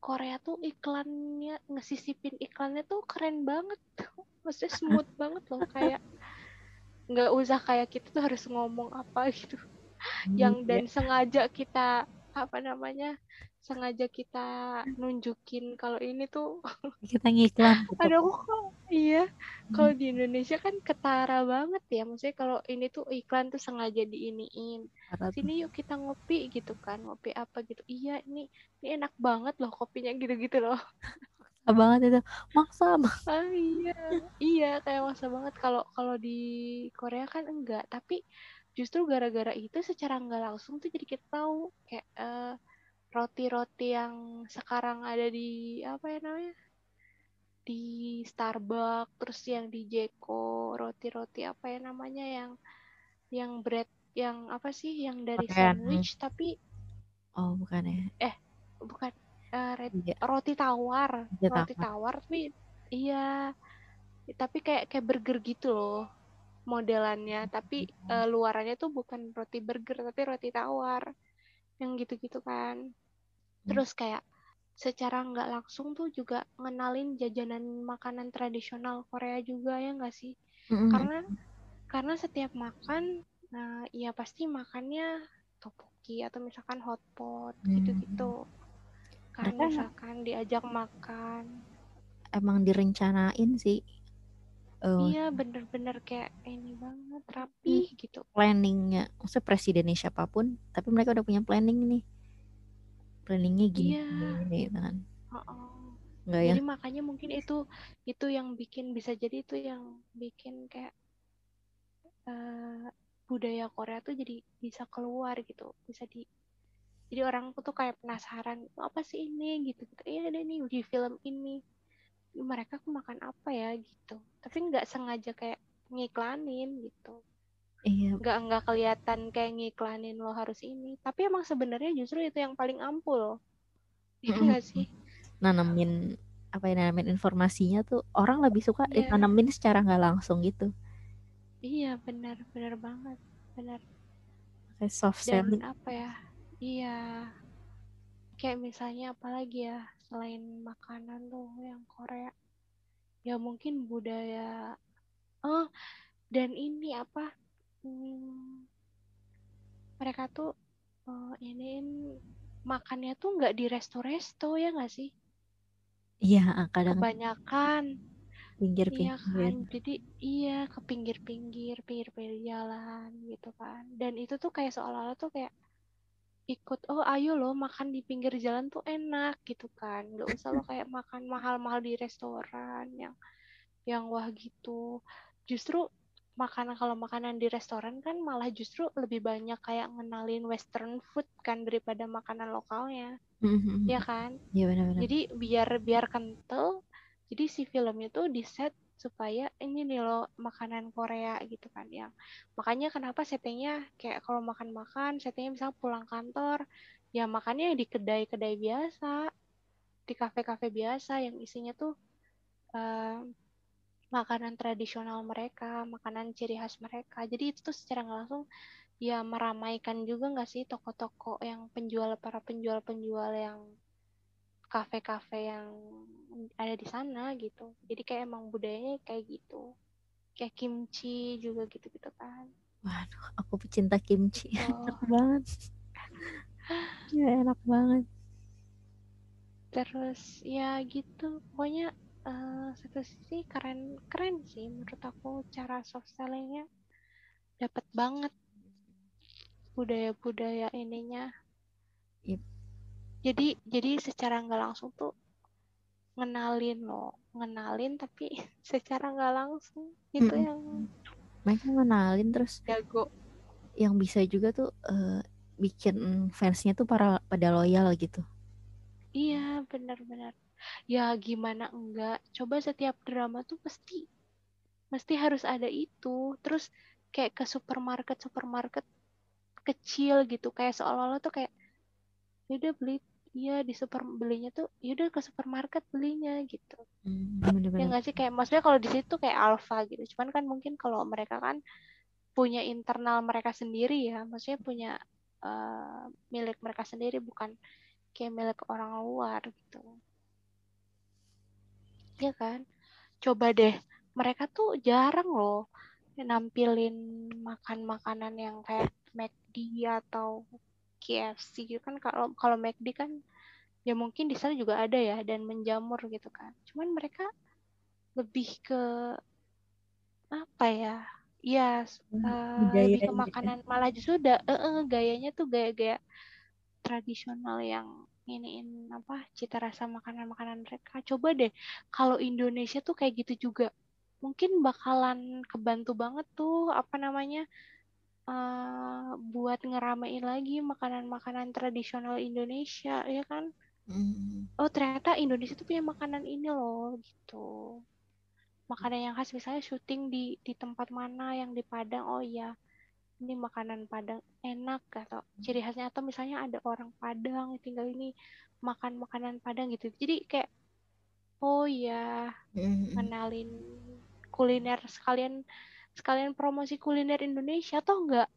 Korea tuh iklannya ngesisipin iklannya tuh keren banget. Maksudnya smooth *laughs* banget loh kayak nggak usah kayak kita tuh harus ngomong apa gitu. Yang Iya, dan sengaja kita apa namanya? Sengaja kita nunjukin kalau ini tuh *laughs* kita ngiklan gitu. Aduh kok iya. Kalau di Indonesia kan ketara banget ya. Maksudnya kalau ini tuh iklan tuh sengaja diiniin. Tuh. sini yuk kita ngopi gitu kan. Ngopi apa? gitu. Iya ini ini enak banget loh kopinya *laughs* gitu-gitu loh. Maksa banget itu. Maksa banget. ah *laughs* iya. Iya kayak masa banget. Kalau kalau di Korea kan enggak. Tapi justru gara-gara itu secara nggak langsung tuh jadi kita tahu. Kayak eh, roti-roti yang sekarang ada di apa ya namanya? Di Starbucks terus yang di Jeko roti-roti apa ya namanya yang yang bread yang apa sih? Yang dari Korean. sandwich tapi oh bukan ya? Bukan. Eh, red- iya. roti tawar. Roti roti tawar. tapi iya. Tapi kayak kayak burger gitu loh modelannya. Tapi eh, luarannya tuh bukan roti burger tapi roti tawar yang gitu-gitu kan. Terus kayak secara nggak langsung tuh juga ngenalin jajanan makanan tradisional Korea juga ya nggak sih? Mm-mm. karena karena setiap makan nah ya pasti makannya tteokbokki atau misalkan hotpot Hmm. gitu-gitu. Mereka- misalkan diajak makan. Emang direncanain sih eh, iya bener-bener kayak ini banget rapi gitu. Planningnya maksudnya presidennya siapa pun tapi mereka udah punya planning nih. Planningnya gini, Iya. gini gitu kan. Nggak yang jadi makanya mungkin itu itu yang bikin bisa jadi itu yang bikin kayak eh, budaya Korea tuh jadi bisa keluar gitu. Bisa di jadi orang tuh kayak penasaran "Oh, apa sih ini? Gitu gitu iya ada nih di film ini mereka tuh makan apa ya gitu. Tapi nggak sengaja kayak ngiklanin gitu. Iya. Nggak nggak kelihatan kayak ngiklanin lo harus ini. Tapi emang sebenarnya justru itu yang paling ampuh Iya Mm-mm. nggak sih? Nanamin apa ya nanamin informasinya tuh orang lebih suka Iya. ditanamin secara nggak langsung gitu. Iya benar benar banget benar. Kayak soft selling. apa ya iya. Kayak misalnya apalagi ya selain makanan tuh yang Korea ya mungkin budaya oh dan ini apa hmm, mereka tuh eh, ini makannya tuh nggak di resto-resto ya nggak sih iya kadang kebanyakan pinggir-pinggir. Iya kan, jadi iya ke pinggir-pinggir, pinggir-pinggir jalan gitu kan. Dan itu tuh kayak seolah-olah tuh kayak ikut, oh ayo lo makan di pinggir jalan tuh enak gitu kan. Gak usah lo *laughs* kayak makan mahal-mahal di restoran yang yang wah gitu. Justru makanan kalau makanan di restoran kan malah justru lebih banyak kayak ngenalin western food kan daripada makanan lokalnya. Mhm, Ya kan? Iya benar-benar. Jadi biar biar kental, jadi si filmnya tuh di set supaya ini nih lo makanan Korea gitu kan yang makanya kenapa settingnya kayak kalau makan-makan settingnya misalnya pulang kantor ya makannya di kedai-kedai biasa di kafe-kafe biasa yang isinya tuh uh, makanan tradisional mereka makanan ciri khas mereka. Jadi itu tuh secara langsung ya meramaikan juga nggak sih toko-toko yang penjual para penjual-penjual yang kafe-kafe yang ada di sana gitu. Jadi kayak emang budayanya kayak gitu. Kayak kimchi juga gitu-gitu kan. Waduh, aku pecinta kimchi. *laughs* Gitu. enak banget. ya enak banget. Terus ya gitu. Pokoknya uh, satu sisi keren keren sih menurut aku cara soft sellingnya dapat banget budaya-budaya ininya. Yep. Jadi jadi secara nggak langsung tuh ngenalin lo ngenalin tapi *laughs* secara nggak langsung itu hmm. yang mereka ngenalin terus jago. yang bisa juga tuh uh, bikin fansnya tuh para pada loyal gitu. Iya benar-benar ya gimana enggak? Coba setiap drama tuh pasti mesti harus ada itu. Terus kayak ke supermarket supermarket kecil gitu kayak seolah-olah tuh kayak ya udah beli iya di super belinya tuh yaudah ke supermarket belinya gitu. Hmm, bener -bener. ya nggak sih kayak maksudnya kalau di situ kayak alfa gitu. Cuman kan mungkin kalau mereka kan punya internal mereka sendiri ya maksudnya punya uh, milik mereka sendiri bukan kayak milik orang luar gitu. Ya kan? Coba deh mereka tuh jarang loh nampilin makan makanan yang kayak McD atau KFC gitu kan. Kalau kalau McD kan ya mungkin di sana juga ada ya dan menjamur gitu kan. Cuman mereka lebih ke apa ya ya uh, lebih ke makanan gitu. malah justru udah uh, uh, gayanya tuh gaya-gaya tradisional yang iniin apa cita rasa makanan-makanan mereka. Coba deh kalau Indonesia tuh kayak gitu juga. Mungkin bakalan kebantu banget tuh apa namanya uh, buat ngeramein lagi makanan-makanan tradisional Indonesia ya kan? Mm. oh ternyata Indonesia tuh punya makanan ini loh gitu. Makanan yang khas misalnya syuting di di tempat mana yang di Padang. Oh iya. Ini makanan Padang enak atau ciri khasnya atau misalnya ada orang Padang tinggal ini makan makanan Padang gitu. Jadi kayak oh ya mm. kenalin kuliner sekalian sekalian promosi kuliner Indonesia toh nggak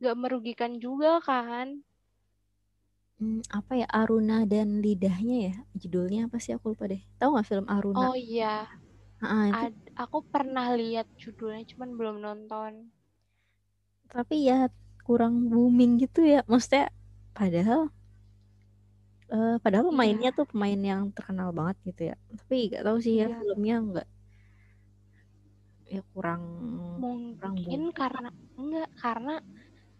nggak merugikan juga kan? Hmm, apa ya Aruna dan lidahnya ya? Judulnya apa sih? Aku lupa deh. Tahu nggak film Aruna? Oh iya. Itu... Ad, aku pernah lihat judulnya cuman belum nonton. Tapi ya kurang booming gitu ya. Maksudnya padahal uh, padahal iya. pemainnya tuh pemain yang terkenal banget gitu ya. Tapi nggak tahu sih ya iya. filmnya nggak ya kurang mungkin kurang karena enggak karena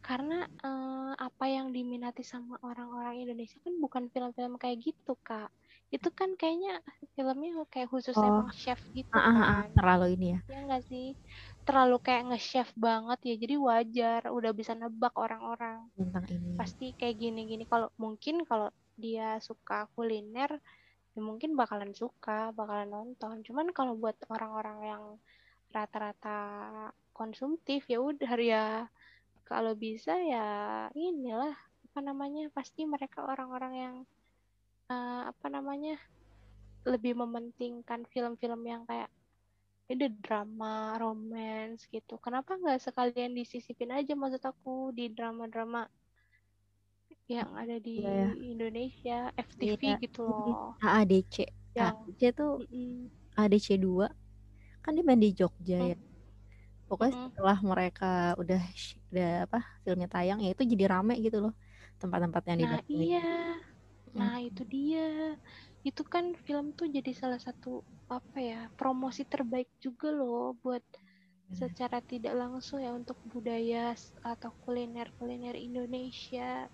karena uh, apa yang diminati sama orang-orang Indonesia kan bukan film-film kayak gitu kak. Itu kan kayaknya filmnya kayak khusus oh. emang chef gitu ah, ah, ah, kan. terlalu ini ya. Ya enggak sih? Terlalu kayak nge-chef banget ya jadi wajar udah bisa nebak orang-orang. Tentang ini. Pasti kayak gini-gini. Kalau mungkin kalau dia suka kuliner ya mungkin bakalan suka bakalan nonton. Cuman kalau buat orang-orang yang rata-rata konsumtif ya udah ya kalau bisa ya inilah apa namanya pasti mereka orang-orang yang uh, apa namanya lebih mementingkan film-film yang kayak ini drama, romance gitu. Kenapa nggak sekalian disisipin aja maksud aku di drama-drama yang ada di ya, ya. Indonesia, FTV ya, gitu loh. AADC. Yang AADC tuh mm -mm. AADC 2 kan dia main di Jogja ya. Pokoknya mm setelah mereka udah udah apa filmnya tayang ya itu jadi rame gitu loh tempat-tempat yang nah iya. Nah itu dia. Itu kan film tuh jadi salah satu apa ya promosi terbaik juga loh buat secara tidak langsung ya untuk budaya atau kuliner kuliner Indonesia.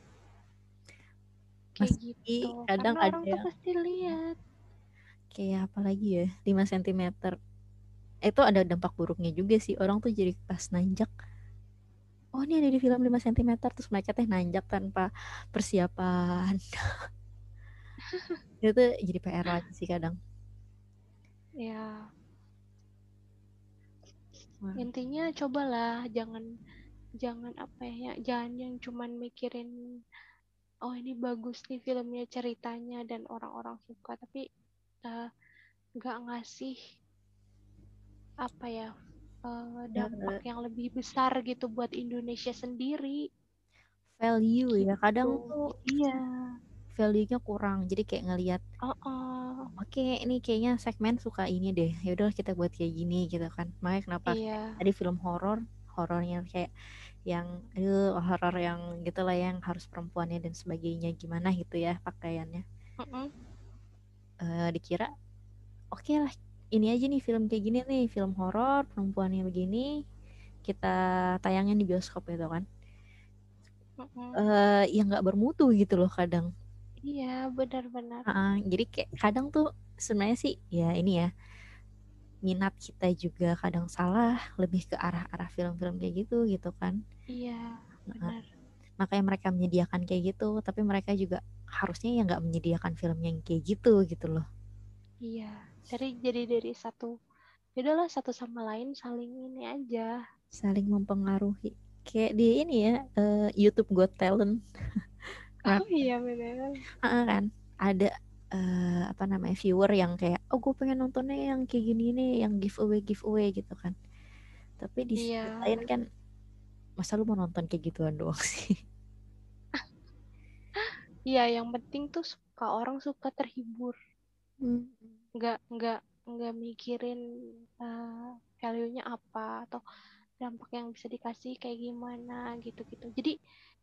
Kayak Meski gitu. Kadang karena ada orang tuh pasti lihat. Kayak apa lagi ya 5 cm itu ada dampak buruknya juga sih. Orang tuh jadi pas nanjak. Oh ini ada di film 5 cm terus mereka teh nanjak tanpa persiapan. *laughs* Itu jadi PR lagi sih kadang. Ya Wah. intinya cobalah. Jangan jangan apa ya jangan yang cuman mikirin oh ini bagus nih filmnya ceritanya dan orang-orang suka. Tapi uh, nggak ngasih apa ya uh, dampak yang lebih besar gitu buat Indonesia sendiri value gitu. ya kadang tuh iya value-nya kurang jadi kayak ngelihat uh -uh. oke okay, ini kayaknya segmen suka ini deh ya udah kita buat kayak gini gitu kan makanya kenapa iya. tadi film horor horornya kayak yang aduh horor yang gitulah yang harus perempuannya dan sebagainya gimana gitu ya pakaiannya uh -uh. Uh, dikira oke okay lah ini aja nih film kayak gini nih film horor perempuannya begini kita tayangin di bioskop gitu kan uh -uh. Uh, yang nggak bermutu gitu loh kadang Iya, benar-benar. Uh, jadi kayak kadang tuh sebenarnya sih ya ini ya minat kita juga kadang salah lebih ke arah-arah film-film kayak gitu gitu kan. Iya, benar. Uh, makanya mereka menyediakan kayak gitu, tapi mereka juga harusnya ya nggak menyediakan film yang kayak gitu gitu loh. Iya, dari jadi dari satu, ya udahlah satu sama lain saling ini aja. Saling mempengaruhi. Kayak di ini ya uh, YouTube Got Talent. oh iya benar uh, kan ada uh, apa namanya viewer yang kayak oh gue pengen nontonnya yang kayak gini nih yang giveaway giveaway gitu kan tapi di iya. lain kan masa lu mau nonton kayak gituan doang sih *laughs* iya yang penting tuh suka orang suka terhibur hmm. Nggak nggak nggak mikirin uh, value-nya apa atau dampak yang bisa dikasih kayak gimana gitu-gitu. Jadi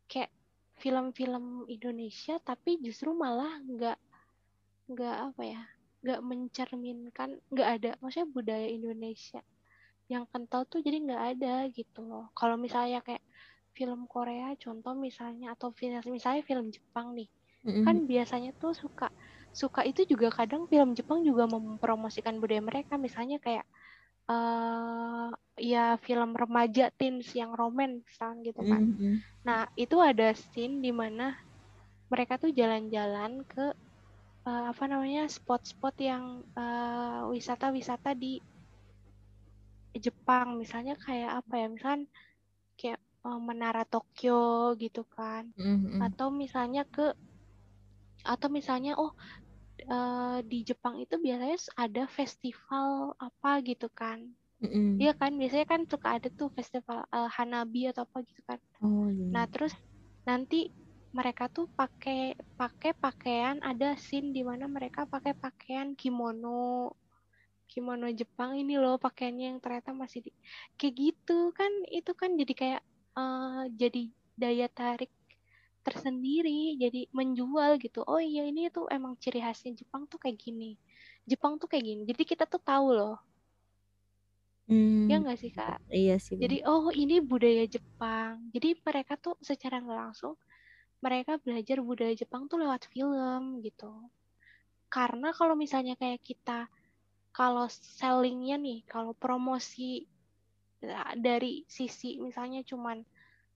kayak film-film Indonesia tapi justru malah nggak nggak apa ya nggak mencerminkan nggak ada. Maksudnya budaya Indonesia yang kental tuh jadi nggak ada gitu loh. Kalau misalnya kayak film Korea contoh misalnya atau film misalnya film Jepang nih mm-hmm. kan biasanya tuh suka suka itu juga kadang film Jepang juga mempromosikan budaya mereka misalnya kayak uh, ya film remaja teens yang romen misalnya gitu kan. Mm-hmm. Nah itu ada scene di mana mereka tuh jalan-jalan ke uh, apa namanya spot-spot yang uh, wisata-wisata di Jepang misalnya kayak apa ya misalnya kayak uh, menara Tokyo gitu kan mm-hmm. atau misalnya ke atau misalnya oh uh, di Jepang itu biasanya ada festival apa gitu kan mm Iya kan biasanya kan suka ada tuh festival uh, Hanabi atau apa gitu kan. Oh, iya. Nah terus nanti mereka tuh pakai pakai pakaian ada scene di mana mereka pakai pakaian kimono kimono Jepang ini loh pakaiannya yang ternyata masih di kayak gitu kan itu kan jadi kayak uh, jadi daya tarik tersendiri jadi menjual gitu oh iya ini tuh emang ciri khasnya Jepang tuh kayak gini Jepang tuh kayak gini jadi kita tuh tahu loh Hmm, ya nggak sih kak? Iya sih. Jadi oh ini budaya Jepang. Jadi mereka tuh secara nggak langsung mereka belajar budaya Jepang tuh lewat film gitu. Karena kalau misalnya kayak kita kalau sellingnya nih, kalau promosi ya, dari sisi misalnya cuman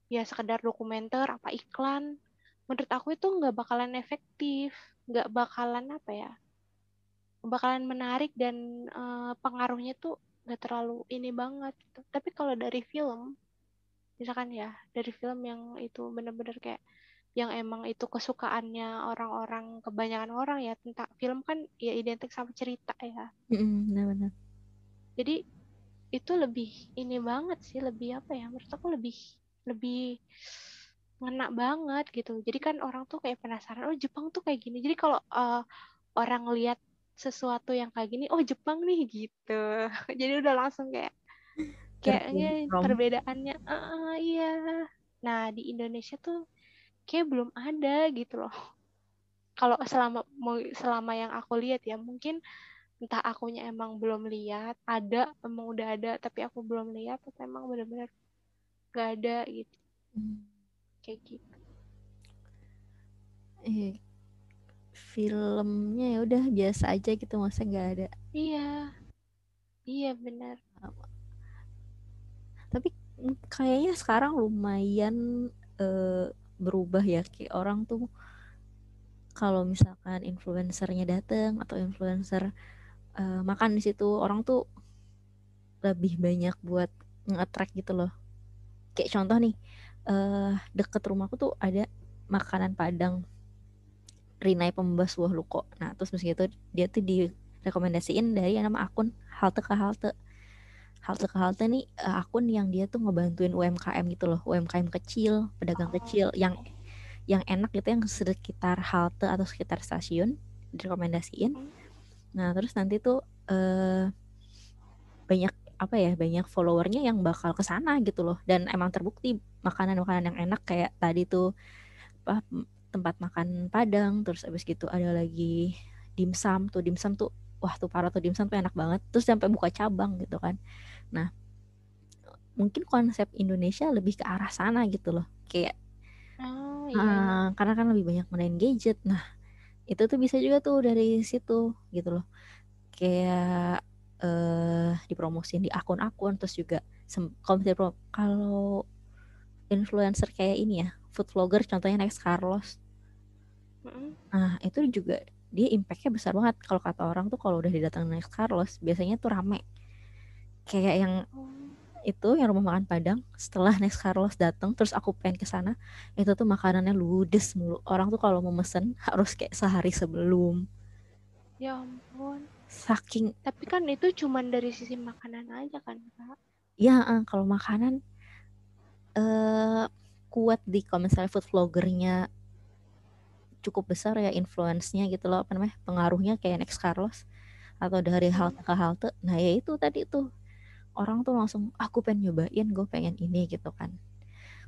ya sekedar dokumenter apa iklan. Menurut aku itu nggak bakalan efektif nggak bakalan apa ya bakalan menarik dan uh, pengaruhnya tuh nggak terlalu ini banget gitu. tapi kalau dari film misalkan ya dari film yang itu bener-bener kayak yang emang itu kesukaannya orang-orang kebanyakan orang ya tentang film kan ya identik sama cerita ya. Benar-benar jadi itu lebih ini banget sih lebih apa ya menurut aku lebih lebih ngena banget gitu. Jadi kan orang tuh kayak penasaran oh Jepang tuh kayak gini. Jadi kalau uh, orang lihat sesuatu yang kayak gini oh Jepang nih gitu. *laughs* Jadi udah langsung kayak kayaknya perbedaannya uh, iya. Nah di Indonesia tuh kayak belum ada gitu loh. *laughs* Kalau selama selama yang aku lihat ya mungkin entah akunya emang belum lihat ada emang udah ada tapi aku belum lihat atau emang benar-benar gak ada gitu. Hmm. kayak gitu. Eh, filmnya ya udah biasa aja gitu masa nggak ada? Iya. Iya benar. Tapi kayaknya sekarang lumayan uh, berubah ya. Kayak orang tuh kalau misalkan influencernya datang atau influencer uh, makan di situ orang tuh lebih banyak buat nge-attract gitu loh kayak contoh nih uh, deket rumahku tuh ada makanan padang Rinai pembas buah luko. Nah terus meski itu dia tuh direkomendasiin dari nama akun halte ke halte. Halte ke halte nih uh, akun yang dia tuh ngebantuin UMKM gitu loh UMKM kecil pedagang oh. kecil yang yang enak gitu yang sekitar halte atau sekitar stasiun direkomendasiin. Hmm. Nah, terus nanti tuh uh, banyak apa ya banyak followernya yang bakal ke sana gitu loh. Dan emang terbukti makanan-makanan yang enak kayak tadi tuh apa tempat makan Padang terus abis gitu ada lagi dimsum tuh. Dimsum tuh wah tuh parah tuh dimsum tuh enak banget. Terus sampai buka cabang gitu kan. Nah mungkin konsep Indonesia lebih ke arah sana gitu loh. Kayak oh, iya. uh, karena kan lebih banyak main gadget. Nah itu tuh bisa juga tuh dari situ gitu loh. Kayak eh dipromosin di akun-akun terus juga kalau kalau influencer kayak ini ya food vlogger contohnya Next Carlos. Mm-hmm. nah itu juga dia impactnya besar banget. Kalau kata orang tuh kalau udah didatangin Next Carlos biasanya tuh rame. Kayak yang itu yang rumah makan Padang setelah Next Carlos datang terus aku pengen ke sana itu tuh makanannya ludes mulu. Orang tuh kalau mau mesen harus kayak sehari sebelum. Ya ampun saking tapi kan itu cuman dari sisi makanan aja kan kak ya uh, kalau makanan uh, kuat di kalau misalnya food vloggernya cukup besar ya influence-nya gitu loh apa namanya pengaruhnya kayak Next Carlos atau dari hmm. halte ke halte nah ya itu tadi tuh orang tuh langsung aku pengen nyobain gue pengen ini gitu kan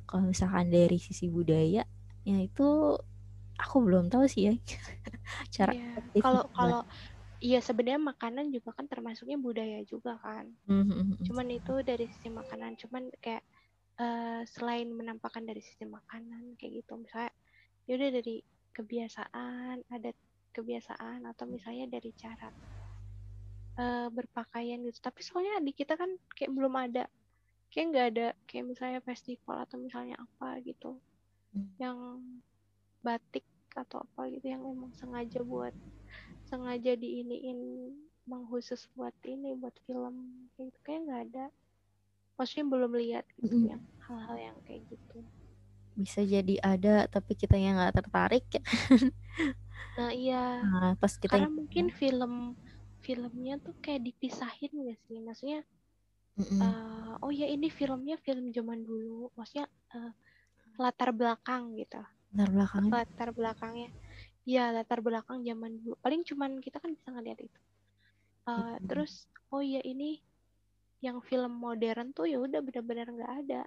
kalau misalkan dari sisi budaya ya itu aku belum tahu sih ya *laughs* cara yeah. kalau kalau Iya sebenarnya makanan juga kan termasuknya budaya juga kan. Mm-hmm. Cuman itu dari sisi makanan, cuman kayak uh, selain menampakkan dari sisi makanan kayak gitu, misalnya yaudah dari kebiasaan, ada kebiasaan atau misalnya dari cara uh, berpakaian gitu tapi soalnya di kita kan kayak belum ada kayak nggak ada kayak misalnya festival atau misalnya apa gitu hmm. yang batik atau apa gitu yang emang sengaja buat sengaja diiniin emang khusus buat ini buat film. Kayak gitu kayak nggak ada. Maksudnya belum lihat gitu mm. yang hal-hal yang kayak gitu. Bisa jadi ada tapi kita yang nggak tertarik. *laughs* Nah iya. Nah, pas kita karena mungkin film filmnya tuh kayak dipisahin gak sih? Maksudnya mm -mm. Uh, oh ya ini filmnya film zaman dulu. Maksudnya uh, latar belakang gitu. Latar belakangnya. Latar belakangnya ya latar belakang zaman dulu. Paling cuman kita kan bisa ngeliat itu. Uh, mm terus oh ya ini yang film modern tuh ya udah benar-benar nggak ada.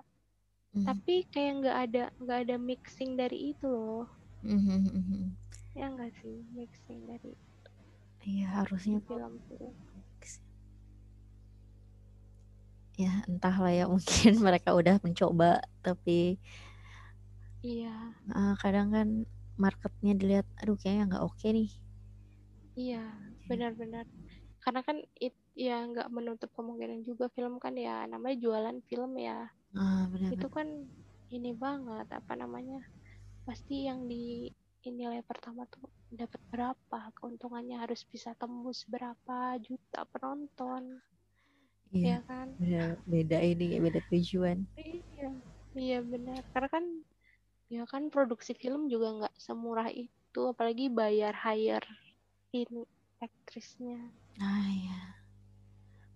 Mm. tapi kayak nggak ada nggak ada mixing dari itu loh. Mm -hmm. ya enggak sih mixing dari Iya harusnya film ya entahlah ya *laughs* mungkin mereka udah mencoba tapi iya. Uh, kadang kan marketnya dilihat aduh kayaknya nggak oke nih. Iya benar-benar. Karena kan it ya nggak menutup kemungkinan juga film kan ya namanya jualan film ya. Ah, benar, itu kan ini banget apa namanya pasti yang di nilai pertama tuh dapat berapa keuntungannya harus bisa tembus berapa juta penonton. Iya ya kan? beda, beda ini beda tujuan. Iya iya benar. Karena kan ya kan produksi film juga nggak semurah itu apalagi bayar hire ini aktrisnya. Nah ya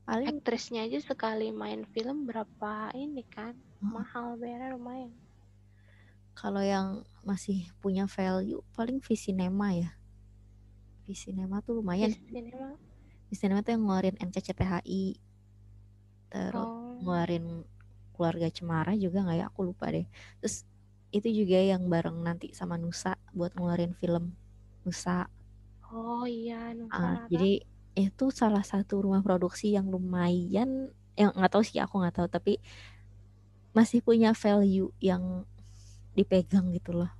paling aktrisnya aja sekali main film berapa ini kan hmm. mahal bayarnya lumayan. Kalau yang masih punya value paling Visinema ya. Visinema tuh lumayan. Visinema Visinema tuh yang ngeluarin NCCTHI terus oh. ngeluarin keluarga Cemara juga nggak ya? Aku lupa deh. Terus itu juga yang bareng nanti sama Nusa buat ngeluarin film Nusa. Oh iya, Nusa Uh, Rara. jadi itu salah satu rumah produksi yang lumayan, yang nggak tahu sih aku nggak tahu, tapi masih punya value yang dipegang gitu loh.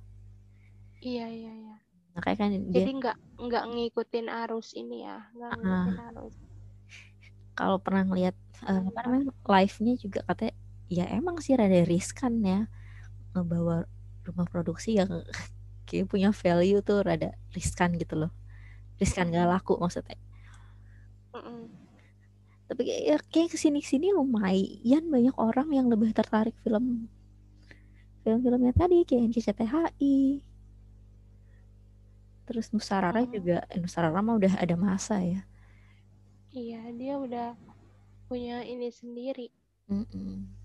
Iya iya iya. Kayak kan dia Jadi nggak nggak ngikutin arus ini ya, nggak uh, ngikutin arus. kalau pernah ngeliat uh, apa namanya live-nya juga katanya ya emang sih rada riskan ya ngebawa rumah produksi yang *laughs* kayak punya value tuh rada riskan gitu loh riskan gak laku maksudnya Mm-mm. tapi kayak, ya, kayak ke sini ke sini lumayan banyak orang yang lebih tertarik film film-filmnya tadi kayak NCCTHI terus Nusarara Oh. juga eh, Nusarara mah udah ada masa ya Iya, dia udah punya ini sendiri. Mm-mm. ya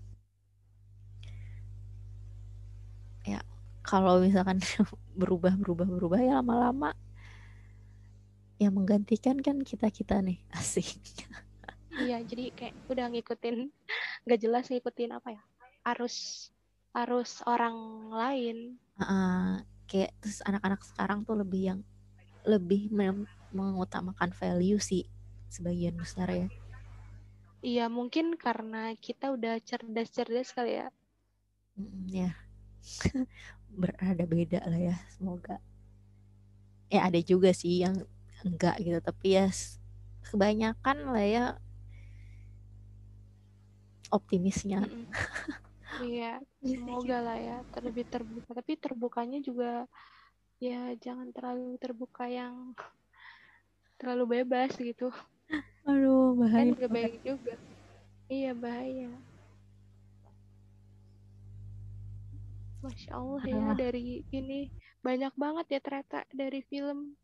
kalau misalkan *laughs* berubah berubah berubah ya lama-lama yang menggantikan kan kita kita nih *laughs* asik Iya, jadi kayak udah ngikutin nggak jelas ngikutin apa ya arus arus orang lain. uh, kayak terus anak-anak sekarang tuh lebih yang lebih mengutamakan value sih sebagian besar ya Iya, mungkin karena kita udah cerdas-cerdas kali ya. Mm, ya *laughs* berada beda lah ya semoga ya ada juga sih yang enggak gitu tapi ya kebanyakan lah ya optimisnya Mm-mm. *laughs* Iya, semoga lah ya terlebih terbuka. Tapi terbukanya juga ya jangan terlalu terbuka yang terlalu bebas gitu. aduh Kan bahaya gak baik juga. Iya bahaya. Masya Allah ya Ah. dari ini banyak banget ya ternyata dari film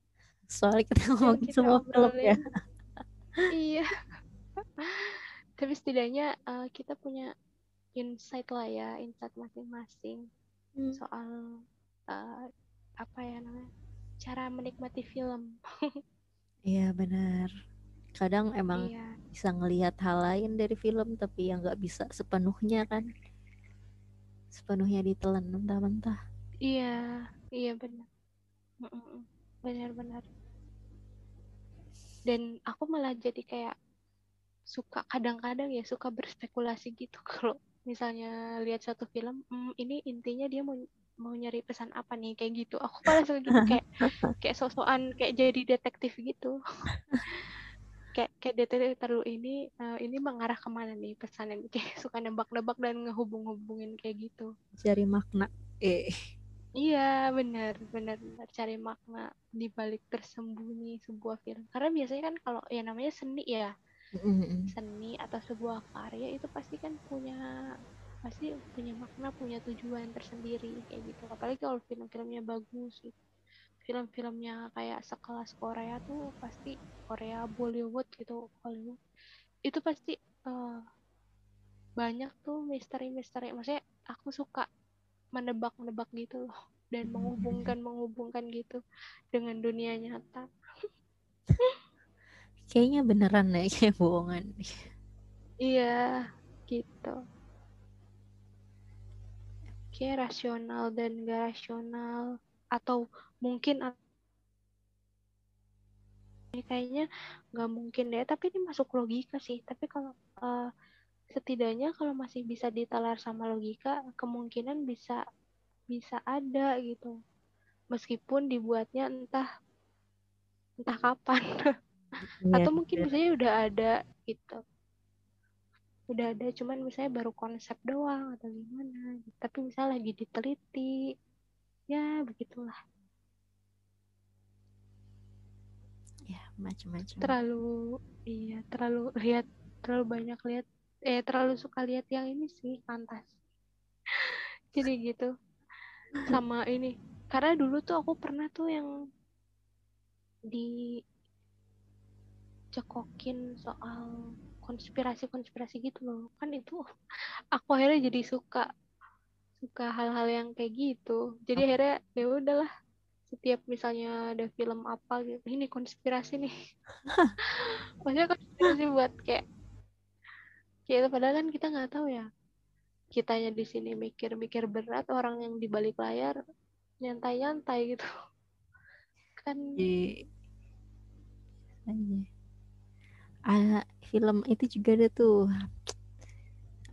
soalnya kita ngomongin kita semua film ya. Iya. *laughs* Tapi setidaknya uh, kita punya insight lah ya, insight masing-masing Hmm. soal uh, apa ya namanya cara menikmati film. *laughs* iya benar kadang emang Iya, bisa ngelihat hal lain dari film tapi yang nggak bisa sepenuhnya kan sepenuhnya ditelan mentah-mentah iya, iya benar. Benar-benar. Dan aku malah jadi kayak suka kadang-kadang ya suka berspekulasi gitu *laughs* kalau misalnya lihat satu film, "Hmm, ini intinya dia mau mau nyari pesan apa nih kayak gitu. Aku malah suka gitu kayak *laughs* kayak sosokan kayak jadi detektif gitu. *laughs* kayak kayak detektif terlalu ini eh, ini mengarah ke mana nih pesannya *laughs* kayak suka nebak-nebak dan ngehubung-hubungin kayak gitu. cari makna eh Iya, benar, benar, benar. Cari makna di balik tersembunyi sebuah film. Karena biasanya kan kalau ya namanya seni ya, seni atau sebuah karya itu pasti kan punya pasti punya makna, punya tujuan tersendiri kayak gitu. Apalagi kalau film-filmnya bagus gitu. Film-filmnya kayak sekelas Korea tuh pasti Korea Bollywood gitu, Hollywood. Itu pasti eh, banyak tuh misteri-misteri. Maksudnya aku suka menebak-nebak gitu loh dan menghubungkan menghubungkan gitu dengan dunia nyata. *laughs* kayaknya beneran deh kayak bohongan Iya, gitu. Kayak rasional dan gak rasional atau mungkin ini kayaknya nggak mungkin deh, tapi ini masuk logika sih. Tapi kalau eh, setidaknya kalau masih bisa ditalar sama logika, kemungkinan bisa bisa ada gitu. Meskipun dibuatnya entah entah kapan. *laughs* Iya, atau mungkin bener. misalnya udah ada gitu udah ada cuman misalnya baru konsep doang atau gimana gitu. tapi misalnya lagi diteliti ya begitulah ya macam-macam terlalu iya terlalu lihat terlalu banyak lihat eh terlalu suka lihat yang ini sih pantas. *laughs* Jadi gitu. Sama ini karena dulu tuh aku pernah tuh yang di cekokin soal konspirasi-konspirasi gitu loh. Kan itu *laughs* aku akhirnya jadi suka suka hal-hal yang kayak gitu. Jadi akhirnya ya udahlah setiap misalnya ada film apa gitu ini konspirasi nih *laughs* maksudnya konspirasi buat kayak kayak itu padahal kan kita nggak tahu ya kitanya di sini mikir-mikir berat orang yang di balik layar nyantai-nyantai gitu kan Jadi aja. Ah, film itu juga ada tuh.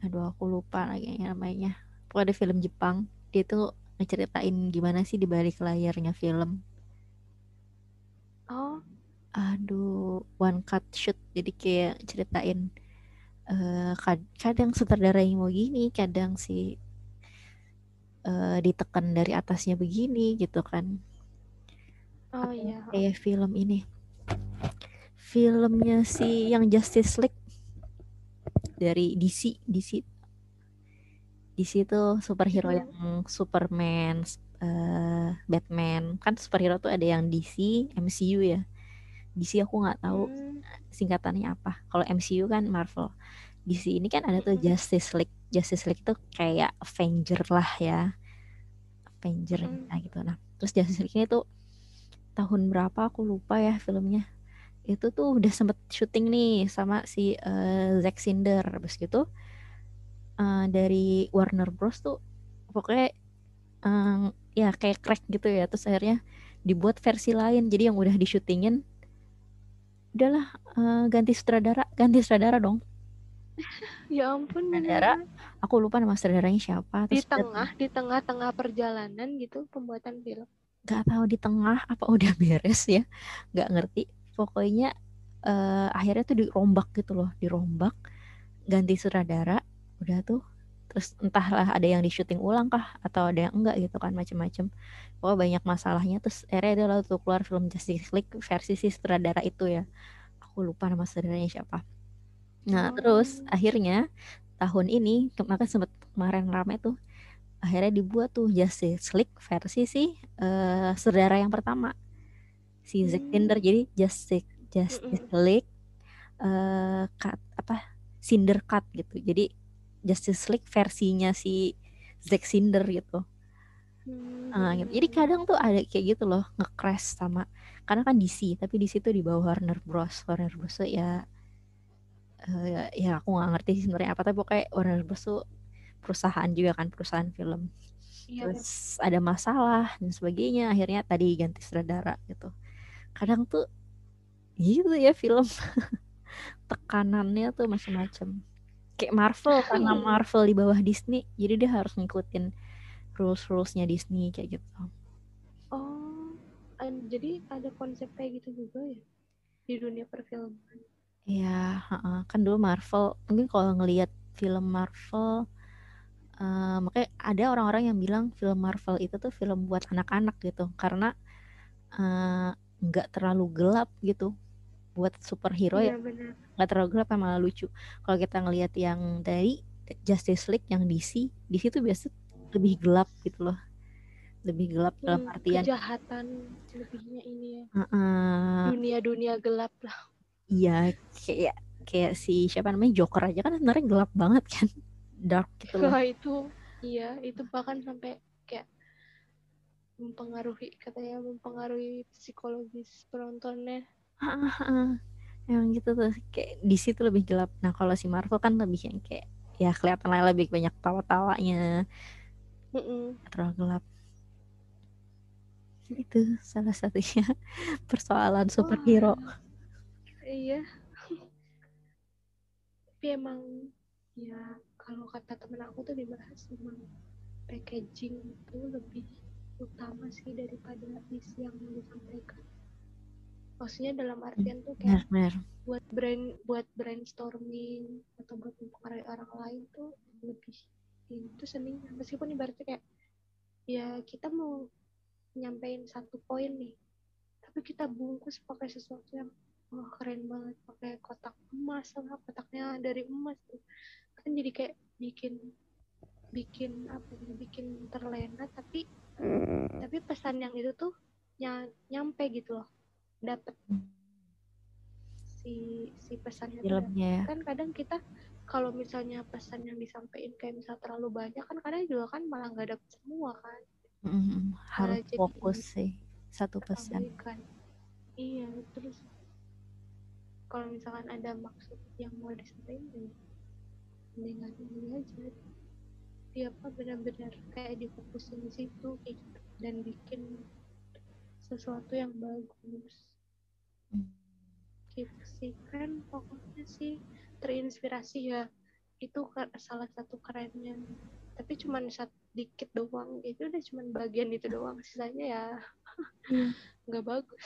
Aduh, aku lupa lagi namanya. Pokoknya ada film Jepang. Dia tuh ngeceritain gimana sih di balik layarnya film. oh Aduh, one cut shoot. Jadi kayak ceritain eh, kad- kadang sutradaranya mau gini, kadang si eh, ditekan dari atasnya begini gitu kan. oh iya kayak film ini. Filmnya si yang Justice League dari DC, DC. DC itu superhero Mhm. yang Superman, eh, Batman. Kan superhero tuh ada yang DC, MCU ya. DC aku nggak tahu Hmm, singkatannya apa. Kalau MCU kan Marvel. DC ini kan ada tuh Mhm. Justice League. Justice League itu kayak Avenger lah ya. Avenger Mhm. nah gitu. Nah, terus Justice League ini tuh tahun berapa aku lupa ya filmnya. Itu tuh udah sempet syuting nih sama si eh, Zack Snyder. Habis gitu eh, dari Warner Bros tuh pokoknya eh, ya kayak crack gitu ya. Terus akhirnya dibuat versi lain. Jadi yang udah di syutingin udahlah eh, ganti sutradara, ganti sutradara dong. *laughs* ya ampun Sutradara aku lupa nama sutradaranya siapa di terus udah tengah di tengah-tengah perjalanan gitu pembuatan film nggak tahu di tengah apa udah beres ya nggak ngerti pokoknya eh, akhirnya tuh dirombak gitu loh dirombak ganti sutradara udah tuh terus entahlah ada yang di syuting ulang kah atau ada yang enggak gitu kan macem-macem. Pokoknya banyak masalahnya terus akhirnya dia lalu tuh keluar film Justice League versi si sutradara itu ya. Aku lupa nama sutradaranya siapa. Nah terus oh. akhirnya tahun ini kemarin sempet kemarin rame tuh akhirnya dibuat tuh Justice League versi si eh saudara yang pertama. Si Zack Snyder. Hmm, jadi Justice Justice. League eh cut apa Cinder cut gitu. Jadi Justice League versinya si Zack Snyder gitu. Hmm, Ah, gitu. jadi kadang tuh ada kayak gitu loh nge-crash sama karena kan DC tapi DC tuh di bawah Warner Bros. Warner Bros. tuh ya eh, ya aku nggak ngerti sih sebenarnya apa tapi pokoknya Warner Bros. tuh perusahaan juga kan perusahaan film. Iya bener. terus ada masalah dan sebagainya akhirnya tadi ganti sutradara gitu. Kadang tuh gitu ya film. *laughs* Tekanannya tuh macam-macam kayak Marvel karena Marvel di bawah Disney jadi dia harus ngikutin rules rulesnya Disney kayak gitu. Oh jadi ada konsep kayak gitu juga ya di dunia perfilman. Ya heeh. kan dulu Marvel mungkin kalau ngelihat film Marvel eh, makanya ada orang-orang yang bilang film Marvel itu tuh film buat anak-anak gitu karena eh, nggak terlalu gelap gitu buat superhero ya iya nggak terlalu gelap malah lucu. Kalau kita ngelihat yang dari Justice League yang DC DC tuh biasa lebih gelap gitu loh. Lebih gelap dalam Hmm, artian kejahatan lebihnya ini ya. Eh, dunia-dunia gelap lah. Iya kayak kayak si siapa namanya Joker aja kan sebenarnya gelap banget kan. Dark gitu loh. Wah itu iya itu bahkan sampai kayak mempengaruhi katanya mempengaruhi psikologis penontonnya emang gitu tuh kayak DC tuh lebih gelap. Nah kalau si Marvel kan lebih yang kayak ya kelihatan lah lebih banyak tawa-tawanya. Nggak terlalu gelap. Itu salah satunya *laughs* persoalan superhero. Wah, iya. Tapi emang ya kalau kata temen aku tuh dibahas emang packaging itu lebih utama sih daripada isi yang mau disampaikan maksudnya dalam artian tuh kayak benar-benar. buat brand buat brainstorming atau buat mempengaruhi orang lain tuh lebih itu seninya. Meskipun ibaratnya kayak ya kita mau nyampein satu poin nih tapi kita bungkus pakai sesuatu yang wah keren banget pakai kotak emas lah kotaknya dari emas tuh. Kan jadi kayak bikin bikin apa ya, bikin terlena tapi tapi pesan yang itu tuh ny- nyampe gitu loh dapet si si pesannya filmnya ya. Kan kadang kita kalau misalnya pesan yang disampaikan kayak misal terlalu banyak kan kadang juga kan malah nggak dapet semua kan. Mm, harus fokus sih satu pesan. terabaikan iya terus kalau misalkan ada maksud yang mau disampaikan ya mendingan ini aja. Dia apa benar-benar kayak difokusin di situ kayak gitu dan bikin sesuatu yang bagus. Hmm. gitu sih. Keren pokoknya sih. Terinspirasi ya. Itu salah satu kerennya. Tapi cuman sedikit doang. Itu udah cuman bagian itu doang. Sisanya ya Iya. *laughs* nggak bagus.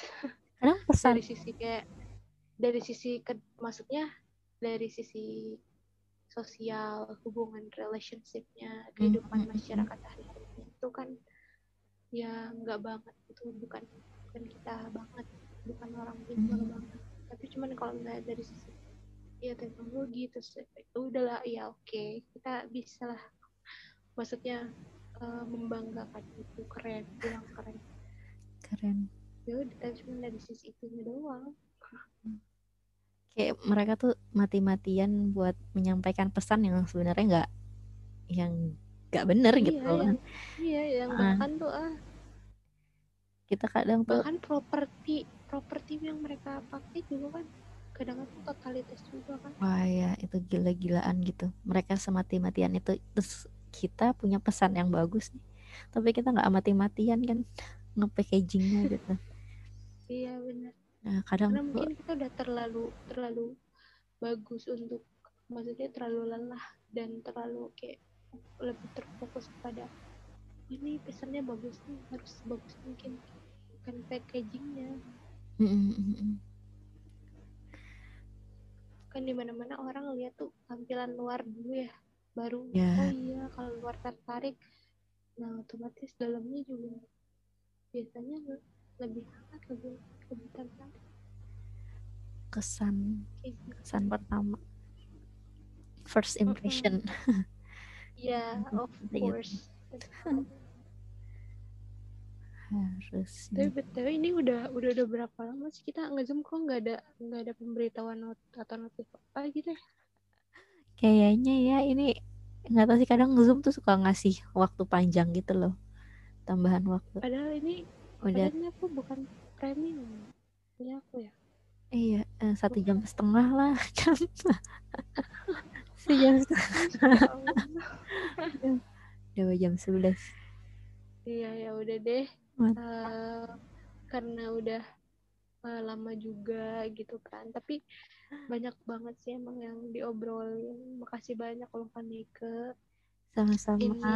Kadang pesan dari sisi kayak dari sisi ke, maksudnya dari sisi sosial hubungan relationshipnya kehidupan mm, mm. masyarakat hari-hari itu kan ya nggak banget itu bukan bukan kita banget. Bukan orang visual Mm. banget. Tapi cuman kalau misalnya dari sisi ya teknologi terus ya udahlah ya oke. Kita bisa lah maksudnya eh, membanggakan itu. Keren bilang keren. Keren. Ya udah cuma dari sisi itunya doang. Kayak mereka tuh mati-matian buat menyampaikan pesan yang sebenarnya nggak yang nggak bener gitu iya loh. yang iya yang Ah. bahkan tuh ah. Kita kadang tuh bahkan properti properti yang mereka pakai juga kan kadang-kadang totalitas juga kan. Wah ya itu gila-gilaan gitu. Mereka semati-matian itu terus kita punya pesan yang bagus nih. Tapi kita nggak mati-matian kan *laughs* nge-packagingnya gitu. *laughs* Iya benar nah kadang karena mungkin kita udah terlalu terlalu bagus untuk maksudnya terlalu lelah dan terlalu kayak lebih terfokus pada ini pesannya bagus nih harus bagus mungkin. Bukan packagingnya. Mm, mm, mm, mm. kan di mana mana orang lihat tuh tampilan luar dulu ya baru Ya. oh iya kalau luar tertarik. Nah otomatis dalamnya juga biasanya le- lebih hangat lebih lebih tertarik. Kesan gitu. kesan pertama. First impression *laughs* ya of course. *laughs* Harus tapi btw ini udah udah udah berapa lama sih kita ngezoom? Kok nggak ada nggak ada pemberitahuan not atau notif apa gitu ya? Kayaknya ya ini nggak tahu sih kadang zoom tuh suka ngasih waktu panjang gitu loh. Tambahan waktu. Padahal ini udah. padahal ini aku bukan premium punya aku ya? Iya eh, satu jam setengah lah jam *laughs* *laughs* sejam setengah Ya Allah. *laughs* dua jam sebelas Iya ya udah deh. Eh, karena udah eh, lama juga gitu kan. Tapi banyak banget sih emang yang diobrolin. Makasih banyak loh. Ini sama-sama kita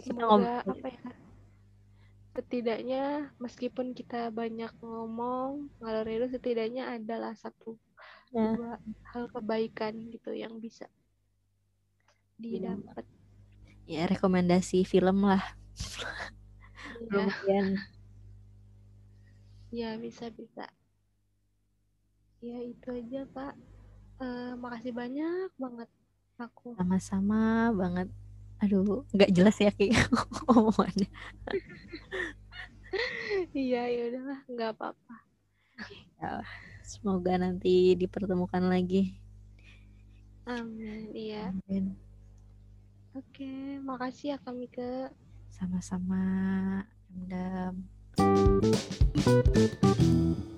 semoga apa ya? Setidaknya meskipun kita banyak ngomong ngalor itu setidaknya adalah satu ya. dua hal kebaikan gitu yang bisa didapat. ya rekomendasi film lah Ya, lumayan ya bisa bisa. Ya itu aja Kak. Eh, makasih banyak banget aku. sama-sama banget aduh nggak jelas ya kayak *laughs* omongannya Iya ya udahlah nggak apa-apa. Semoga nanti dipertemukan lagi. Amin, iya. Amin. Oke, makasih ya kami ke. Sama-sama, Endam. -sama.